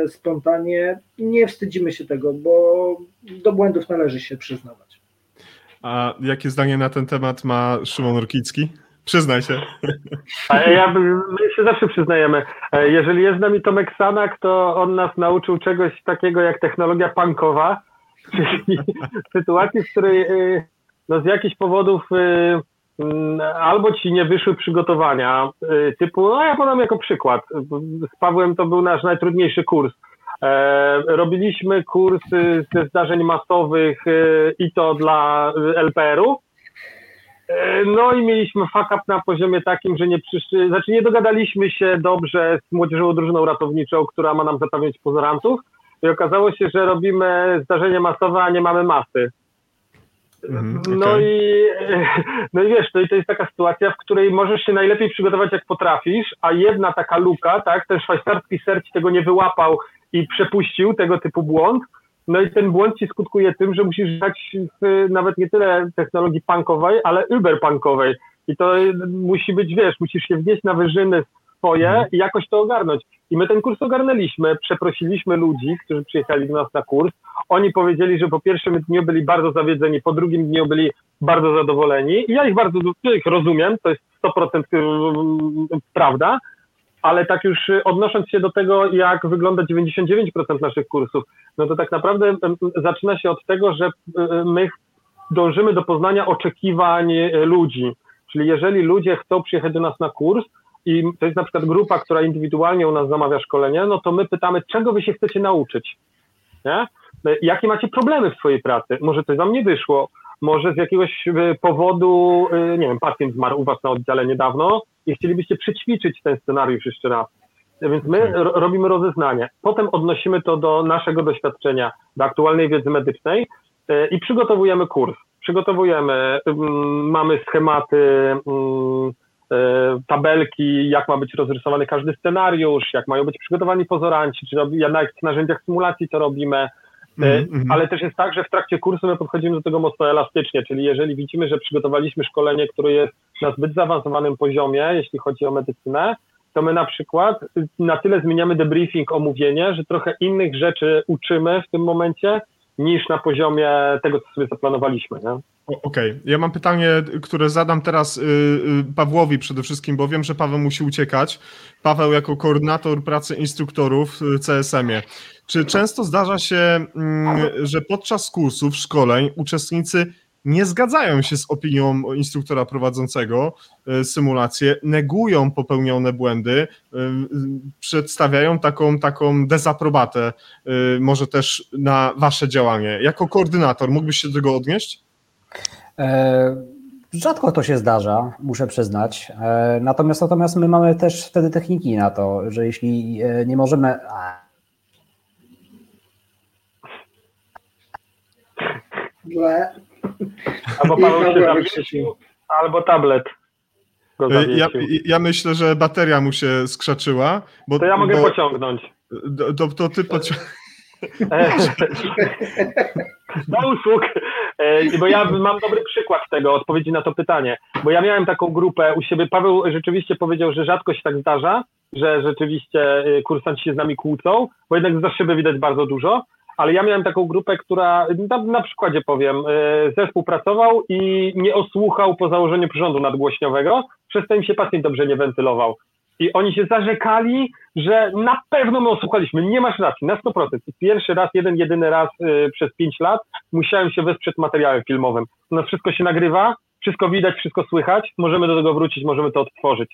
spontanie. Nie wstydzimy się tego, bo do błędów należy się przyznawać. A jakie zdanie na ten temat ma Szymon Rokicki? Przyznaj się. Ja, my się zawsze przyznajemy. Jeżeli jest z nami Tomek Sanak, to on nas nauczył czegoś takiego jak technologia punkowa, Czyli sytuacji, w której y, no z jakichś powodów y, mm, albo ci nie wyszły przygotowania, y, typu, no ja podam jako przykład, z Pawłem to był nasz najtrudniejszy kurs. E, robiliśmy kurs ze zdarzeń masowych i to dla LPR-u. E, no i mieliśmy fuck up na poziomie takim, że nie przyszli, znaczy nie dogadaliśmy się dobrze z młodzieżową drużyną ratowniczą, która ma nam zapewniać pozorantów i okazało się, że robimy zdarzenie masowe, a nie mamy masy. Mm, okay. No i no i wiesz, to, to jest taka sytuacja, w której możesz się najlepiej przygotować jak potrafisz, a jedna taka luka, tak, ten szwajcarski serc tego nie wyłapał i przepuścił tego typu błąd, no i ten błąd ci skutkuje tym, że musisz grać w nawet nie tyle technologii punkowej, ale uberpunkowej. I to musi być, wiesz, musisz się wnieść na wyżyny swoje mhm. i jakoś to ogarnąć. I my ten kurs ogarnęliśmy, przeprosiliśmy ludzi, którzy przyjechali do nas na kurs. Oni powiedzieli, że po pierwszym dniu byli bardzo zawiedzeni, po drugim dniu byli bardzo zadowoleni. I ja ich bardzo ich rozumiem, to jest 100% y, prawda, ale tak już odnosząc się do tego, jak wygląda 99% naszych kursów, no to tak naprawdę zaczyna się od tego, że y, my dążymy do poznania oczekiwań ludzi. Czyli jeżeli ludzie chcą przyjechać do nas na kurs, i to jest na przykład grupa, która indywidualnie u nas zamawia szkolenie, no to my pytamy, czego wy się chcecie nauczyć? Nie? Jakie macie problemy w swojej pracy? Może coś wam nie wyszło, może z jakiegoś e, powodu, e, nie wiem, pacjent zmarł u was na oddziale niedawno i chcielibyście przećwiczyć ten scenariusz jeszcze raz. Więc my mhm. robimy rozeznanie. Potem odnosimy to do naszego doświadczenia, do aktualnej wiedzy medycznej e, i przygotowujemy kurs. Przygotowujemy, mm, mamy schematy, mm, tabelki, jak ma być rozrysowany każdy scenariusz, jak mają być przygotowani pozoranci, czy robi, na jakich narzędziach symulacji to robimy. Mm, mm. Ale też jest tak, że w trakcie kursu my podchodzimy do tego mocno elastycznie, czyli jeżeli widzimy, że przygotowaliśmy szkolenie, które jest na zbyt zaawansowanym poziomie, jeśli chodzi o medycynę, to my na przykład na tyle zmieniamy debriefing, omówienie, że trochę innych rzeczy uczymy w tym momencie, niż na poziomie tego, co sobie zaplanowaliśmy. Nie? Okej, okay. ja mam pytanie, które zadam teraz y, y, Pawłowi przede wszystkim, bo wiem, że Paweł musi uciekać. Paweł jako koordynator pracy instruktorów w CSM-ie. Czy często zdarza się, mm, że podczas kursów, szkoleń uczestnicy nie zgadzają się z opinią instruktora prowadzącego e, symulację, negują popełnione błędy, przedstawiają taką, taką dezaprobatę, może też na wasze działanie. Jako koordynator mógłbyś się do tego odnieść? Rzadko to się zdarza, muszę przyznać. E, natomiast, natomiast my mamy też wtedy techniki na to, że jeśli e, nie możemy. Albo Paweł się zawiesił, albo tablet. Ja, ja, myślę, że bateria mu się skrzaczyła. Bo, to ja mogę bo, pociągnąć. To, to ty pociągnąć. Do usług, e, bo ja mam dobry przykład tego, odpowiedzi na to pytanie, bo ja miałem taką grupę u siebie, Paweł rzeczywiście powiedział, że rzadko się tak zdarza, że rzeczywiście e, kursanci się z nami kłócą, bo jednak za szyby widać bardzo dużo, ale ja miałem taką grupę, która, na, na przykładzie powiem, e, zespół pracował i nie osłuchał po założeniu przyrządu nadgłośniowego, przez to im się pacjent dobrze nie wentylował. I oni się zarzekali, że na pewno my osłuchaliśmy. Nie masz racji, na 100%. Pierwszy raz, jeden, jedyny raz y, przez 5 lat musiałem się wesprzeć materiałem filmowym. U nas wszystko się nagrywa, wszystko widać, wszystko słychać, możemy do tego wrócić, możemy to odtworzyć.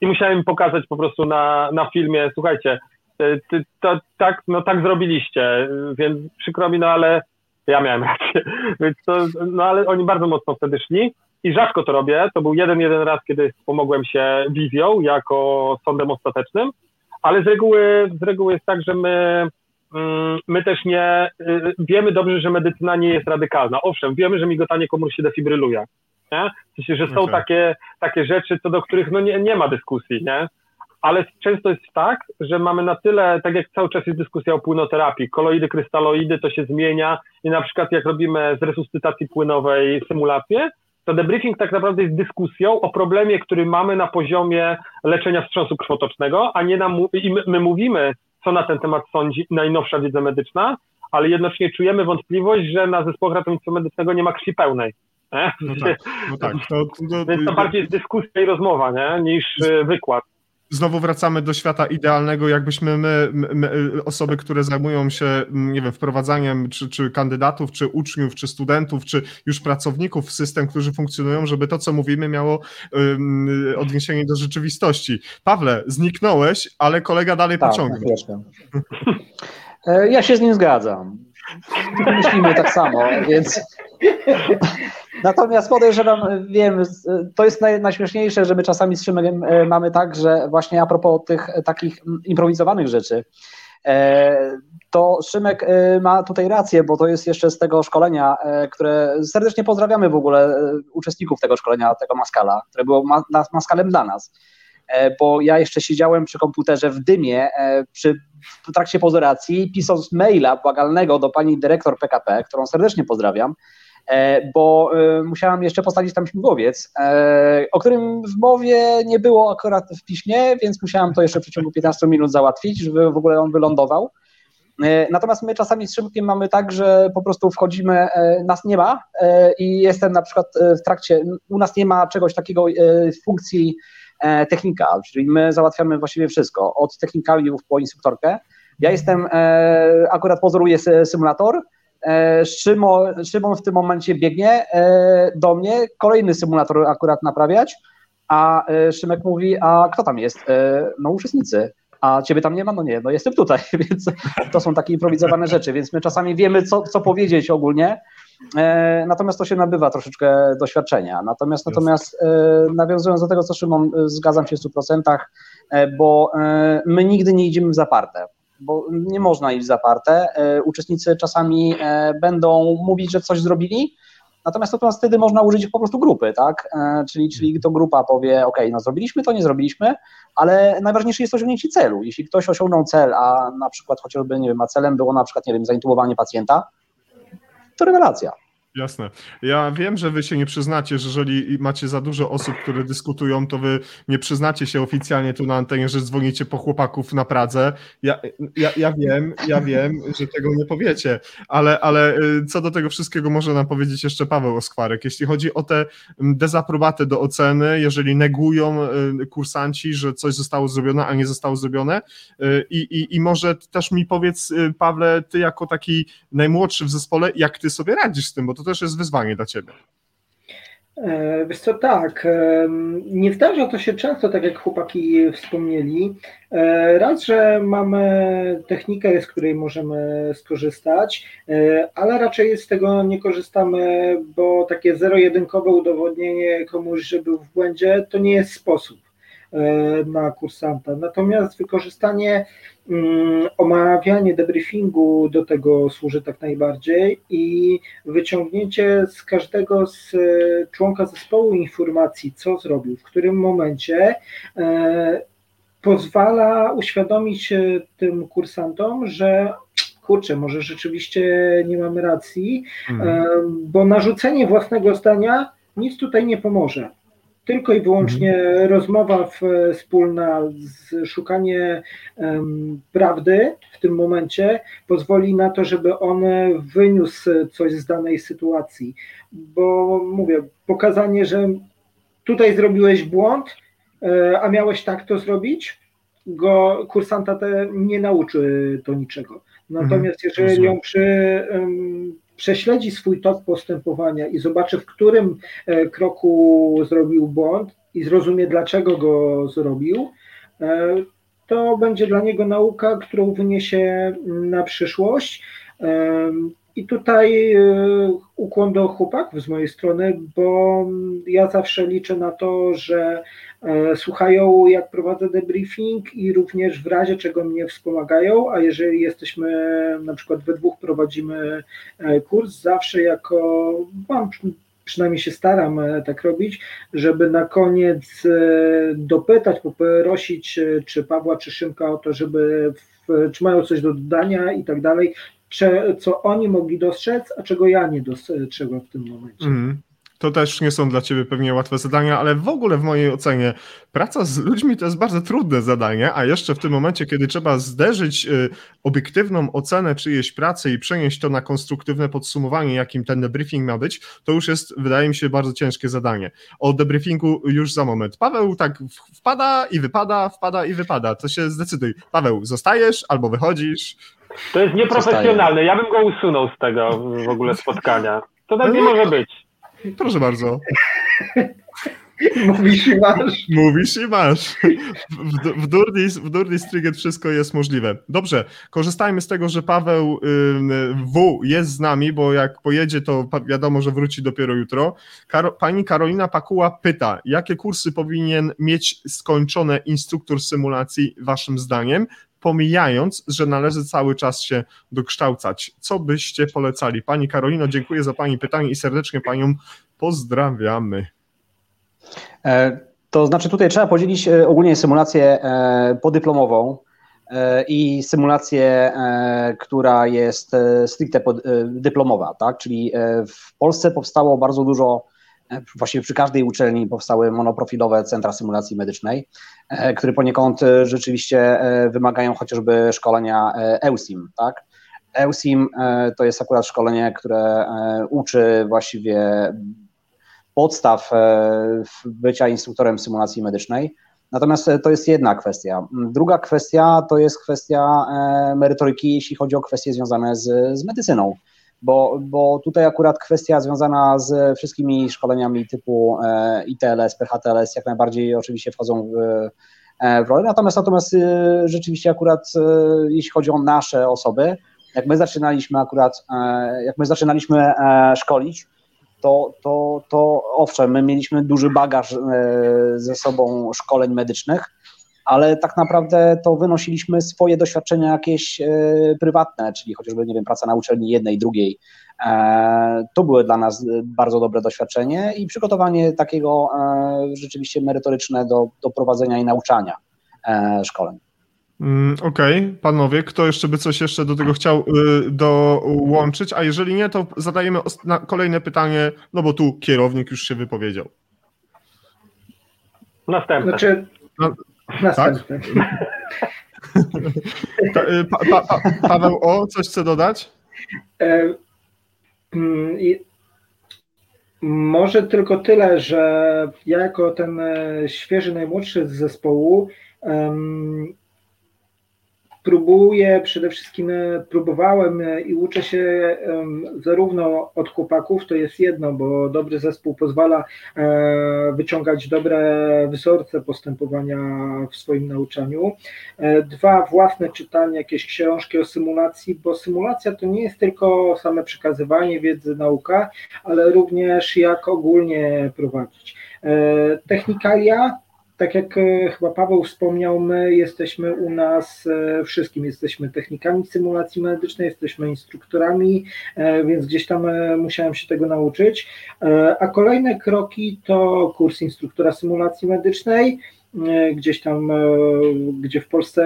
I musiałem pokazać po prostu na, na filmie, słuchajcie, y, ty, to, tak, no tak zrobiliście, więc przykro mi, no ale ja miałem rację. Więc to, no ale oni bardzo mocno wtedy szli i rzadko to robię. To był jeden, jeden raz, kiedy pomogłem się wizją jako sądem ostatecznym, ale z reguły, z reguły jest tak, że my, mm, my też nie y, wiemy dobrze, że medycyna nie jest radykalna. Owszem, wiemy, że migotanie komór się defibryluje. Nie? W sensie, że są okay. takie, takie rzeczy, co do których no nie, nie ma dyskusji, nie? ale często jest tak, że mamy na tyle, tak jak cały czas jest dyskusja o płynoterapii, koloidy, krystaloidy, to się zmienia i na przykład jak robimy z resuscytacji płynowej symulację, to debriefing tak naprawdę jest dyskusją o problemie, który mamy na poziomie leczenia wstrząsu krwotocznego, a nie nam, i my, my mówimy, co na ten temat sądzi najnowsza wiedza medyczna, ale jednocześnie czujemy wątpliwość, że na zespołach ratownictwa medycznego nie ma krwi pełnej. No tak, no tak. To, to, Więc to bardziej jest dyskusja i rozmowa, nie? niż e, wykład znowu wracamy do świata idealnego, jakbyśmy my, my, osoby, które zajmują się, nie wiem, wprowadzaniem czy, czy kandydatów, czy uczniów, czy studentów, czy już pracowników w system, którzy funkcjonują, żeby to, co mówimy, miało um, odniesienie do rzeczywistości. Pawle, zniknąłeś, ale kolega dalej tak, pociągnął. E, ja się z nim zgadzam. Myślimy tak samo, więc Natomiast podejrzewam, wiem, to jest naj, najśmieszniejsze, że my czasami z Szymem e, mamy tak, że właśnie a propos tych takich improwizowanych rzeczy, e, to Szymek e, ma tutaj rację, bo to jest jeszcze z tego szkolenia, które serdecznie pozdrawiamy w ogóle uczestników tego szkolenia, tego Maskala, które było Maskalem dla nas. Bo ja jeszcze siedziałem przy komputerze w dymie przy, w trakcie pozoracji, pisząc maila błagalnego do pani dyrektor PKP, którą serdecznie pozdrawiam, E, bo e, musiałam jeszcze postawić tam śmigłowiec, e, o którym w mowie nie było akurat w piśmie, więc musiałam to jeszcze w przeciągu 15 minut załatwić, żeby w ogóle on wylądował. Natomiast my czasami z Szymkiem mamy tak, że po prostu wchodzimy, nas nie ma i jestem na przykład w trakcie, u nas nie ma czegoś takiego w funkcji technika, czyli my załatwiamy właściwie wszystko, od technikaliów po instruktorkę. Ja jestem, akurat pozoruję symulator, E, Szymon, Szymon w tym momencie biegnie e, do mnie, kolejny symulator akurat naprawiać, a e, Szymek mówi, a kto tam jest? No uczestnicy. A ciebie tam nie ma? No nie, no jestem tutaj, więc to są takie improwizowane rzeczy, więc my czasami wiemy, co, co powiedzieć ogólnie, natomiast to się nabywa troszeczkę doświadczenia. Natomiast, natomiast nawiązując do tego, co Szymon, zgadzam się w 100%, bo my nigdy nie idziemy w zaparte bo nie można iść zaparte. E, uczestnicy czasami e, będą mówić, że coś zrobili, natomiast to wtedy można użyć po prostu grupy, tak? E, czyli, czyli to grupa powie, ok, no zrobiliśmy to, nie zrobiliśmy, ale najważniejsze jest osiągnięcie celu. Jeśli ktoś osiągnął cel, a na przykład chociażby, nie wiem, a celem było na przykład, nie wiem, zaintubowanie pacjenta, to rewelacja. Jasne. Ja wiem, że wy się nie przyznacie, że jeżeli macie za dużo osób, które dyskutują, to wy nie przyznacie się oficjalnie tu na antenie, że dzwonicie po chłopaków na Pradze. Ja, ja, ja wiem, ja wiem, że tego nie powiecie, ale, ale y, co do tego wszystkiego może nam powiedzieć jeszcze Paweł Oskwarek. Jeśli chodzi o te dezaprobaty do oceny, jeżeli negują y, kursanci, że coś zostało zrobione, a nie zostało zrobione y, i, i, i może też mi powiedz, Pawle, ty jako taki najmłodszy w zespole, jak ty sobie radzisz z tym, bo to też jest wyzwanie dla ciebie. E, wiesz co, tak, nie zdarza to się często, tak jak chłopaki wspomnieli. E, raz, że mamy technikę, z której możemy skorzystać, e, ale raczej z tego nie korzystamy, bo takie zero-jedynkowe udowodnienie komuś, że był w błędzie, to nie jest sposób na kursanta. Natomiast wykorzystanie Mm, omawianie debriefingu do tego służy tak najbardziej i wyciągnięcie z każdego z e, członka zespołu informacji, co zrobił, w którym momencie, e, pozwala uświadomić tym kursantom, że kurczę, może rzeczywiście nie mamy racji. E, bo narzucenie własnego zdania nic tutaj nie pomoże tylko i wyłącznie mhm. rozmowa wspólna, szukanie um, prawdy w tym momencie pozwoli na to, żeby on wyniósł coś z danej sytuacji. Bo mówię, pokazanie, że tutaj zrobiłeś błąd, e, a miałeś tak to zrobić, go kursanta te nie nauczy to niczego. Natomiast mhm. jeżeli ją przy, um, prześledzi swój tok postępowania i zobaczy, w którym e, kroku zrobił błąd i zrozumie, dlaczego go zrobił, e, to będzie dla niego nauka, którą wyniesie na przyszłość. E, I tutaj ukłon do chłopaków z mojej strony, bo ja zawsze liczę na to, że E, słuchają jak prowadzę debriefing i również w razie czego mnie wspomagają, a jeżeli jesteśmy na przykład we dwóch prowadzimy e, kurs, zawsze jako mam przynajmniej się staram e, tak robić, żeby na koniec dopytać, poprosić czy Pawła, czy Szymka o to, żeby w, czy mają coś do dodania i tak dalej, czy, co oni mogli dostrzec, a czego ja nie dostrzegłem w tym momencie. Mm to też nie są dla ciebie pewnie łatwe zadania, ale w ogóle w mojej ocenie praca z ludźmi to jest bardzo trudne zadanie, a jeszcze w tym momencie, kiedy trzeba zderzyć y, obiektywną ocenę czyjejś pracy i przenieść to na konstruktywne podsumowanie, jakim ten debriefing ma być, to już jest, wydaje mi się, bardzo ciężkie zadanie. O debriefingu już za moment. Paweł tak wpada i wypada, wpada i wypada. To się zdecyduj. Paweł, zostajesz albo wychodzisz? To jest nieprofesjonalne. Ja bym go usunął z tego w ogóle spotkania. To tak nie może być. Proszę bardzo. Mówisz i masz. Mówisz i masz. W, w, Durdis, w Triget wszystko jest możliwe. Dobrze, korzystajmy z tego, że Paweł W jest z nami, bo jak pojedzie, to wiadomo, że wróci dopiero jutro. Karo, pani Karolina Pakuła pyta, jakie kursy powinien mieć skończone instruktor symulacji waszym zdaniem? Pomijając, że należy cały czas się dokształcać. Co byście polecali? Pani Karolino, dziękuję za Pani pytanie i serdecznie Panią pozdrawiamy. E, to znaczy tutaj trzeba podzielić e, ogólnie symulację e, podyplomową i symulację, która jest stricte dyplomowa, tak? Czyli w Polsce powstało bardzo dużo właściwie przy każdej uczelni powstały monoprofilowe centra symulacji medycznej, e, które poniekąd e, rzeczywiście e, wymagają chociażby szkolenia EUSIM, tak? EUSIM to jest akurat szkolenie, które uczy właściwie podstaw bycia instruktorem symulacji medycznej. Natomiast to jest jedna kwestia. Druga kwestia to jest kwestia merytoryki, jeśli chodzi o kwestie związane z, z medycyną bo, bo tutaj akurat kwestia związana z wszystkimi szkoleniami typu e, ITLS, PHTLS jak najbardziej oczywiście wchodzą w, e, w rolę, natomiast, natomiast e, rzeczywiście akurat jeśli chodzi o nasze osoby, jak my zaczynaliśmy akurat, jak my zaczynaliśmy szkolić, to, to, to owszem, my mieliśmy duży bagaż ze sobą szkoleń medycznych, ale tak naprawdę to wynosiliśmy swoje doświadczenia jakieś e, prywatne, czyli chociażby, nie wiem, praca na uczelni jednej, drugiej. E, to były dla nas bardzo dobre doświadczenie i przygotowanie takiego e, rzeczywiście merytoryczne do, do prowadzenia i nauczania szkoleń. Mm, okej, okay. panowie, kto jeszcze by coś jeszcze do tego chciał y, dołączyć? A jeżeli nie, to zadajemy kolejne pytanie, no bo tu kierownik już się wypowiedział. Następne. Znaczy, no, Następny. Tak? pa, pa, pa, Paweł O, coś chce dodać? E, mm, może tylko tyle, że ja jako ten e, świeży najmłodszy z zespołu próbuję przede wszystkim, e, próbowałem e, i uczę się zarówno od chłopaków, to jest jedno, bo dobry zespół pozwala wyciągać dobre wzorce postępowania w swoim nauczaniu. Dwa, własne czytanie, jakieś książki o symulacji, bo symulacja to nie jest tylko same przekazywanie wiedzy, nauka, ale również jak ogólnie prowadzić. Technikalia tak jak e, chyba Paweł wspomniał, my jesteśmy u nas e, wszystkim. Jesteśmy technikami symulacji medycznej, jesteśmy instruktorami, e, więc gdzieś tam musiałem się tego nauczyć. A kolejne kroki to kurs instruktora symulacji medycznej gdzieś tam, e, gdzie w Polsce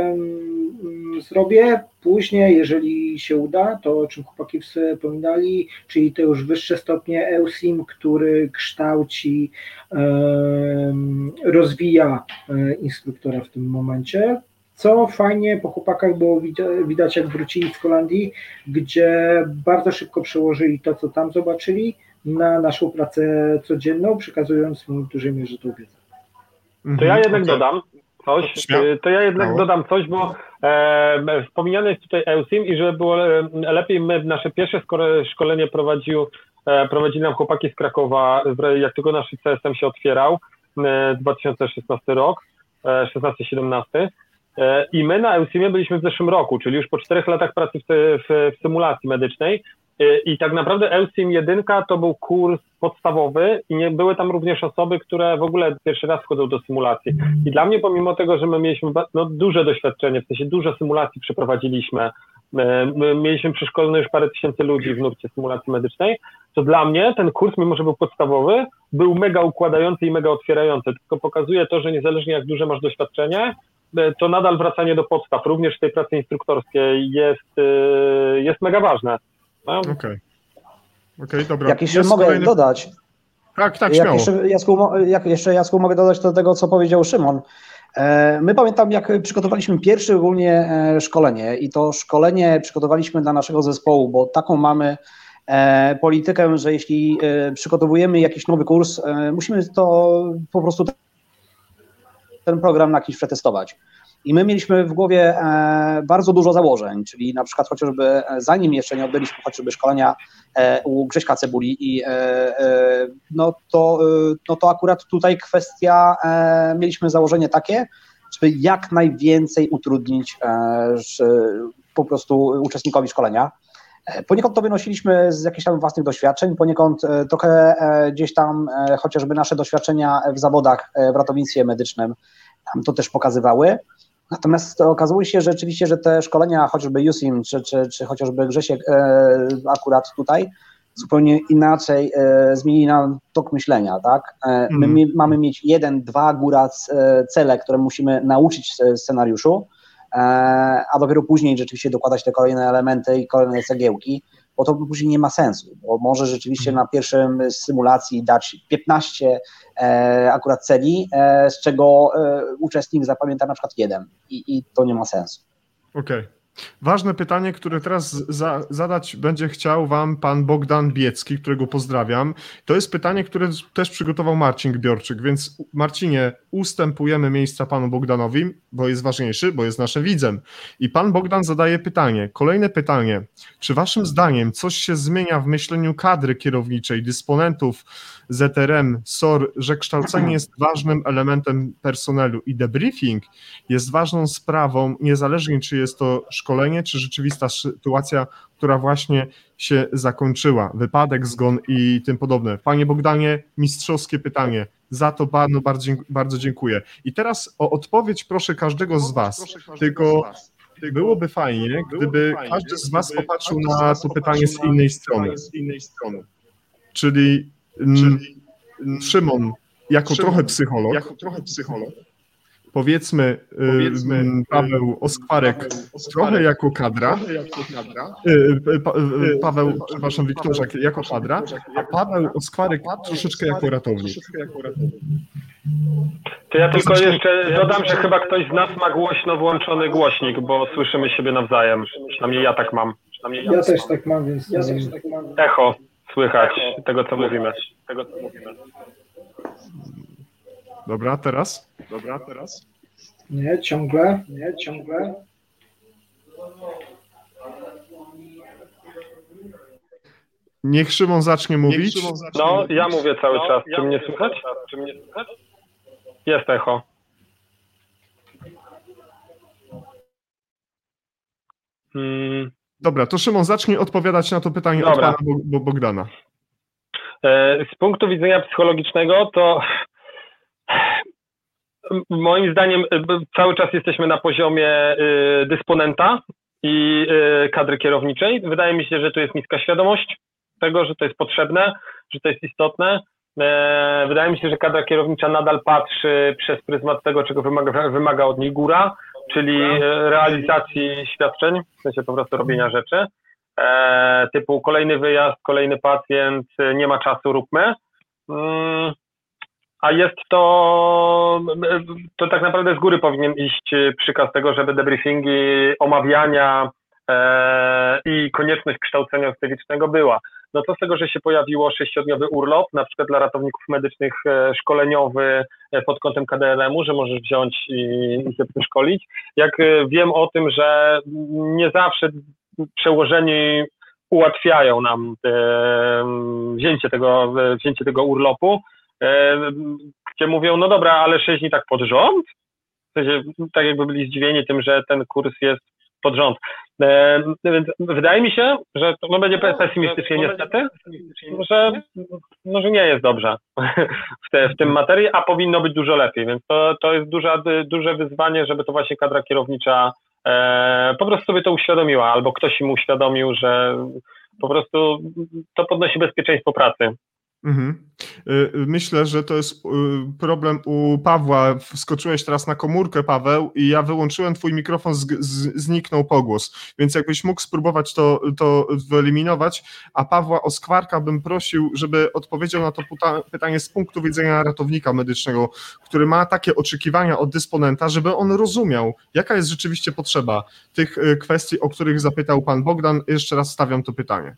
mm, zrobię. Później, jeżeli się uda, to o czym chłopaki wspominali, czyli te już wyższe stopnie EUSIM, który kształci, rozwija e, instruktora w tym momencie. Co fajnie po chłopakach było widać, jak wrócili z Holandii, gdzie bardzo szybko przełożyli to, co tam zobaczyli, na naszą pracę codzienną, przekazując mi w dużej mierze tą wiedzę. To ja mhm, jednak okay. dodam coś, y, to ja jednak dodam coś, bo e, wspomniane jest tutaj EUSIM i żeby było lepiej, my nasze pierwsze szkolenie prowadził, e, prowadzili nam chłopaki z Krakowa, jak tylko nasz CSM się otwierał, e, 2016 rok, e, 16-17 e, i my na EUSIMie byliśmy w zeszłym roku, czyli już po czterech latach pracy w, w, w symulacji medycznej i tak naprawdę EUSIM 1 to był kurs podstawowy i nie były tam również osoby, które w ogóle pierwszy raz wchodzą do symulacji. I dla mnie, pomimo tego, że my mieliśmy no, duże doświadczenie, w sensie dużo symulacji przeprowadziliśmy, my mieliśmy przeszkolone już parę tysięcy ludzi w nurcie symulacji medycznej, to dla mnie ten kurs, mimo że był podstawowy, był mega układający i mega otwierający. Tylko pokazuje to, że niezależnie jak duże masz doświadczenie, to nadal wracanie do podstaw, również w tej pracy instruktorskiej jest, y, jest mega ważne. No. Okej. Okay. okay. dobra. Jak jeszcze mogę kolejny... dodać. Tak, tak, śmiało. Jak jeszcze, Jasku, jak jeszcze Jasku mogę dodać do tego, co powiedział Szymon. E, my pamiętam, jak przygotowaliśmy pierwsze ogólnie e, szkolenie i to szkolenie przygotowaliśmy dla naszego zespołu, bo taką mamy e, politykę, że jeśli przygotowujemy jakiś nowy kurs, musimy to po prostu ten program na jakiś przetestować. I my mieliśmy w głowie e, bardzo dużo założeń, czyli na przykład chociażby e, zanim jeszcze nie odbyliśmy chociażby szkolenia e, u Grześka Cebuli i no to, no to akurat tutaj kwestia, mieliśmy założenie takie, żeby jak najwięcej utrudnić po prostu uczestnikowi szkolenia. Poniekąd to wynosiliśmy z jakichś tam własnych doświadczeń, poniekąd trochę gdzieś tam chociażby nasze doświadczenia w zawodach w ratownictwie medycznym to też pokazywały. Natomiast okazało się że rzeczywiście, że te szkolenia, chociażby USIM, czy, czy, czy chociażby Grzesiek e, akurat tutaj, zupełnie inaczej e, zmienili nam tok myślenia, tak? E, my mm. mamy mieć jeden, dwa góra e, cele, które musimy nauczyć scenariuszu, e, a dopiero później rzeczywiście dokładać te kolejne elementy i kolejne cegiełki bo to później nie ma sensu, bo może rzeczywiście na pierwszym symulacji dać 15 e, akurat celi, e, z czego e, uczestnik zapamięta na przykład jeden i, i to nie ma sensu. Okej. Okay. Ważne pytanie, które teraz za, zadać będzie chciał Wam pan Bogdan Biecki, którego pozdrawiam. To jest pytanie, które też przygotował Marcin Gbiorczyk, więc Marcinie, ustępujemy miejsca panu Bogdanowi, bo jest ważniejszy, bo jest naszym widzem. I pan Bogdan zadaje pytanie, kolejne pytanie. Czy Waszym zdaniem coś się zmienia w myśleniu kadry kierowniczej, dysponentów ZRM, SOR, że kształcenie jest ważnym elementem personelu i debriefing jest ważną sprawą, niezależnie czy jest to szkolenie, czy rzeczywista sytuacja, która właśnie się zakończyła, wypadek, zgon i tym podobne. Panie Bogdanie, mistrzowskie pytanie. Za to bardzo, bardzo, dziękuję. I teraz o odpowiedź proszę każdego z Was. Tylko byłoby fajnie, gdyby każdy z Was popatrzył na to pytanie z innej strony. Czyli, mm, Szymon, jako trochę psycholog, jako trochę psycholog powiedzmy, powiedzmy mm, Paweł Oskwarek, Paweł Oskwarek trochę jako kadra, y, y, Paweł, przepraszam, Wiktorzak jako kadra, a Paweł Oskwarek troszeczkę jako ratownik. To ja tylko jeszcze dodam, że chyba ktoś z nas ma głośno włączony głośnik, bo słyszymy siebie nawzajem. Przynajmniej ja tak mam. Ja, ja też tak mam, więc ja też tak mam. Echo słychać tego, co mówimy. Tego, co mówimy. Dobra, teraz? Dobra, teraz? Nie, ciągle, nie, ciągle. Niech Szymon zacznie mówić. No, ja mówię cały czas. Czy mnie słychać? Czy mnie słychać? Jest echo. Hmm. Dobra, to Szymon zacznij odpowiadać na to pytanie od Dobra. pana Bo- Bo- Bogdana. E, Z punktu widzenia psychologicznego, to moim zdaniem b- cały czas jesteśmy na poziomie e, dysponenta i e, kadry kierowniczej. Wydaje mi się, że tu jest niska świadomość tego, że to jest potrzebne, że to jest istotne. E, Wydaje mi się, że kadra kierownicza nadal patrzy przez pryzmat tego, czego wymaga, wymaga od niej góra, czyli e, realizacji świadczeń, w sensie po prostu robienia rzeczy e, typu kolejny wyjazd, kolejny pacjent, nie ma czasu, róbmy. A jest to, to tak naprawdę z góry powinien iść przykaz tego, żeby debriefingi, omawiania e, i konieczność kształcenia ustawicznego była. No co z tego, że się pojawiło sześciodniowy urlop, na przykład dla ratowników medycznych e, szkoleniowy e, pod kątem KDLM-u, że możesz wziąć i, i się przeszkolić. Jak e, wiem o tym, że nie zawsze przełożeni ułatwiają nam e, wzięcie, tego, e, wzięcie tego urlopu, gdzie mówią, no dobra, ale sześć dni tak pod rząd? W sensie, tak jakby byli zdziwieni tym, że ten kurs jest pod rząd. E, więc wydaje mi się, że to no, będzie pesymistycznie niestety, że, no, że nie jest dobrze w, te, w tym materii, a powinno być dużo lepiej, więc to, to jest duża, duże wyzwanie, żeby to właśnie kadra kierownicza e, po prostu sobie to uświadomiła, albo ktoś im uświadomił, że po prostu to podnosi bezpieczeństwo pracy. Mhm. Y, Myślę, że to jest y, problem u Pawła. Wskoczyłeś teraz na komórkę, Paweł, i ja wyłączyłem twój mikrofon, z, z, zniknął pogłos. Więc jakbyś mógł spróbować to, to wyeliminować, a Pawła Oskwarka bym prosił, żeby odpowiedział na to pytanie z punktu widzenia ratownika medycznego, który ma takie oczekiwania od dysponenta, żeby on rozumiał, jaka jest rzeczywiście potrzeba tych y, kwestii, o których zapytał pan Bogdan. Jeszcze raz stawiam to pytanie.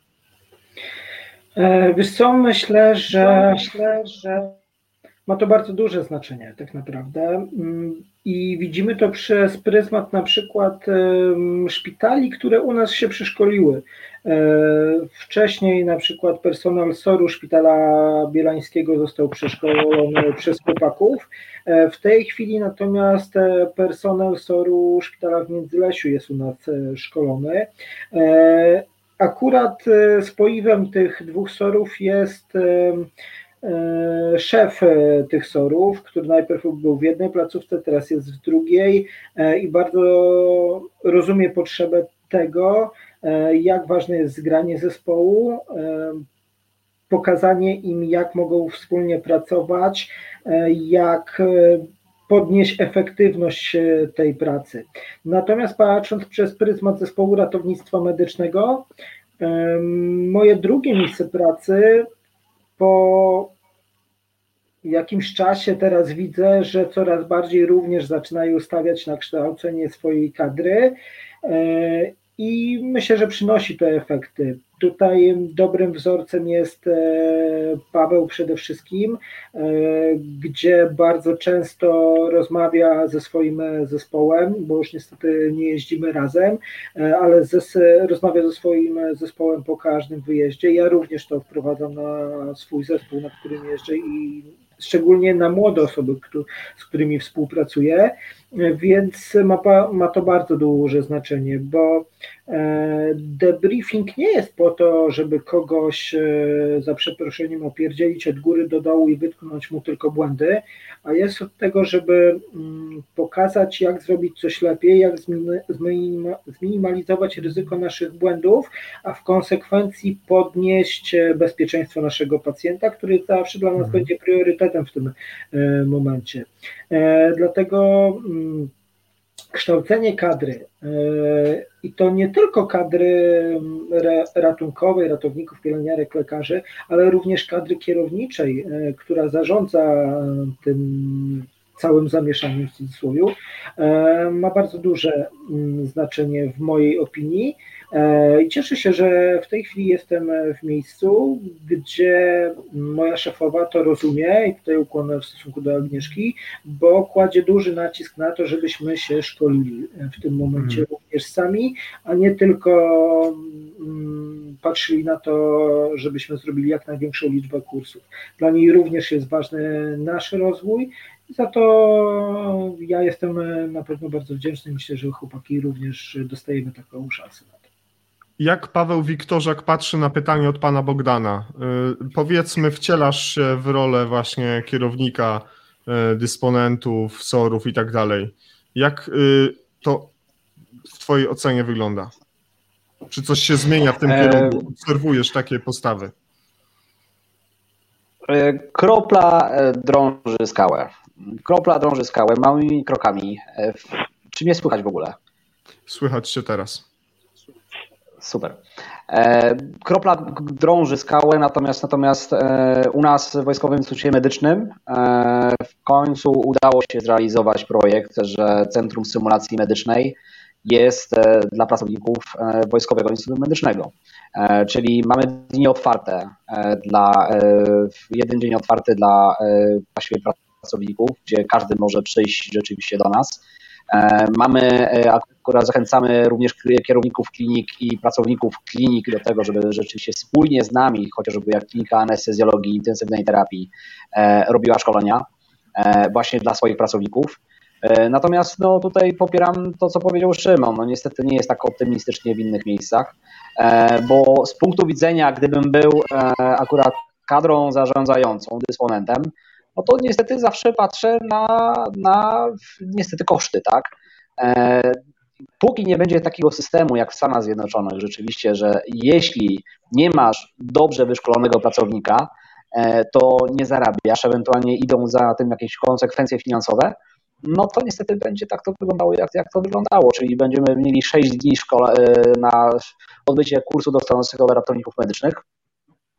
E, Wiesz co, myślę, że myślę, że ma to bardzo duże znaczenie tak naprawdę Mm, i widzimy to przez pryzmat na przykład szpitali, które u nas się przeszkoliły. E, Wcześniej na przykład personel SOR-u Szpitala Bielańskiego został przeszkolony przez chłopaków. E, W tej chwili natomiast personel SOR-u Szpitala w Międzylesiu jest u nas szkolony. E, Akurat e, spoiwem tych dwóch sorów jest e, e, szef e, tych sorów, który najpierw był w jednej placówce, teraz jest w drugiej e, i bardzo rozumie potrzebę tego, e, jak ważne jest zgranie zespołu, e, pokazanie im, jak mogą wspólnie pracować, e, jak e, podnieść efektywność e, tej pracy. Natomiast patrząc przez pryzmat zespołu ratownictwa medycznego, moje drugie miejsce pracy po jakimś czasie teraz widzę, że coraz bardziej również zaczynają stawiać na kształcenie swojej kadry e, i myślę, że przynosi to efekty. Tutaj dobrym wzorcem jest e, Paweł przede wszystkim, e, gdzie bardzo często rozmawia ze swoim zespołem, bo już niestety nie jeździmy razem, e, ale zes, rozmawia ze swoim zespołem po każdym wyjeździe. Ja również to wprowadzam na swój zespół, na którym jeżdżę i szczególnie na młode osoby, z którymi współpracuję, więc ma, ma to bardzo duże znaczenie, bo e, debriefing nie jest po to, żeby kogoś e, za przeproszeniem opierdzielić od góry do dołu i wytknąć mu tylko błędy, a jest od tego, żeby mm, pokazać, jak zrobić coś lepiej, jak zmin- zminima- zminimalizować ryzyko naszych błędów, a w konsekwencji podnieść e, bezpieczeństwo naszego pacjenta, który zawsze dla nas Mhm. będzie priorytetem w tym momencie. E, Dlatego mm, kształcenie kadry e, i to nie tylko kadry mm, ratunkowej, ratowników, pielęgniarek, lekarzy, ale również kadry kierowniczej, e, która zarządza tym całym zamieszaniem w cudzysłowie, ma bardzo duże mm, znaczenie w mojej opinii. E, I cieszę się, że w tej chwili jestem w miejscu, gdzie moja szefowa to rozumie i tutaj ukłon w stosunku do Agnieszki, bo kładzie duży nacisk na to, żebyśmy się szkolili w tym momencie Mhm. również sami, a nie tylko mm, patrzyli na to, żebyśmy zrobili jak największą liczbę kursów. Dla nich również jest ważny nasz rozwój i za to ja jestem na pewno bardzo wdzięczny. Myślę, że chłopaki również dostajemy taką szansę. Jak Paweł Wiktorzak patrzy na pytanie od pana Bogdana? Y, powiedzmy, wcielasz się w rolę właśnie kierownika y, dysponentów, sorów i tak dalej. Jak y, to w twojej ocenie wygląda? Czy coś się zmienia w tym e, kierunku? Obserwujesz takie postawy? E, kropla e, drąży skałę. Kropla drąży skałę małymi krokami. Czy mnie słychać w ogóle? Słychać się teraz. Super. E, kropla drąży skałę, natomiast, natomiast e, u nas w Wojskowym Instytucie Medycznym e, w końcu udało się zrealizować projekt, że Centrum Symulacji Medycznej jest dla pracowników Wojskowego Instytutu Medycznego. Czyli mamy dni otwarte dla, jeden dzień otwarty dla właściwie pracowników, gdzie każdy może przyjść rzeczywiście do nas mamy, e, akurat zachęcamy również kierowników klinik i pracowników klinik do tego, żeby rzeczywiście wspólnie z nami, chociażby jak klinika anestezjologii, intensywnej terapii, e, robiła szkolenia właśnie dla swoich pracowników. Natomiast no, tutaj popieram to, co powiedział Szymon. No, niestety nie jest tak optymistycznie w innych miejscach, bo z punktu widzenia, gdybym był akurat kadrą zarządzającą, dysponentem, no to niestety zawsze patrzę na, na niestety koszty, tak? E, póki nie będzie takiego systemu jak w Stanach Zjednoczonych, rzeczywiście, że jeśli nie masz dobrze wyszkolonego pracownika, e, to nie zarabiasz, ewentualnie idą za tym jakieś konsekwencje finansowe, no to niestety będzie tak to wyglądało, jak, jak to wyglądało, czyli będziemy mieli 6 dni szkole, na odbycie kursu dostającego ratowników medycznych,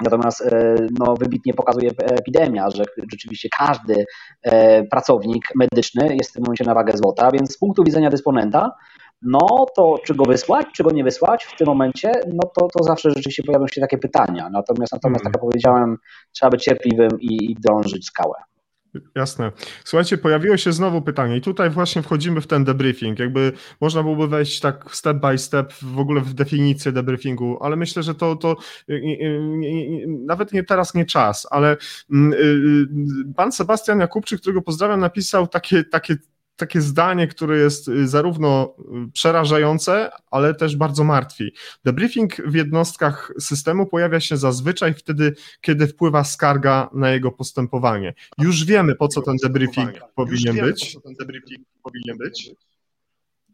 Natomiast e, no, wybitnie pokazuje epidemia, że rzeczywiście każdy e, pracownik medyczny jest w tym momencie na wagę złota, więc z punktu widzenia dysponenta, no to czy go wysłać, czy go nie wysłać w tym momencie, no to, to zawsze rzeczywiście pojawią się takie pytania. Natomiast, natomiast tak jak powiedziałem, trzeba być cierpliwym i, i drążyć skałę. Jasne. Słuchajcie, pojawiło się znowu pytanie i tutaj właśnie wchodzimy w ten debriefing. Jakby można byłoby wejść tak step by step w ogóle w definicję debriefingu, ale myślę, że to, to nawet nie teraz nie czas, ale mm, y, y, pan Sebastian Jakubczyk, którego pozdrawiam, napisał takie, takie takie zdanie, które jest y, zarówno y, przerażające, ale też bardzo martwi. Debriefing w jednostkach systemu pojawia się zazwyczaj wtedy, kiedy wpływa skarga na jego postępowanie. Już wiemy, po co ten debriefing powinien być.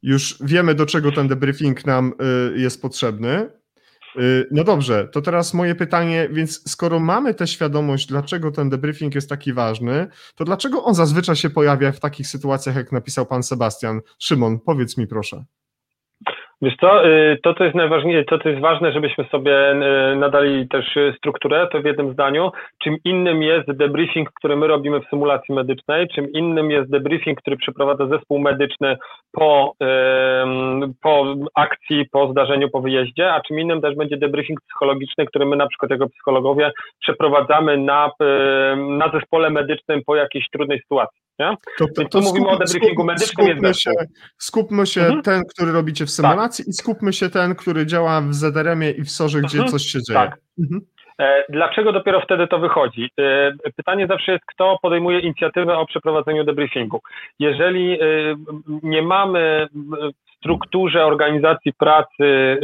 Już wiemy, do czego ten debriefing nam y, jest potrzebny. Y, no dobrze, to teraz moje pytanie, więc skoro mamy tę świadomość, dlaczego ten debriefing jest taki ważny, to dlaczego on zazwyczaj się pojawia w takich sytuacjach, jak napisał pan Sebastian? Szymon, powiedz mi proszę. Wiesz co, y, to co jest najważniejsze, to co jest ważne, żebyśmy sobie y, nadali też strukturę, to w jednym zdaniu, czym innym jest debriefing, który my robimy w symulacji medycznej, czym innym jest debriefing, który przeprowadza zespół medyczny po, po akcji, po zdarzeniu, po wyjeździe, a czym innym też będzie debriefing psychologiczny, który my na przykład jako psychologowie przeprowadzamy na, na zespole medycznym po jakiejś trudnej sytuacji. Nie? To, to, to mówimy skup, o debriefingu medycznym. Skupmy się, skupmy się mhm. ten, który robicie w symulacji tak. I skupmy się ten, który działa w ZRM-ie i w SORze, gdzie mhm. coś się dzieje. Tak. Mhm. E, dlaczego dopiero wtedy to wychodzi? E, pytanie zawsze jest, kto podejmuje inicjatywę o przeprowadzeniu debriefingu. Jeżeli e, nie mamy w strukturze organizacji pracy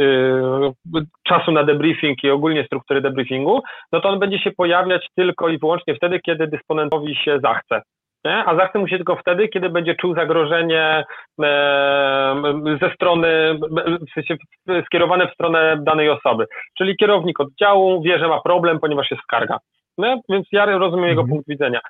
czasu na debriefing i ogólnie struktury debriefingu, no to on będzie się pojawiać tylko i wyłącznie wtedy, kiedy dysponentowi się zachce. Nie? A zachce mu się tylko wtedy, kiedy będzie czuł zagrożenie ze strony, w sensie skierowane w stronę danej osoby. Czyli kierownik oddziału wie, że ma problem, ponieważ jest skarga. Nie? Więc ja rozumiem jego mhm. punkt widzenia.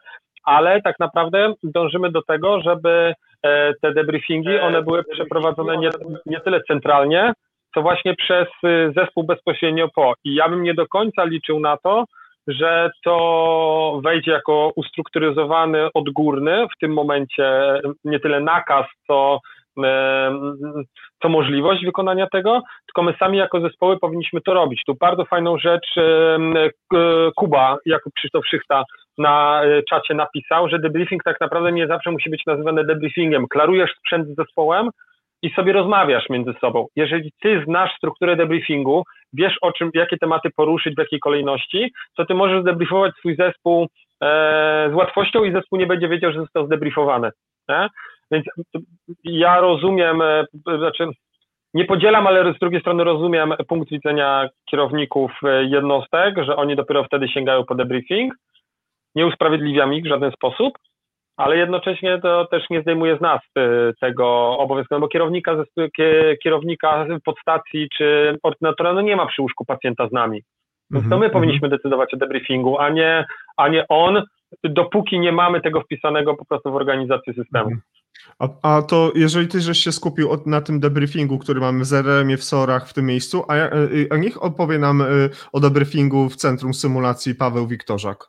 Ale tak naprawdę dążymy do tego, żeby e, te debriefingi, one były przeprowadzone nie, nie tyle centralnie, co właśnie przez y, zespół bezpośrednio po. I ja bym nie do końca liczył na to, że to wejdzie jako ustrukturyzowany odgórny w tym momencie nie tyle nakaz, co, co możliwość wykonania tego, tylko my sami jako zespoły powinniśmy to robić. Tu bardzo fajną rzecz Kuba, jako Krzysztof Szychta na e, czacie napisał, że debriefing tak naprawdę nie zawsze musi być nazywany debriefingiem. Klarujesz sprzęt z zespołem, i sobie rozmawiasz między sobą. Jeżeli ty znasz strukturę debriefingu, wiesz o czym, jakie tematy poruszyć, w jakiej kolejności, to ty możesz debriefować swój zespół e, z łatwością i zespół nie będzie wiedział, że został zdebriefowany. Nie? Więc ja rozumiem, e, znaczy nie podzielam, ale z drugiej strony rozumiem punkt widzenia kierowników e, jednostek, że oni dopiero wtedy sięgają po debriefing. Nie usprawiedliwiam ich w żaden sposób, ale jednocześnie to też nie zdejmuje z nas e, tego obowiązku, no bo kierownika, kierownika podstacji czy ordynatora no nie ma przy łóżku pacjenta z nami. Więc to my mhm, powinniśmy mhm. decydować o debriefingu, a nie, a nie on, dopóki nie mamy tego wpisanego po prostu w organizację systemu. Mhm. A, a to jeżeli ty żeś się skupił od, na tym debriefingu, który mamy w ZRM-ie, w SOR-ach w tym miejscu, a, a niech opowie nam y, o debriefingu w Centrum Symulacji Paweł Wiktorzak.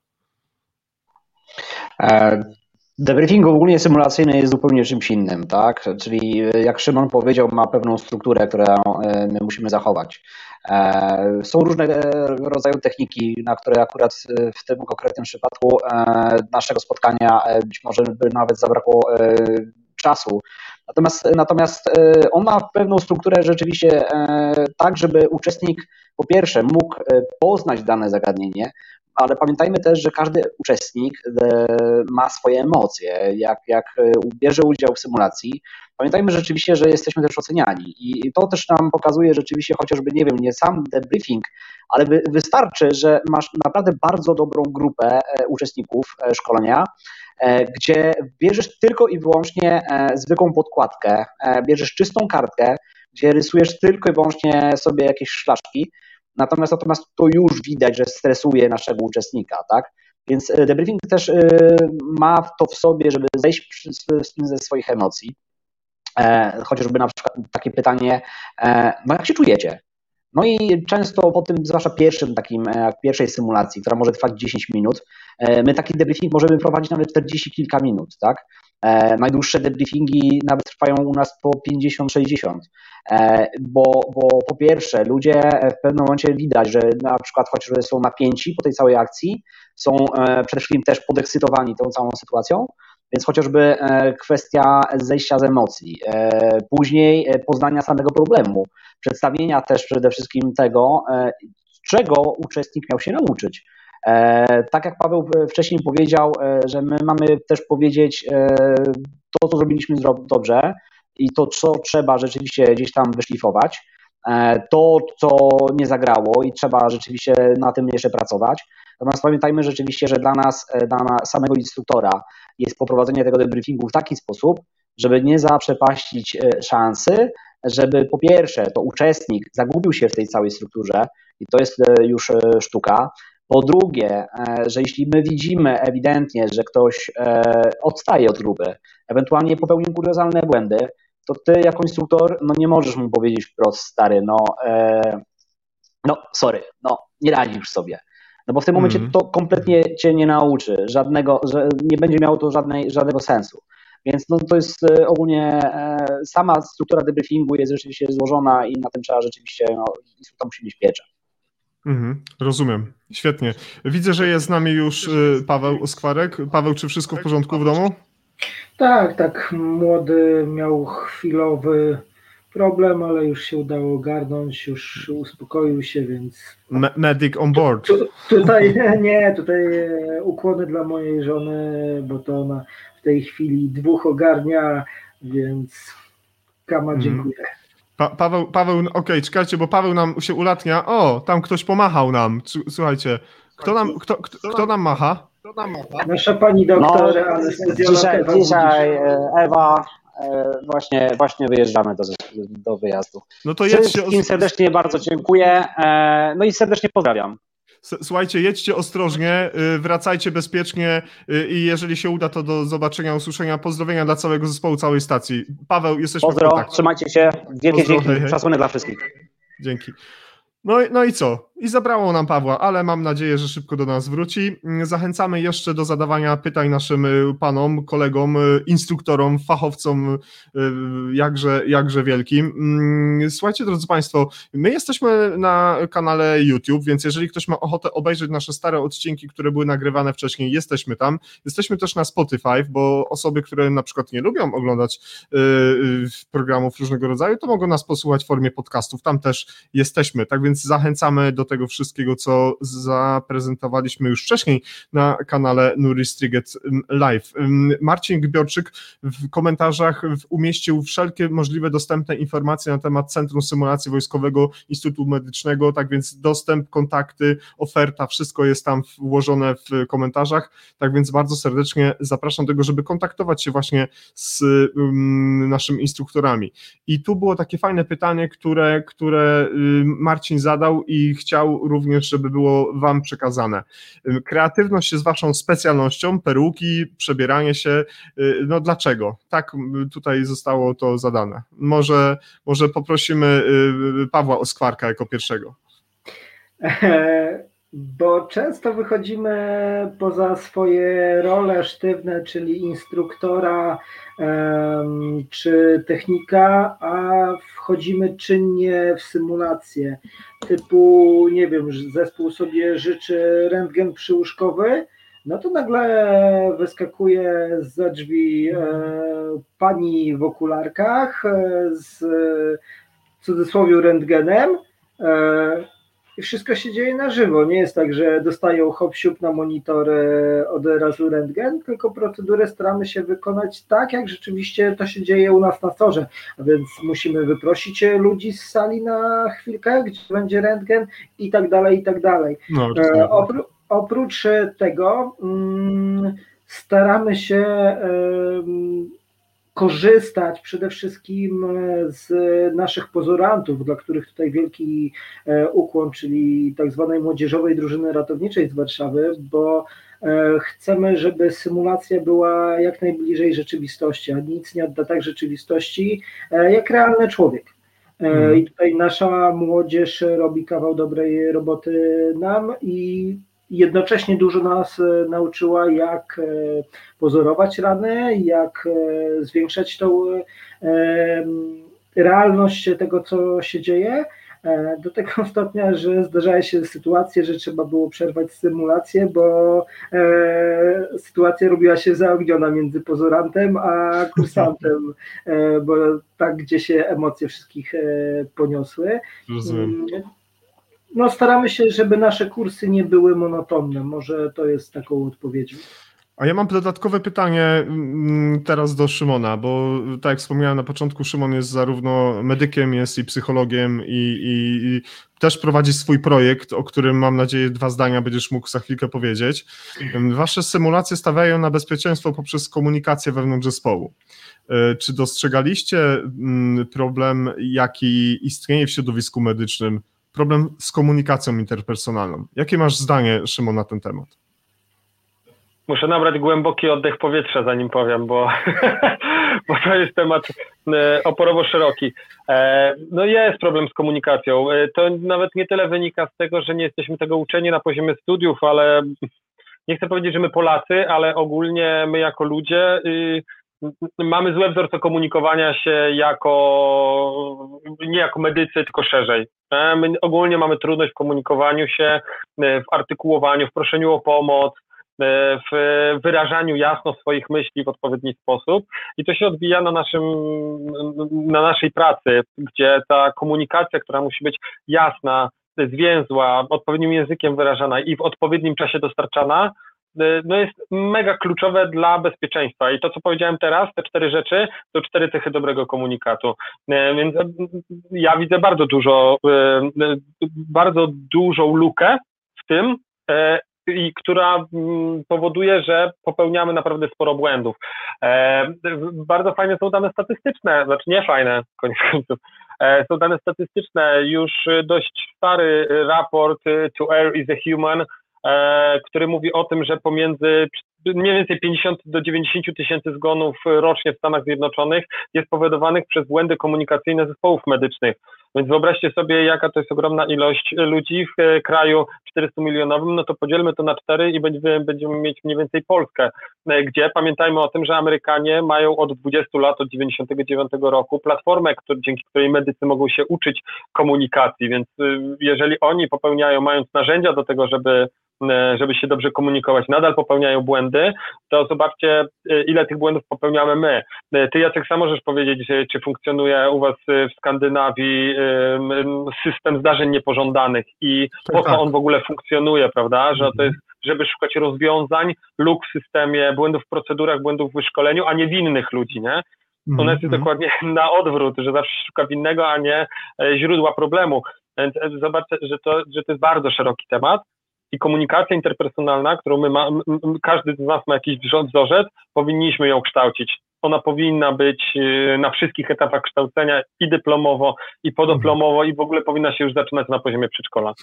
E, debriefing ogólnie symulacyjny jest zupełnie czymś innym, tak? Czyli y, jak Szymon powiedział, ma pewną strukturę, którą y, my musimy zachować. E, są różne rodzaje techniki, na które akurat w tym konkretnym przypadku e, naszego spotkania być może by nawet zabrakło czasu. Natomiast, natomiast e, on ma pewną strukturę rzeczywiście e, tak, żeby uczestnik po pierwsze mógł e, poznać dane zagadnienie, ale pamiętajmy też, że każdy uczestnik ma swoje emocje. Jak, jak bierze udział w symulacji, pamiętajmy rzeczywiście, że jesteśmy też oceniani i to też nam pokazuje rzeczywiście chociażby, nie wiem, nie sam debriefing, ale wystarczy, że masz naprawdę bardzo dobrą grupę uczestników szkolenia, E, gdzie bierzesz tylko i wyłącznie e, zwykłą podkładkę, e, bierzesz czystą kartkę, gdzie rysujesz tylko i wyłącznie sobie jakieś szlaszki, natomiast, natomiast to już widać, że stresuje naszego uczestnika, tak? Więc debriefing też ma to w sobie, żeby zejść ze swoich emocji. Chociażby na przykład takie pytanie, no jak się czujecie? No i często po tym, zwłaszcza pierwszym takim, pierwszej symulacji, która może trwać 10 minut, E, my taki debriefing możemy prowadzić nawet 40 kilka minut, tak? E, najdłuższe debriefingi nawet trwają u nas po 50-60, e, bo, bo po pierwsze ludzie w pewnym momencie widać, że na przykład chociażby są napięci po tej całej akcji, są przede wszystkim też podekscytowani tą całą sytuacją, więc chociażby kwestia zejścia z emocji, później poznania samego problemu, przedstawienia też przede wszystkim tego, czego uczestnik miał się nauczyć. E, tak jak Paweł wcześniej powiedział, e, że my mamy też powiedzieć e, to, co zrobiliśmy dobrze i to, co trzeba rzeczywiście gdzieś tam wyszlifować, to, co nie zagrało i trzeba rzeczywiście na tym jeszcze pracować. Natomiast pamiętajmy rzeczywiście, że dla nas, dla samego instruktora jest poprowadzenie tego debriefingu w taki sposób, żeby nie zaprzepaścić szansy, żeby po pierwsze to uczestnik zagubił się w tej całej strukturze i to jest już sztuka, po drugie, e, że jeśli my widzimy ewidentnie, że ktoś e, odstaje od grupy, ewentualnie popełnił kuriozalne błędy, to ty jako instruktor no nie możesz mu powiedzieć wprost, stary, no, e, no sorry, no nie radzisz sobie. No bo w tym momencie mm. to kompletnie cię nie nauczy, żadnego, że nie będzie miało to żadnej, żadnego sensu. Więc no, to jest ogólnie sama struktura debriefingu jest rzeczywiście złożona i na tym trzeba rzeczywiście, no, instruktor musi mieć pieczę. Mhm, rozumiem. Świetnie. Widzę, że jest z nami już y, Paweł Skwarek. Paweł, czy wszystko w porządku w domu? Tak, tak. Młody miał chwilowy problem, ale już się udało ogarnąć, już uspokoił się, więc. Me medic on board. Tu, tutaj nie, tutaj ukłony dla mojej żony, bo to ona w tej chwili dwóch ogarnia, więc kama mhm. dziękuję. Pa Paweł, Paweł okej, okay, czekajcie, bo Paweł nam się ulatnia. O, tam ktoś pomachał nam. Słuchajcie, kto nam, kto, kto, kto nam macha? Nasza pani doktor no, Dzisiaj, Ewa, dzisiaj e, Ewa, e, właśnie, właśnie wyjeżdżamy do, do wyjazdu. No to jedźcie. Wszystkim serdecznie bardzo dziękuję. E, no i serdecznie pozdrawiam. Słuchajcie, jedźcie ostrożnie, y, wracajcie bezpiecznie y, i jeżeli się uda, to do zobaczenia, usłyszenia. Pozdrowienia dla całego zespołu, całej stacji. Paweł, jesteśmy Pozdro, w kontakcie. trzymajcie się. Wielkie Pozdro, dzięki. Szacunek dla wszystkich. Dzięki. No, no i co? I zabrało nam Pawła, ale mam nadzieję, że szybko do nas wróci. Zachęcamy jeszcze do zadawania pytań naszym y, panom, kolegom, y, instruktorom, fachowcom, y, jakże, jakże wielkim. Mm, słuchajcie, drodzy Państwo, my jesteśmy na kanale YouTube, więc jeżeli ktoś ma ochotę obejrzeć nasze stare odcinki, które były nagrywane wcześniej, jesteśmy tam. Jesteśmy też na Spotify, bo osoby, które na przykład nie lubią oglądać programów różnego rodzaju, to mogą nas posłuchać w formie podcastów. Tam też jesteśmy. Tak więc zachęcamy do tego wszystkiego, co zaprezentowaliśmy już wcześniej na kanale Nuri Striget Live. Marcin Gbiorczyk w komentarzach umieścił wszelkie możliwe dostępne informacje na temat Centrum Symulacji Wojskowego Instytutu Medycznego, tak więc dostęp, kontakty, oferta, wszystko jest tam włożone w komentarzach, tak więc bardzo serdecznie zapraszam do tego, żeby kontaktować się właśnie z um, naszymi instruktorami. I tu było takie fajne pytanie, które, które Marcin zadał i chciał również, żeby było Wam przekazane. Kreatywność jest Waszą specjalnością, peruki, przebieranie się. Y, no dlaczego? Tak tutaj zostało to zadane. Może, może poprosimy y, Pawła Oskwarka jako pierwszego. Bo często wychodzimy poza swoje role sztywne, czyli instruktora czy technika, a wchodzimy czynnie w symulację. Typu, nie wiem, zespół sobie życzy rentgen przyłóżkowy, no to nagle wyskakuje za drzwi e, pani w okularkach e, z w cudzysłowie rentgenem. E, i wszystko się dzieje na żywo. Nie jest tak, że dostają hop na monitor od razu rentgen, tylko procedurę staramy się wykonać tak, jak rzeczywiście to się dzieje u nas na torze. A więc musimy wyprosić ludzi z sali na chwilkę, gdzie będzie rentgen i tak dalej, i tak dalej. No, e, opró oprócz tego mm, staramy się e, korzystać przede wszystkim e, z naszych pozorantów, dla których tutaj wielki e, ukłon, czyli tak zwanej młodzieżowej drużyny ratowniczej z Warszawy, bo e, chcemy, żeby symulacja była jak najbliżej rzeczywistości, a nic nie odda tak rzeczywistości jak realny człowiek. Hmm. I tutaj nasza młodzież robi kawał dobrej roboty nam i jednocześnie dużo nas e, nauczyła, jak e, pozorować rany, jak e, zwiększać tą realność tego, co się dzieje. Do tego stopnia, że zdarzały się sytuacje, że trzeba było przerwać symulację, bo e, sytuacja robiła się zaogniona między pozorantem a kursantem, e, bo tak gdzie się emocje wszystkich e, poniosły. Rozumiem. No staramy się, żeby nasze kursy nie były monotonne. Może to jest taką odpowiedzią. A ja mam dodatkowe pytanie mm, teraz do Szymona, bo tak jak wspomniałem na początku, Szymon jest zarówno medykiem, jest i psychologiem i, i, i też prowadzi swój projekt, o którym mam nadzieję dwa zdania będziesz mógł za chwilkę powiedzieć. Wasze symulacje stawiają na bezpieczeństwo poprzez komunikację wewnątrz zespołu. E, czy dostrzegaliście mm, problem, jaki istnieje w środowisku medycznym problem z komunikacją interpersonalną. Jakie masz zdanie, Szymon, na ten temat? Muszę nabrać głęboki oddech powietrza, zanim powiem, bo, bo to jest temat e, oporowo szeroki. E, no jest problem z komunikacją. E, to nawet nie tyle wynika z tego, że nie jesteśmy tego uczeni na poziomie studiów, ale nie chcę powiedzieć, że my Polacy, ale ogólnie my jako ludzie y, mamy złe wzorce komunikowania się jako, nie jako medycy, tylko szerzej. E, my ogólnie mamy trudność w komunikowaniu się, e, w artykułowaniu, w proszeniu o pomoc, e, w wyrażaniu jasno swoich myśli w odpowiedni sposób i to się odbija na, naszym, na naszej pracy, gdzie ta komunikacja, która musi być jasna, zwięzła, odpowiednim językiem wyrażana i w odpowiednim czasie dostarczana, no jest mega kluczowe dla bezpieczeństwa. I to, co powiedziałem teraz, te cztery rzeczy, to cztery cechy dobrego komunikatu. Y, więc y, ja widzę bardzo dużo, bardzo dużą lukę w tym, i która mm, powoduje, że popełniamy naprawdę sporo błędów. Bardzo fajne są dane statystyczne, znaczy nie fajne, koniec końców. Są dane statystyczne, już dość stary raport To Air is a Human E, który mówi o tym, że pomiędzy mniej więcej 50 do 90 tysięcy zgonów rocznie w Stanach Zjednoczonych jest powodowanych przez błędy komunikacyjne zespołów medycznych. Więc wyobraźcie sobie, jaka to jest ogromna ilość ludzi w kraju 400 milionowym, no to podzielmy to na cztery i będziemy, będziemy mieć mniej więcej Polskę, gdzie? Pamiętajmy o tym, że Amerykanie mają od 20 lat, od 99 roku platformę, który, dzięki której medycy mogą się uczyć komunikacji, więc y, jeżeli oni popełniają, mając narzędzia do tego, żeby E, żeby się dobrze komunikować, nadal popełniają błędy, to zobaczcie, e, ile tych błędów popełniamy my. E, ty, Jacek, sam możesz powiedzieć, czy funkcjonuje u Was w Skandynawii system zdarzeń niepożądanych i po co tak. on w ogóle funkcjonuje, prawda? Że to jest żeby szukać rozwiązań, luk w systemie, błędów w procedurach, błędów w wyszkoleniu, a nie winnych ludzi, nie? U nas jest dokładnie na odwrót, że zawsze szuka winnego, a nie źródła problemu. Więc zobaczcie, że to, że to jest bardzo szeroki temat i komunikacja interpersonalna, którą my ma, każdy z nas ma jakiś wzorzec, powinniśmy ją kształcić. Ona powinna być y, na wszystkich etapach kształcenia i dyplomowo, i podyplomowo, i w ogóle powinna się już zaczynać na poziomie przedszkola.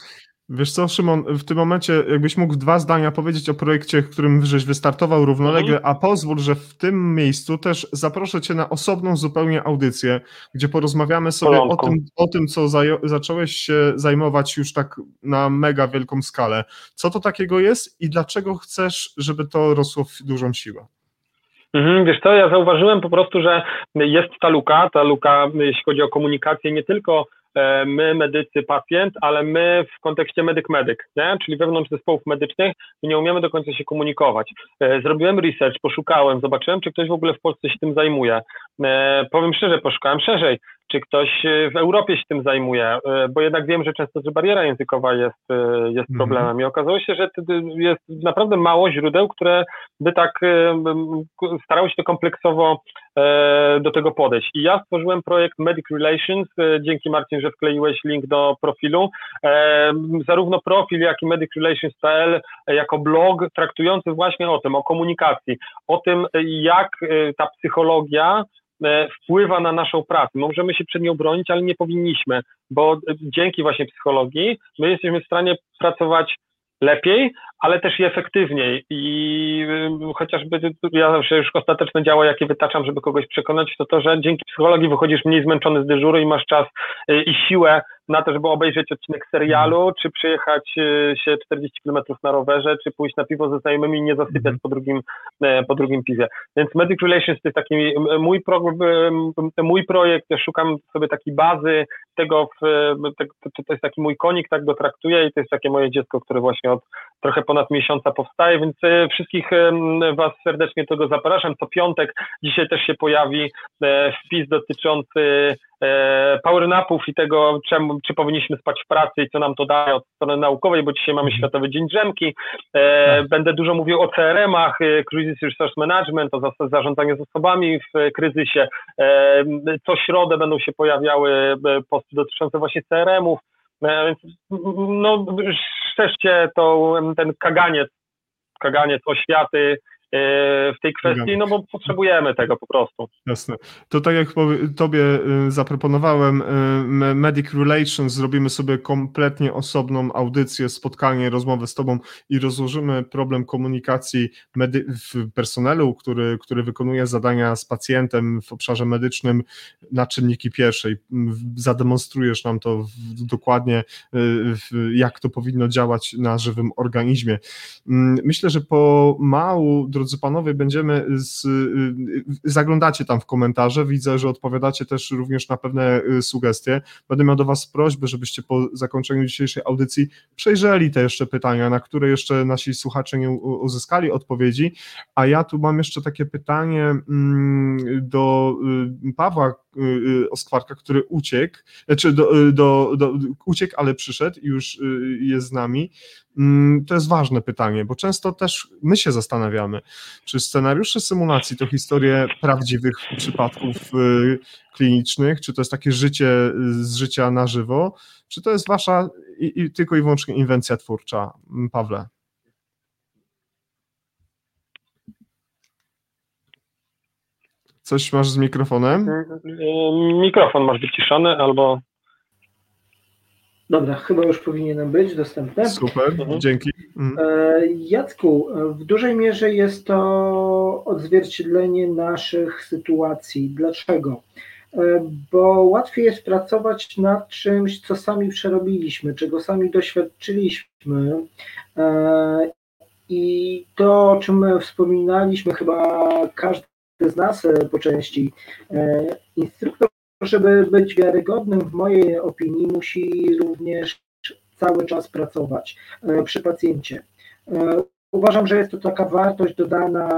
Wiesz co, Szymon, w tym momencie jakbyś mógł dwa zdania powiedzieć o projekcie, w którym żeś wystartował równolegle, mhm. a pozwól, że w tym miejscu też zaproszę Cię na osobną zupełnie audycję, gdzie porozmawiamy sobie o tym, o tym, co zacząłeś się zajmować już tak na mega wielką skalę. Co to takiego jest i dlaczego chcesz, żeby to rosło w dużą siłę? Mhm, wiesz co, ja zauważyłem po prostu, że jest ta luka, ta luka, jeśli chodzi o komunikację, nie tylko E, my, medycy, pacjent, ale my w kontekście medyk-medyk, czyli wewnątrz zespołów medycznych nie umiemy do końca się komunikować. E, zrobiłem research, poszukałem, zobaczyłem, czy ktoś w ogóle w Polsce się tym zajmuje. E, powiem szczerze, poszukałem szerzej czy ktoś e, w Europie się tym zajmuje, e, bo jednak wiem, że często że bariera językowa jest, e, jest mhm. problemem i okazało się, że jest naprawdę mało źródeł, które by tak starały się to kompleksowo do tego podejść. I ja stworzyłem projekt Medic Relations, dzięki Marcin, że wkleiłeś link do profilu. Zarówno profil, jak i medicrelations.pl jako blog traktujący właśnie o tym, o komunikacji, o tym, jak ta psychologia wpływa na naszą pracę. Możemy się przed nią bronić, ale nie powinniśmy, bo dzięki właśnie psychologii my jesteśmy w stanie pracować lepiej, ale też i efektywniej. I y, chociażby ja już ostateczne działo, jakie wytaczam, żeby kogoś przekonać, to to, że dzięki psychologii wychodzisz mniej zmęczony z dyżuru i masz czas i siłę na to, żeby obejrzeć odcinek serialu, mhm. czy przyjechać y, się 40 km na rowerze, czy pójść na piwo ze znajomymi i nie zasypiać mhm. po drugim, po drugim piwie. Więc Medic Relations to jest taki mój, pro, mój projekt, ja szukam sobie takiej bazy tego, w, to, to jest taki mój konik, tak go traktuję i to jest takie moje dziecko, które właśnie od trochę ponad miesiąca powstaje, więc e, wszystkich Was serdecznie tego zapraszam. Co piątek dzisiaj też się pojawi e, wpis dotyczący e, powernapów i tego, czemu, czy powinniśmy spać w pracy i co nam to daje od strony naukowej, bo dzisiaj mamy mhm. Światowy Dzień Drzemki. Tak. Będę dużo mówił o CRM-ach, Crisis Resource Management, o zarządzaniu zasobami w kryzysie. Co środę będą się pojawiały posty dotyczące właśnie CRM-ów. Więc no, strzeżcie to, ten kaganiec, kaganiec oświaty, w tej kwestii, no bo potrzebujemy tego po prostu. Jasne. To tak jak Tobie y, zaproponowałem, y, Medic Relations, zrobimy sobie kompletnie osobną audycję, spotkanie, rozmowę z Tobą i rozłożymy problem komunikacji w personelu, który, który wykonuje zadania z pacjentem w obszarze medycznym na czynniki pierwsze i zademonstrujesz nam to dokładnie, y, jak to powinno działać na żywym organizmie. Mm, myślę, że po mału drodzy panowie, będziemy z, y, zaglądacie tam w komentarze, widzę, że odpowiadacie też również na pewne y, sugestie. Będę miał do was prośbę, żebyście po zakończeniu dzisiejszej audycji przejrzeli te jeszcze pytania, na które jeszcze nasi słuchacze nie uzyskali odpowiedzi, a ja tu mam jeszcze takie pytanie mm, do y, Pawła Oskwarka, który uciekł, czy znaczy do, do, do, uciekł, ale przyszedł i już jest z nami. Mm, to jest ważne pytanie, bo często też my się zastanawiamy, czy scenariusze symulacji to historie prawdziwych przypadków y, klinicznych, czy to jest takie życie z życia na żywo, czy to jest wasza i, i tylko i wyłącznie inwencja twórcza, Pawle? Coś masz z mikrofonem? Y, y, mikrofon masz wyciszony albo Dobra, chyba już powinienem być dostępne. Super, mhm. dzięki. Mhm. E, Jacku, w dużej mierze jest to odzwierciedlenie naszych sytuacji. Dlaczego? bo łatwiej jest pracować nad czymś, co sami przerobiliśmy, czego sami doświadczyliśmy. I to, o czym wspominaliśmy, chyba każdy z nas po części, instruktor, żeby być wiarygodnym, w mojej opinii, musi również cały czas pracować przy pacjencie. Uważam, że jest to taka wartość dodana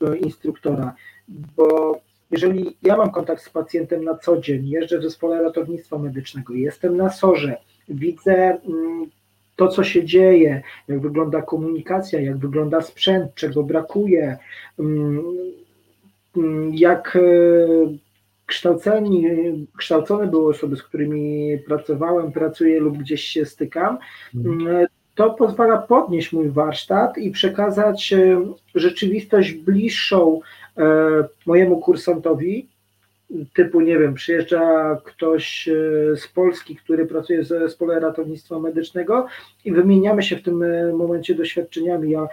do instruktora, bo jeżeli ja mam kontakt z pacjentem na co dzień, jeżdżę w zespole ratownictwa medycznego, jestem na sorze, widzę mm, to, co się dzieje, jak wygląda komunikacja, jak wygląda sprzęt, czego brakuje, mm, mm, jak e, kształceni, kształcone były osoby, z którymi pracowałem, pracuję lub gdzieś się stykam, to pozwala podnieść mój warsztat i przekazać e, rzeczywistość bliższą e, mojemu kursantowi, typu, nie wiem, przyjeżdża ktoś e, z Polski, który pracuje w zespole ratownictwa medycznego i wymieniamy się w tym momencie doświadczeniami. Ja,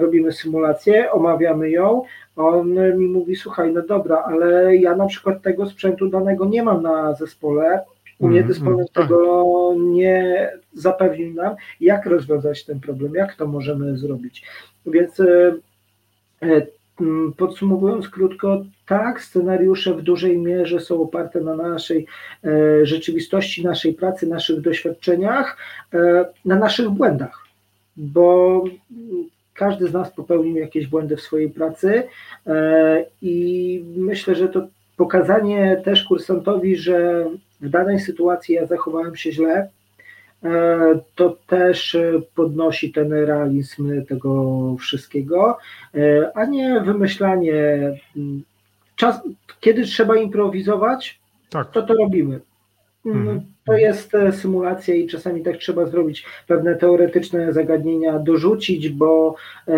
robimy symulację, omawiamy ją, on mi mówi, słuchaj, no dobra, ale ja na przykład tego sprzętu danego nie mam na zespole, u mnie dysponent mm, tego nie zapewnił nam, jak rozwiązać ten problem, jak to możemy zrobić. Więc e, e, Podsumowując krótko, tak, scenariusze w dużej mierze są oparte na naszej e, rzeczywistości, naszej pracy, naszych doświadczeniach, na naszych błędach, bo każdy z nas popełnił jakieś błędy w swojej pracy i myślę, że to pokazanie też kursantowi, że w danej sytuacji ja zachowałem się źle, e, to też podnosi ten realizm tego wszystkiego, e, a nie wymyślanie. Czas, kiedy trzeba improwizować, tak. to to robimy. Mm, mhm. To jest e, symulacja i czasami tak trzeba zrobić, pewne teoretyczne zagadnienia dorzucić, bo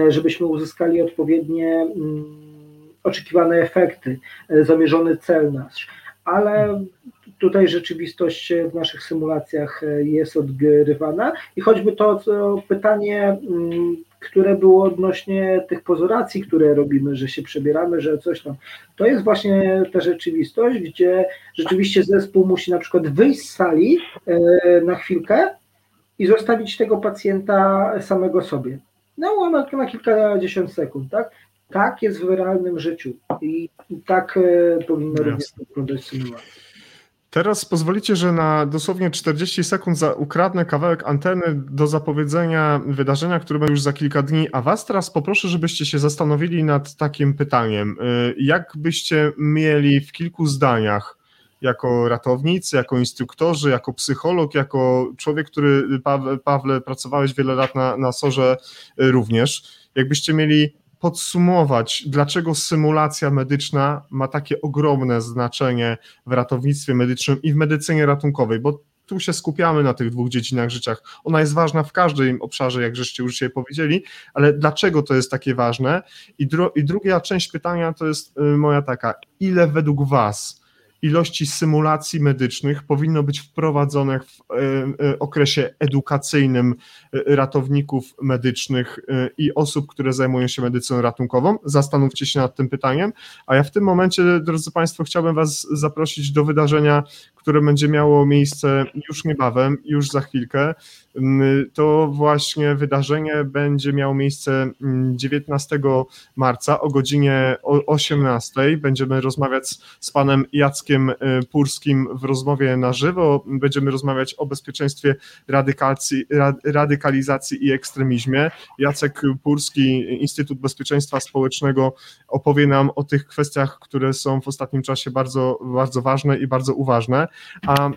żebyśmy uzyskali odpowiednie oczekiwane efekty, zamierzony cel nasz. Ale tutaj rzeczywistość w naszych symulacjach e, jest odgrywana i choćby to, pytanie, mm, które było odnośnie tych pozoracji, które robimy, że się przebieramy, że coś tam, to jest właśnie ta rzeczywistość, gdzie rzeczywiście zespół musi na przykład wyjść z sali e, na chwilkę i zostawić tego pacjenta samego sobie. No, na, na kilkadziesiąt sekund, tak? Tak jest w realnym życiu i tak e, powinno również wyglądać symulacja. Teraz pozwolicie, że na dosłownie 40 sekund za, ukradnę kawałek anteny do zapowiedzenia wydarzenia, które będzie już za kilka dni, a was teraz poproszę, żebyście się zastanowili nad takim pytaniem. Y, jak byście mieli w kilku zdaniach jako ratownicy, jako instruktorzy, jako psycholog, jako człowiek, który, Pawle, pracowałeś wiele lat na, na SORze również, jakbyście mieli podsumować, dlaczego symulacja medyczna ma takie ogromne znaczenie w ratownictwie medycznym i w medycynie ratunkowej, bo tu się skupiamy na tych dwóch dziedzinach życiach. Ona jest ważna w każdym obszarze, jak żeście już dzisiaj powiedzieli, ale dlaczego to jest takie ważne? I, dru i druga część pytania to jest y, moja taka, ile według Was ilości symulacji medycznych powinno być wprowadzone w e, e, okresie edukacyjnym e, ratowników medycznych i osób, które zajmują się medycyną ratunkową. Zastanówcie się nad tym pytaniem. A ja w tym momencie, drodzy Państwo, chciałbym Was zaprosić do wydarzenia, które będzie miało miejsce już niebawem, już za chwilkę. Mm, to właśnie wydarzenie będzie miało miejsce 19 mm, marca o godzinie 18. Będziemy rozmawiać z panem Jackiem y, Purskim w rozmowie na żywo. Będziemy rozmawiać o bezpieczeństwie radykalizacji i ekstremizmie. Jacek Purski, Instytut Bezpieczeństwa Społecznego opowie nam o tych kwestiach, które są w ostatnim czasie bardzo, bardzo ważne i bardzo uważne. A y,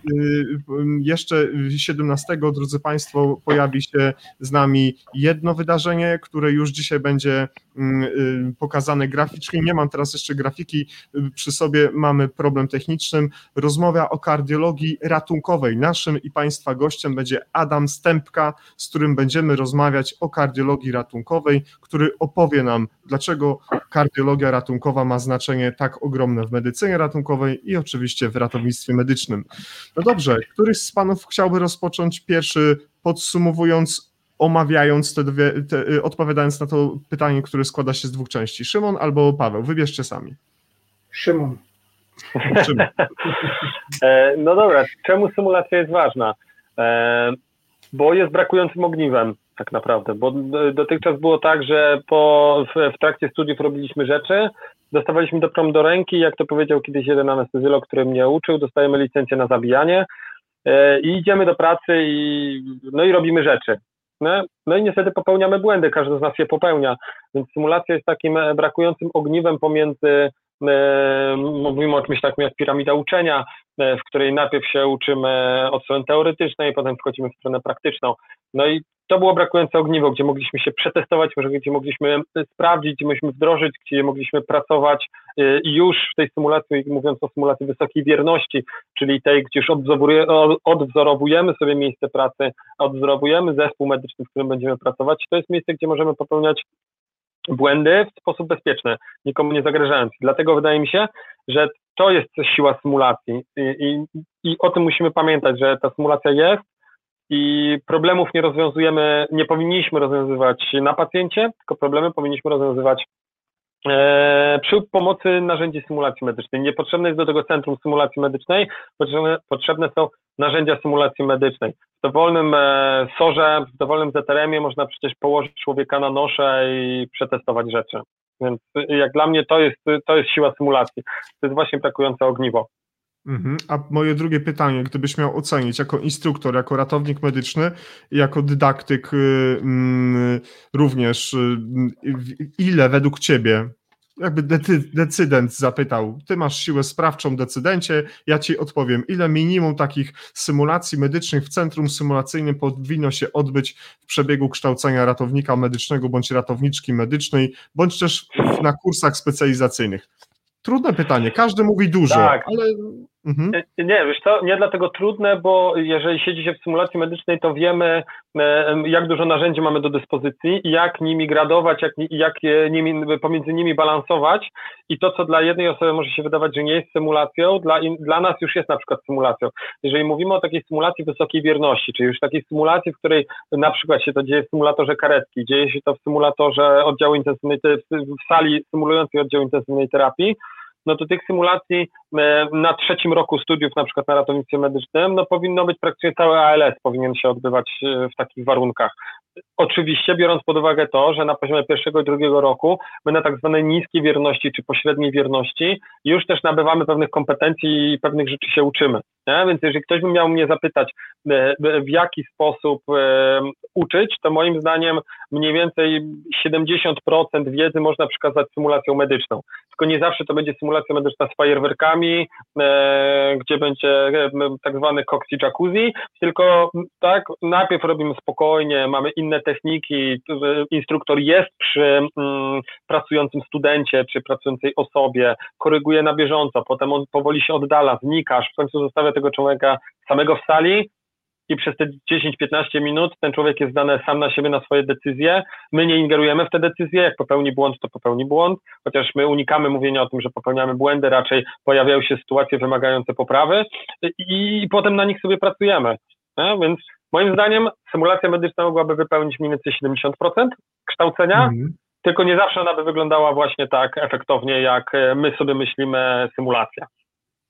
jeszcze 17, drodzy Państwo, pojawi się z nami jedno wydarzenie, które już dzisiaj będzie mm, y, pokazane graficznie. Nie mam teraz jeszcze grafiki przy sobie, mamy problem techniczny. Rozmowa o kardiologii ratunkowej. Naszym i Państwa gościem będzie Adam Stępka, z którym będziemy rozmawiać o kardiologii ratunkowej, który opowie nam, dlaczego kardiologia ratunkowa ma znaczenie tak ogromne w medycynie ratunkowej i oczywiście w ratownictwie medycznym. No dobrze, któryś z panów chciałby rozpocząć pierwszy, podsumowując, omawiając te dwie, te, y, odpowiadając na to pytanie, które składa się z dwóch części. Szymon albo Paweł, wybierzcie sami. Szymon. E, no dobra, czemu symulacja jest ważna? E, bo jest brakującym ogniwem tak naprawdę, bo dotychczas było tak, że po, w, w trakcie studiów robiliśmy rzeczy, dostawaliśmy dyplom do ręki, jak to powiedział kiedyś jeden anestezjolog, który mnie uczył, dostajemy licencję na zabijanie e, i idziemy do pracy i, no i robimy rzeczy. No, no i niestety popełniamy błędy, każdy z nas je popełnia, więc symulacja jest takim brakującym ogniwem pomiędzy E, mówimy o czymś takim jak piramida uczenia, e, w której najpierw się uczymy od strony teoretycznej, potem wchodzimy w stronę praktyczną. No i to było brakujące ogniwo, gdzie mogliśmy się przetestować, gdzie mogliśmy sprawdzić, gdzie mogliśmy wdrożyć, gdzie mogliśmy pracować e, i już w tej symulacji, mówiąc o symulacji wysokiej wierności, czyli tej, gdzie już odwzorowujemy sobie miejsce pracy, odwzorowujemy zespół medyczny, w którym będziemy pracować, to jest miejsce, gdzie możemy popełniać błędy w sposób bezpieczny, nikomu nie zagrażając. Dlatego wydaje mi się, że to jest siła symulacji i, i, i o tym musimy pamiętać, że ta symulacja jest i problemów nie rozwiązujemy, nie powinniśmy rozwiązywać na pacjencie, tylko problemy powinniśmy rozwiązywać przy pomocy narzędzi symulacji medycznej. Niepotrzebne jest do tego centrum symulacji medycznej, potrzebne, potrzebne są narzędzia symulacji medycznej. W dowolnym e, sorze, w dowolnym ZRM-ie można przecież położyć człowieka na nosze i przetestować rzeczy. Więc jak dla mnie to jest, to jest siła symulacji. To jest właśnie brakujące ogniwo. Mhm. A moje drugie pytanie, gdybyś miał ocenić jako instruktor, jako ratownik medyczny, jako dydaktyk y, mm, również, y, ile według Ciebie jakby decydent zapytał, ty masz siłę sprawczą decydencie, ja ci odpowiem, ile minimum takich symulacji medycznych w centrum symulacyjnym powinno się odbyć w przebiegu kształcenia ratownika medycznego bądź ratowniczki medycznej, bądź też na kursach specjalizacyjnych. Trudne pytanie, każdy mówi dużo, tak. ale Mhm. Nie, wiesz co, nie dlatego trudne, bo jeżeli siedzi się w symulacji medycznej, to wiemy, e, jak dużo narzędzi mamy do dyspozycji jak nimi gradować, jak, jak nimi, pomiędzy nimi balansować i to, co dla jednej osoby może się wydawać, że nie jest symulacją, dla, dla nas już jest na przykład symulacją. Jeżeli mówimy o takiej symulacji wysokiej wierności, czyli już takiej symulacji, w której na przykład się to dzieje w symulatorze karetki, dzieje się to w symulatorze oddziału intensywnej, w sali symulującej oddział intensywnej terapii, no to tych symulacji e, na trzecim roku studiów, na przykład na ratownictwie medycznym, no powinno być praktycznie cały ALS powinien się odbywać e, w takich warunkach. Oczywiście biorąc pod uwagę to, że na poziomie pierwszego i drugiego roku my na tak zwanej niskiej wierności czy pośredniej wierności już też nabywamy pewnych kompetencji i pewnych rzeczy się uczymy. Nie? Więc jeżeli ktoś by miał mnie zapytać, e, w jaki sposób uczyć, to moim zdaniem mniej więcej 70% wiedzy można przekazać symulacją medyczną. Tylko nie zawsze to będzie symulacja medyczna z fajerwerkami, e, gdzie będzie e, tak zwany cockpit jacuzzi, tylko tak, najpierw robimy spokojnie, mamy inne techniki, instruktor jest przy mm, pracującym studencie czy pracującej osobie, koryguje na bieżąco, potem on powoli się oddala, znika, w końcu zostawia tego człowieka samego w sali i przez te 10-15 minut ten człowiek jest zdany sam na siebie na swoje decyzje. My nie ingerujemy w te decyzje, jak popełni błąd, to popełni błąd, chociaż my unikamy mówienia o tym, że popełniamy błędy, raczej pojawiają się sytuacje wymagające poprawy i, i potem na nich sobie pracujemy. Więc moim zdaniem symulacja medyczna mogłaby wypełnić mniej więcej 70% kształcenia, mhm. tylko nie zawsze ona by wyglądała właśnie tak efektownie, jak my sobie myślimy symulacja.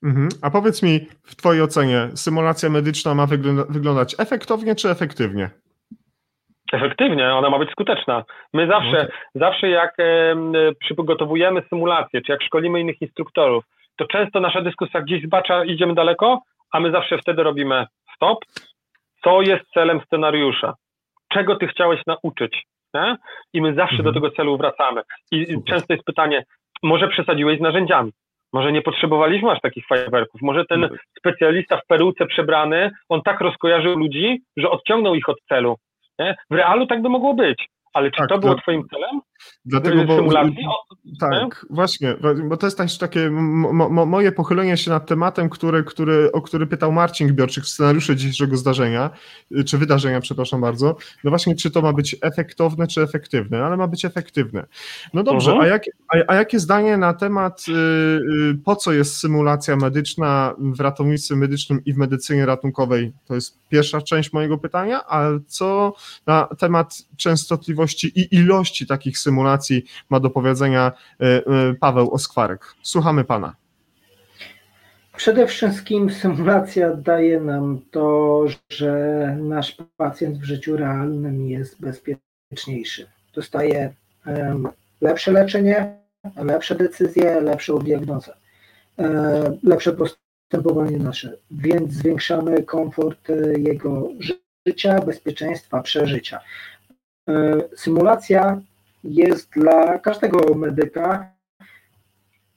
Mhm. A powiedz mi, w Twojej ocenie, symulacja medyczna ma wygląda wyglądać efektownie czy efektywnie? Efektywnie, ona ma być skuteczna. My zawsze, okay. zawsze jak e, przygotowujemy symulację, czy jak szkolimy innych instruktorów, to często nasza dyskusja gdzieś zbacza, idziemy daleko, a my zawsze wtedy robimy stop. Co jest celem scenariusza? Czego ty chciałeś nauczyć? Nie? I my zawsze mhm. do tego celu wracamy. I Super. często jest pytanie, może przesadziłeś z narzędziami? Może nie potrzebowaliśmy aż takich fajerwerków. Może ten no. specjalista w peruce przebrany, on tak rozkojarzył ludzi, że odciągnął ich od celu. Nie? W realu tak by mogło być. Ale czy tak, to było to... Twoim celem? Dlatego, bo, tak, właśnie, bo to jest takie mo, moje pochylenie się nad tematem, który, który, o który pytał Marcin Gbiorczyk w scenariuszu dzisiejszego zdarzenia, y, czy wydarzenia, przepraszam bardzo, no właśnie, czy to ma być efektowne, czy efektywne, ale ma być efektywne. No dobrze, uh -huh. a, jak, a, a, jakie zdanie na temat, y, y, po co jest symulacja medyczna w ratownictwie medycznym i w medycynie ratunkowej? To jest pierwsza część mojego pytania, a co na temat częstotliwości i ilości takich symulacji ma do powiedzenia e, e, Paweł Oskwarek. Słuchamy pana. Przede wszystkim symulacja daje nam to, że nasz pacjent w życiu realnym jest bezpieczniejszy. Dostaje lepsze leczenie, lepsze decyzje, lepszą diagnozę, e, lepsze postępowanie nasze, więc zwiększamy komfort jego życia, bezpieczeństwa, przeżycia. E, symulacja jest dla każdego medyka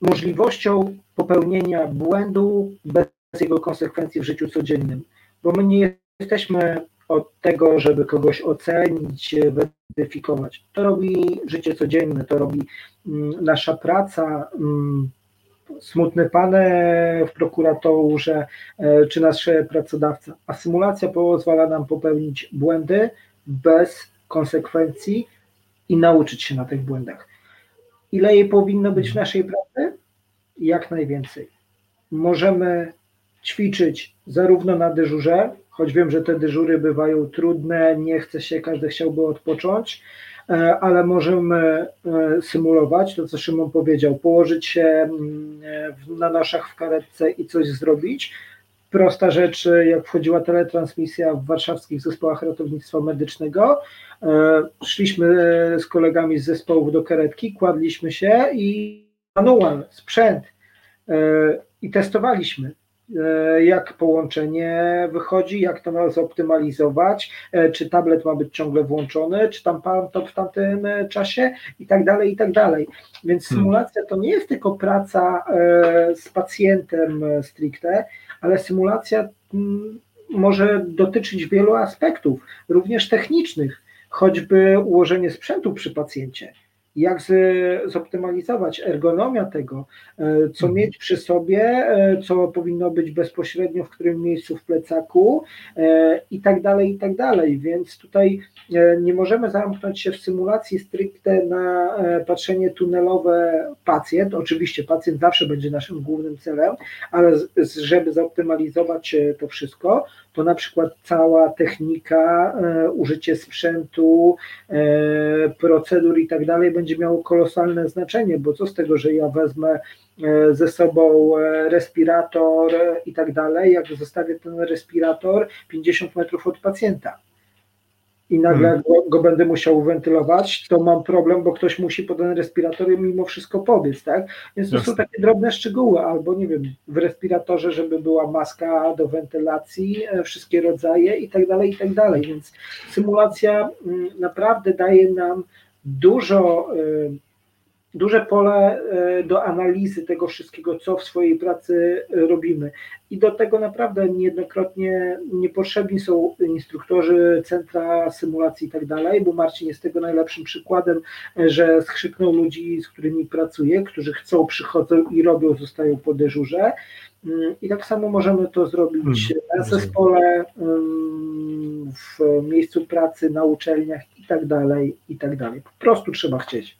możliwością popełnienia błędu bez jego konsekwencji w życiu codziennym, bo my nie jesteśmy od tego, żeby kogoś ocenić, weryfikować. To robi życie codzienne, to robi mm, nasza praca, mm, smutny pan w prokuraturze e, czy nasz pracodawca, a symulacja pozwala nam popełnić błędy bez konsekwencji i nauczyć się na tych błędach. Ile jej powinno być w naszej pracy? Jak najwięcej. Możemy ćwiczyć zarówno na dyżurze, choć wiem, że te dyżury bywają trudne, nie chce się, każdy chciałby odpocząć, e, ale możemy e, symulować to, co Szymon powiedział, położyć się mm, na naszach w karetce i coś zrobić. Prosta rzecz, jak wchodziła teletransmisja w warszawskich zespołach ratownictwa medycznego, e, szliśmy z kolegami z zespołów do karetki, kładliśmy się i manual, sprzęt i testowaliśmy E, jak połączenie wychodzi, jak to zoptymalizować, e, czy tablet ma być ciągle włączony, czy tam to w tamtym e, czasie i tak dalej, i tak dalej. Więc hmm. symulacja to nie jest tylko praca z pacjentem stricte, ale symulacja mm, może dotyczyć wielu aspektów, również technicznych, choćby ułożenie sprzętu przy pacjencie jak zoptymalizować ergonomia tego, e, co mhm. mieć przy sobie, e, co powinno być bezpośrednio w którym miejscu w plecaku e, i tak dalej, i tak dalej. Więc tutaj nie możemy zamknąć się w symulacji stricte na patrzenie tunelowe pacjent. Oczywiście pacjent zawsze będzie naszym głównym celem, ale żeby zoptymalizować to wszystko, to na przykład cała technika, użycie sprzętu, procedur i tak dalej będzie miało kolosalne znaczenie, bo co z tego, że ja wezmę e, ze sobą e, respirator i tak dalej, jak zostawię ten respirator 50 metrów od pacjenta i nagle hmm. go, go, będę musiał wentylować, to mam problem, bo ktoś musi po ten respirator mimo wszystko pobiec, tak? Więc to są takie drobne szczegóły, albo nie wiem, w respiratorze, żeby była maska do wentylacji, e, wszystkie rodzaje i tak dalej, i tak dalej. Więc symulacja mm, naprawdę daje nam dużo, y, duże pole y, do analizy tego wszystkiego, co w swojej pracy robimy. I do tego naprawdę niejednokrotnie niepotrzebni są instruktorzy, centra symulacji i tak dalej, bo Marcin jest tego najlepszym przykładem, że skrzyknął ludzi, z którymi pracuje, którzy chcą, przychodzą i robią, zostają po dyżurze. I tak samo możemy to zrobić hmm, na zespole, w miejscu pracy, na uczelniach i tak dalej, i tak dalej. Po prostu trzeba chcieć.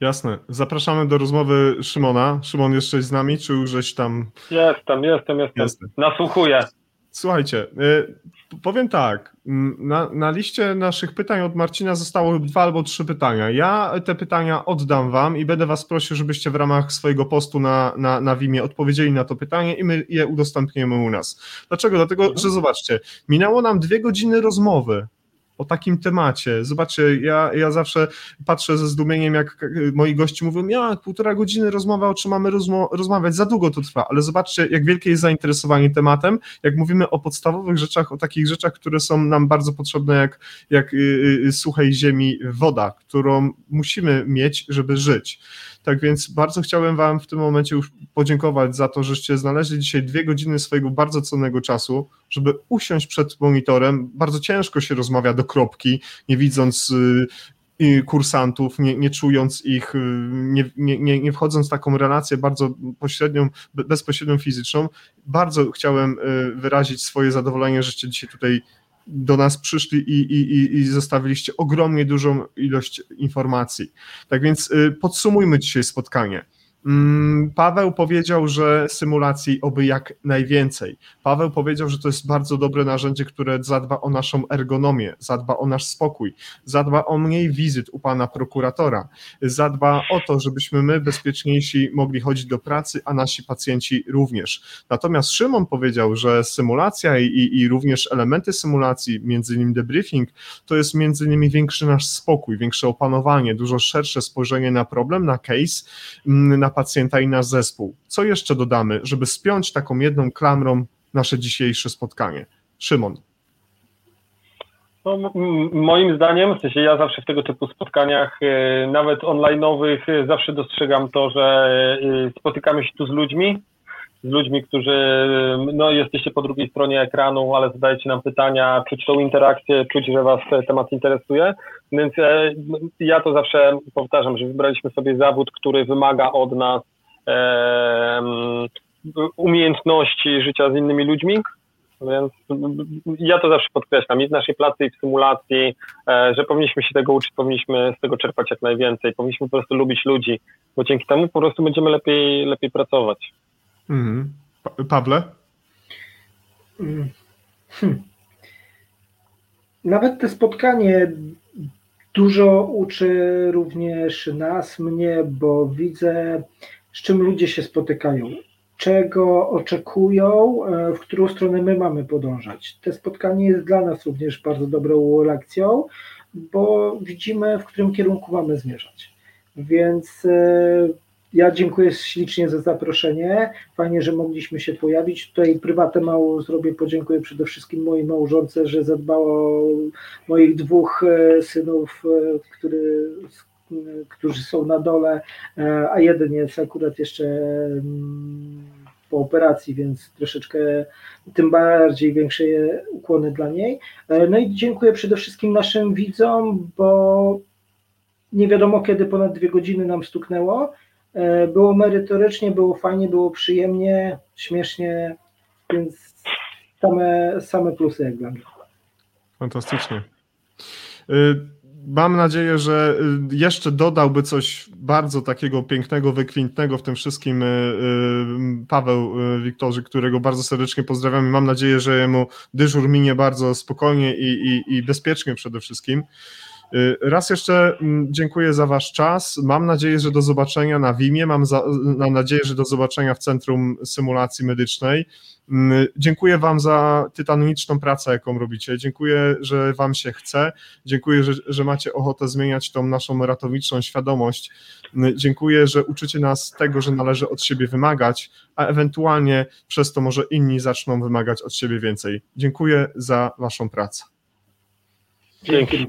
Jasne. Zapraszamy do rozmowy Szymona. Szymon, jeszcze z nami, czy już tam... Jestem, jestem, jestem. jestem. Nasłuchuję. Słuchajcie, y, powiem tak. Na, na liście naszych pytań od Marcina zostało dwa albo trzy pytania. Ja te pytania oddam Wam i będę Was prosił, żebyście w ramach swojego postu na, na, na Wimie odpowiedzieli na to pytanie i my je udostępnimy u nas. Dlaczego? Dlatego, mhm. że zobaczcie, minęło nam dwie godziny rozmowy o takim temacie. Zobaczcie, ja, ja zawsze patrzę ze zdumieniem, jak moi gości mówią, ja półtora godziny rozmowa, o czym mamy rozmawiać, za długo to trwa, ale zobaczcie, jak wielkie jest zainteresowanie tematem, jak mówimy o podstawowych rzeczach, o takich rzeczach, które są nam bardzo potrzebne, jak, jak y, y, suchej ziemi woda, którą musimy mieć, żeby żyć. Tak więc bardzo chciałem Wam w tym momencie już podziękować za to, żeście znaleźli dzisiaj dwie godziny swojego bardzo cennego czasu, żeby usiąść przed monitorem. Bardzo ciężko się rozmawia do kropki, nie widząc y, kursantów, nie, nie czując ich, y, nie, nie, nie wchodząc w taką relację bardzo pośrednią, bezpośrednią fizyczną. Bardzo chciałem y, wyrazić swoje zadowolenie, żeście dzisiaj tutaj do nas przyszli i, i, i zostawiliście ogromnie dużą ilość informacji. Tak więc y, podsumujmy dzisiaj spotkanie. Mm, Paweł powiedział, że symulacji oby jak najwięcej. Paweł powiedział, że to jest bardzo dobre narzędzie, które zadba o naszą ergonomię, zadba o nasz spokój, zadba o mniej wizyt u pana prokuratora, zadba o to, żebyśmy my bezpieczniejsi mogli chodzić do pracy, a nasi pacjenci również. Natomiast Szymon powiedział, że symulacja i, i również elementy symulacji, między innymi debriefing, to jest między innymi większy nasz spokój, większe opanowanie, dużo szersze spojrzenie na problem, na case, mm, na pacjenta i nasz zespół. Co jeszcze dodamy, żeby spiąć taką jedną klamrą nasze dzisiejsze spotkanie? Szymon. No, moim zdaniem, w sensie ja zawsze w tego typu spotkaniach, e, nawet online'owych, e, zawsze dostrzegam to, że e, spotykamy się tu z ludźmi, z ludźmi, którzy, no jesteście po drugiej stronie ekranu, ale zadajecie nam pytania, czuć tą interakcję, czuć, że Was temat interesuje. Więc ja to zawsze powtarzam, że wybraliśmy sobie zawód, który wymaga od nas e, umiejętności życia z innymi ludźmi, więc ja to zawsze podkreślam i w naszej pracy i w symulacji, e, że powinniśmy się tego uczyć, powinniśmy z tego czerpać jak najwięcej, powinniśmy po prostu lubić ludzi, bo dzięki temu po prostu będziemy lepiej, lepiej pracować. Mhm. Pa Pawle? Mm. Hm. Nawet te spotkanie dużo uczy również nas, mnie, bo widzę, z czym ludzie się spotykają, czego oczekują, e, w którą stronę my mamy podążać. Te spotkanie jest dla nas również bardzo dobrą lekcją, bo widzimy, w którym kierunku mamy zmierzać. Więc e, ja dziękuję ślicznie za zaproszenie. Fajnie, że mogliśmy się pojawić. Tutaj prywatę mało zrobię. Podziękuję przede wszystkim mojej małżonce, że zadbała o moich dwóch e, synów, e, który, którzy są na dole, e, a jeden jest akurat jeszcze mm, po operacji, więc troszeczkę tym bardziej większe ukłony dla niej. No i dziękuję przede wszystkim naszym widzom, bo nie wiadomo kiedy ponad dwie godziny nam stuknęło E, było merytorycznie, było fajnie, było przyjemnie, śmiesznie, więc same, same plusy jak dla mnie. Fantastycznie. Y, mam nadzieję, że y, jeszcze dodałby coś bardzo takiego pięknego, wykwintnego w tym wszystkim y, Paweł Wiktorzy, którego bardzo serdecznie pozdrawiam i mam nadzieję, że mu dyżur minie bardzo spokojnie i, i, i bezpiecznie przede wszystkim. Y, raz jeszcze mm, dziękuję za Wasz czas. Mam nadzieję, że do zobaczenia na WIMie. Mam, za, mam nadzieję, że do zobaczenia w Centrum Symulacji Medycznej. Mm, dziękuję Wam za tytaniczną pracę, jaką robicie. Dziękuję, że Wam się chce. Dziękuję, że, że macie ochotę zmieniać tą naszą ratowniczą świadomość. Mm, dziękuję, że uczycie nas tego, że należy od siebie wymagać, a ewentualnie przez to może inni zaczną wymagać od siebie więcej. Dziękuję za Waszą pracę. Dzięki.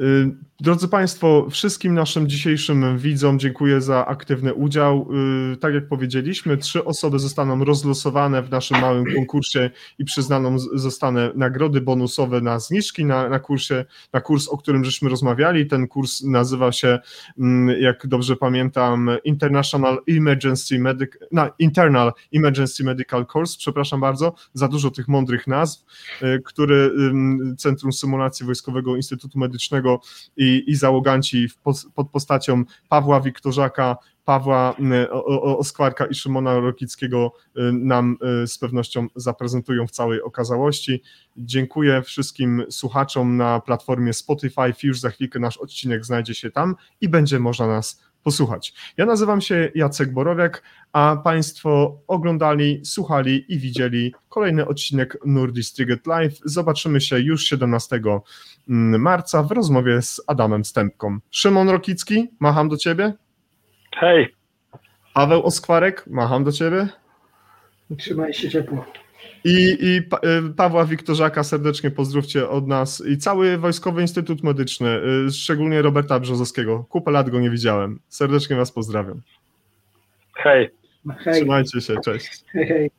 Y, drodzy Państwo, wszystkim naszym dzisiejszym widzom dziękuję za aktywny udział. Y, tak jak powiedzieliśmy, trzy osoby zostaną rozlosowane w naszym małym konkursie i przyznaną zostanę nagrody bonusowe na zniżki na, na kursie, na kurs, o którym żeśmy rozmawiali. Ten kurs nazywa się, mm, jak dobrze pamiętam, International Emergency Medic, no, Internal Emergency Medical Course, przepraszam bardzo, za dużo tych mądrych nazw, y, który Centrum Symulacji Wojskowego Instytutu Medycznego i, i załoganci pod postacią Pawła Wiktorzaka, Pawła Oskwarka i Szymona Rokickiego y, nam y, z pewnością zaprezentują w całej okazałości. Dziękuję wszystkim słuchaczom na platformie Spotify. Już za chwilkę nasz odcinek znajdzie się tam i będzie można nas posłuchać. Ja nazywam się Jacek Borowiak, a Państwo oglądali, słuchali i widzieli kolejny odcinek Nurdistriget Live. Zobaczymy się już 17 mm, marca w rozmowie z Adamem Stępką. Szymon Rokicki, macham do Ciebie. Hej. Paweł Oskwarek, macham do Ciebie. Trzymaj się ciepło. I, I y, Pawła Wiktorzaka serdecznie pozdrówcie od nas i cały Wojskowy Instytut Medyczny, y, szczególnie Roberta Brzozowskiego. Kupę lat go nie widziałem. Serdecznie Was pozdrawiam. Hej. Hej. Trzymajcie się, cześć. Hej, hej.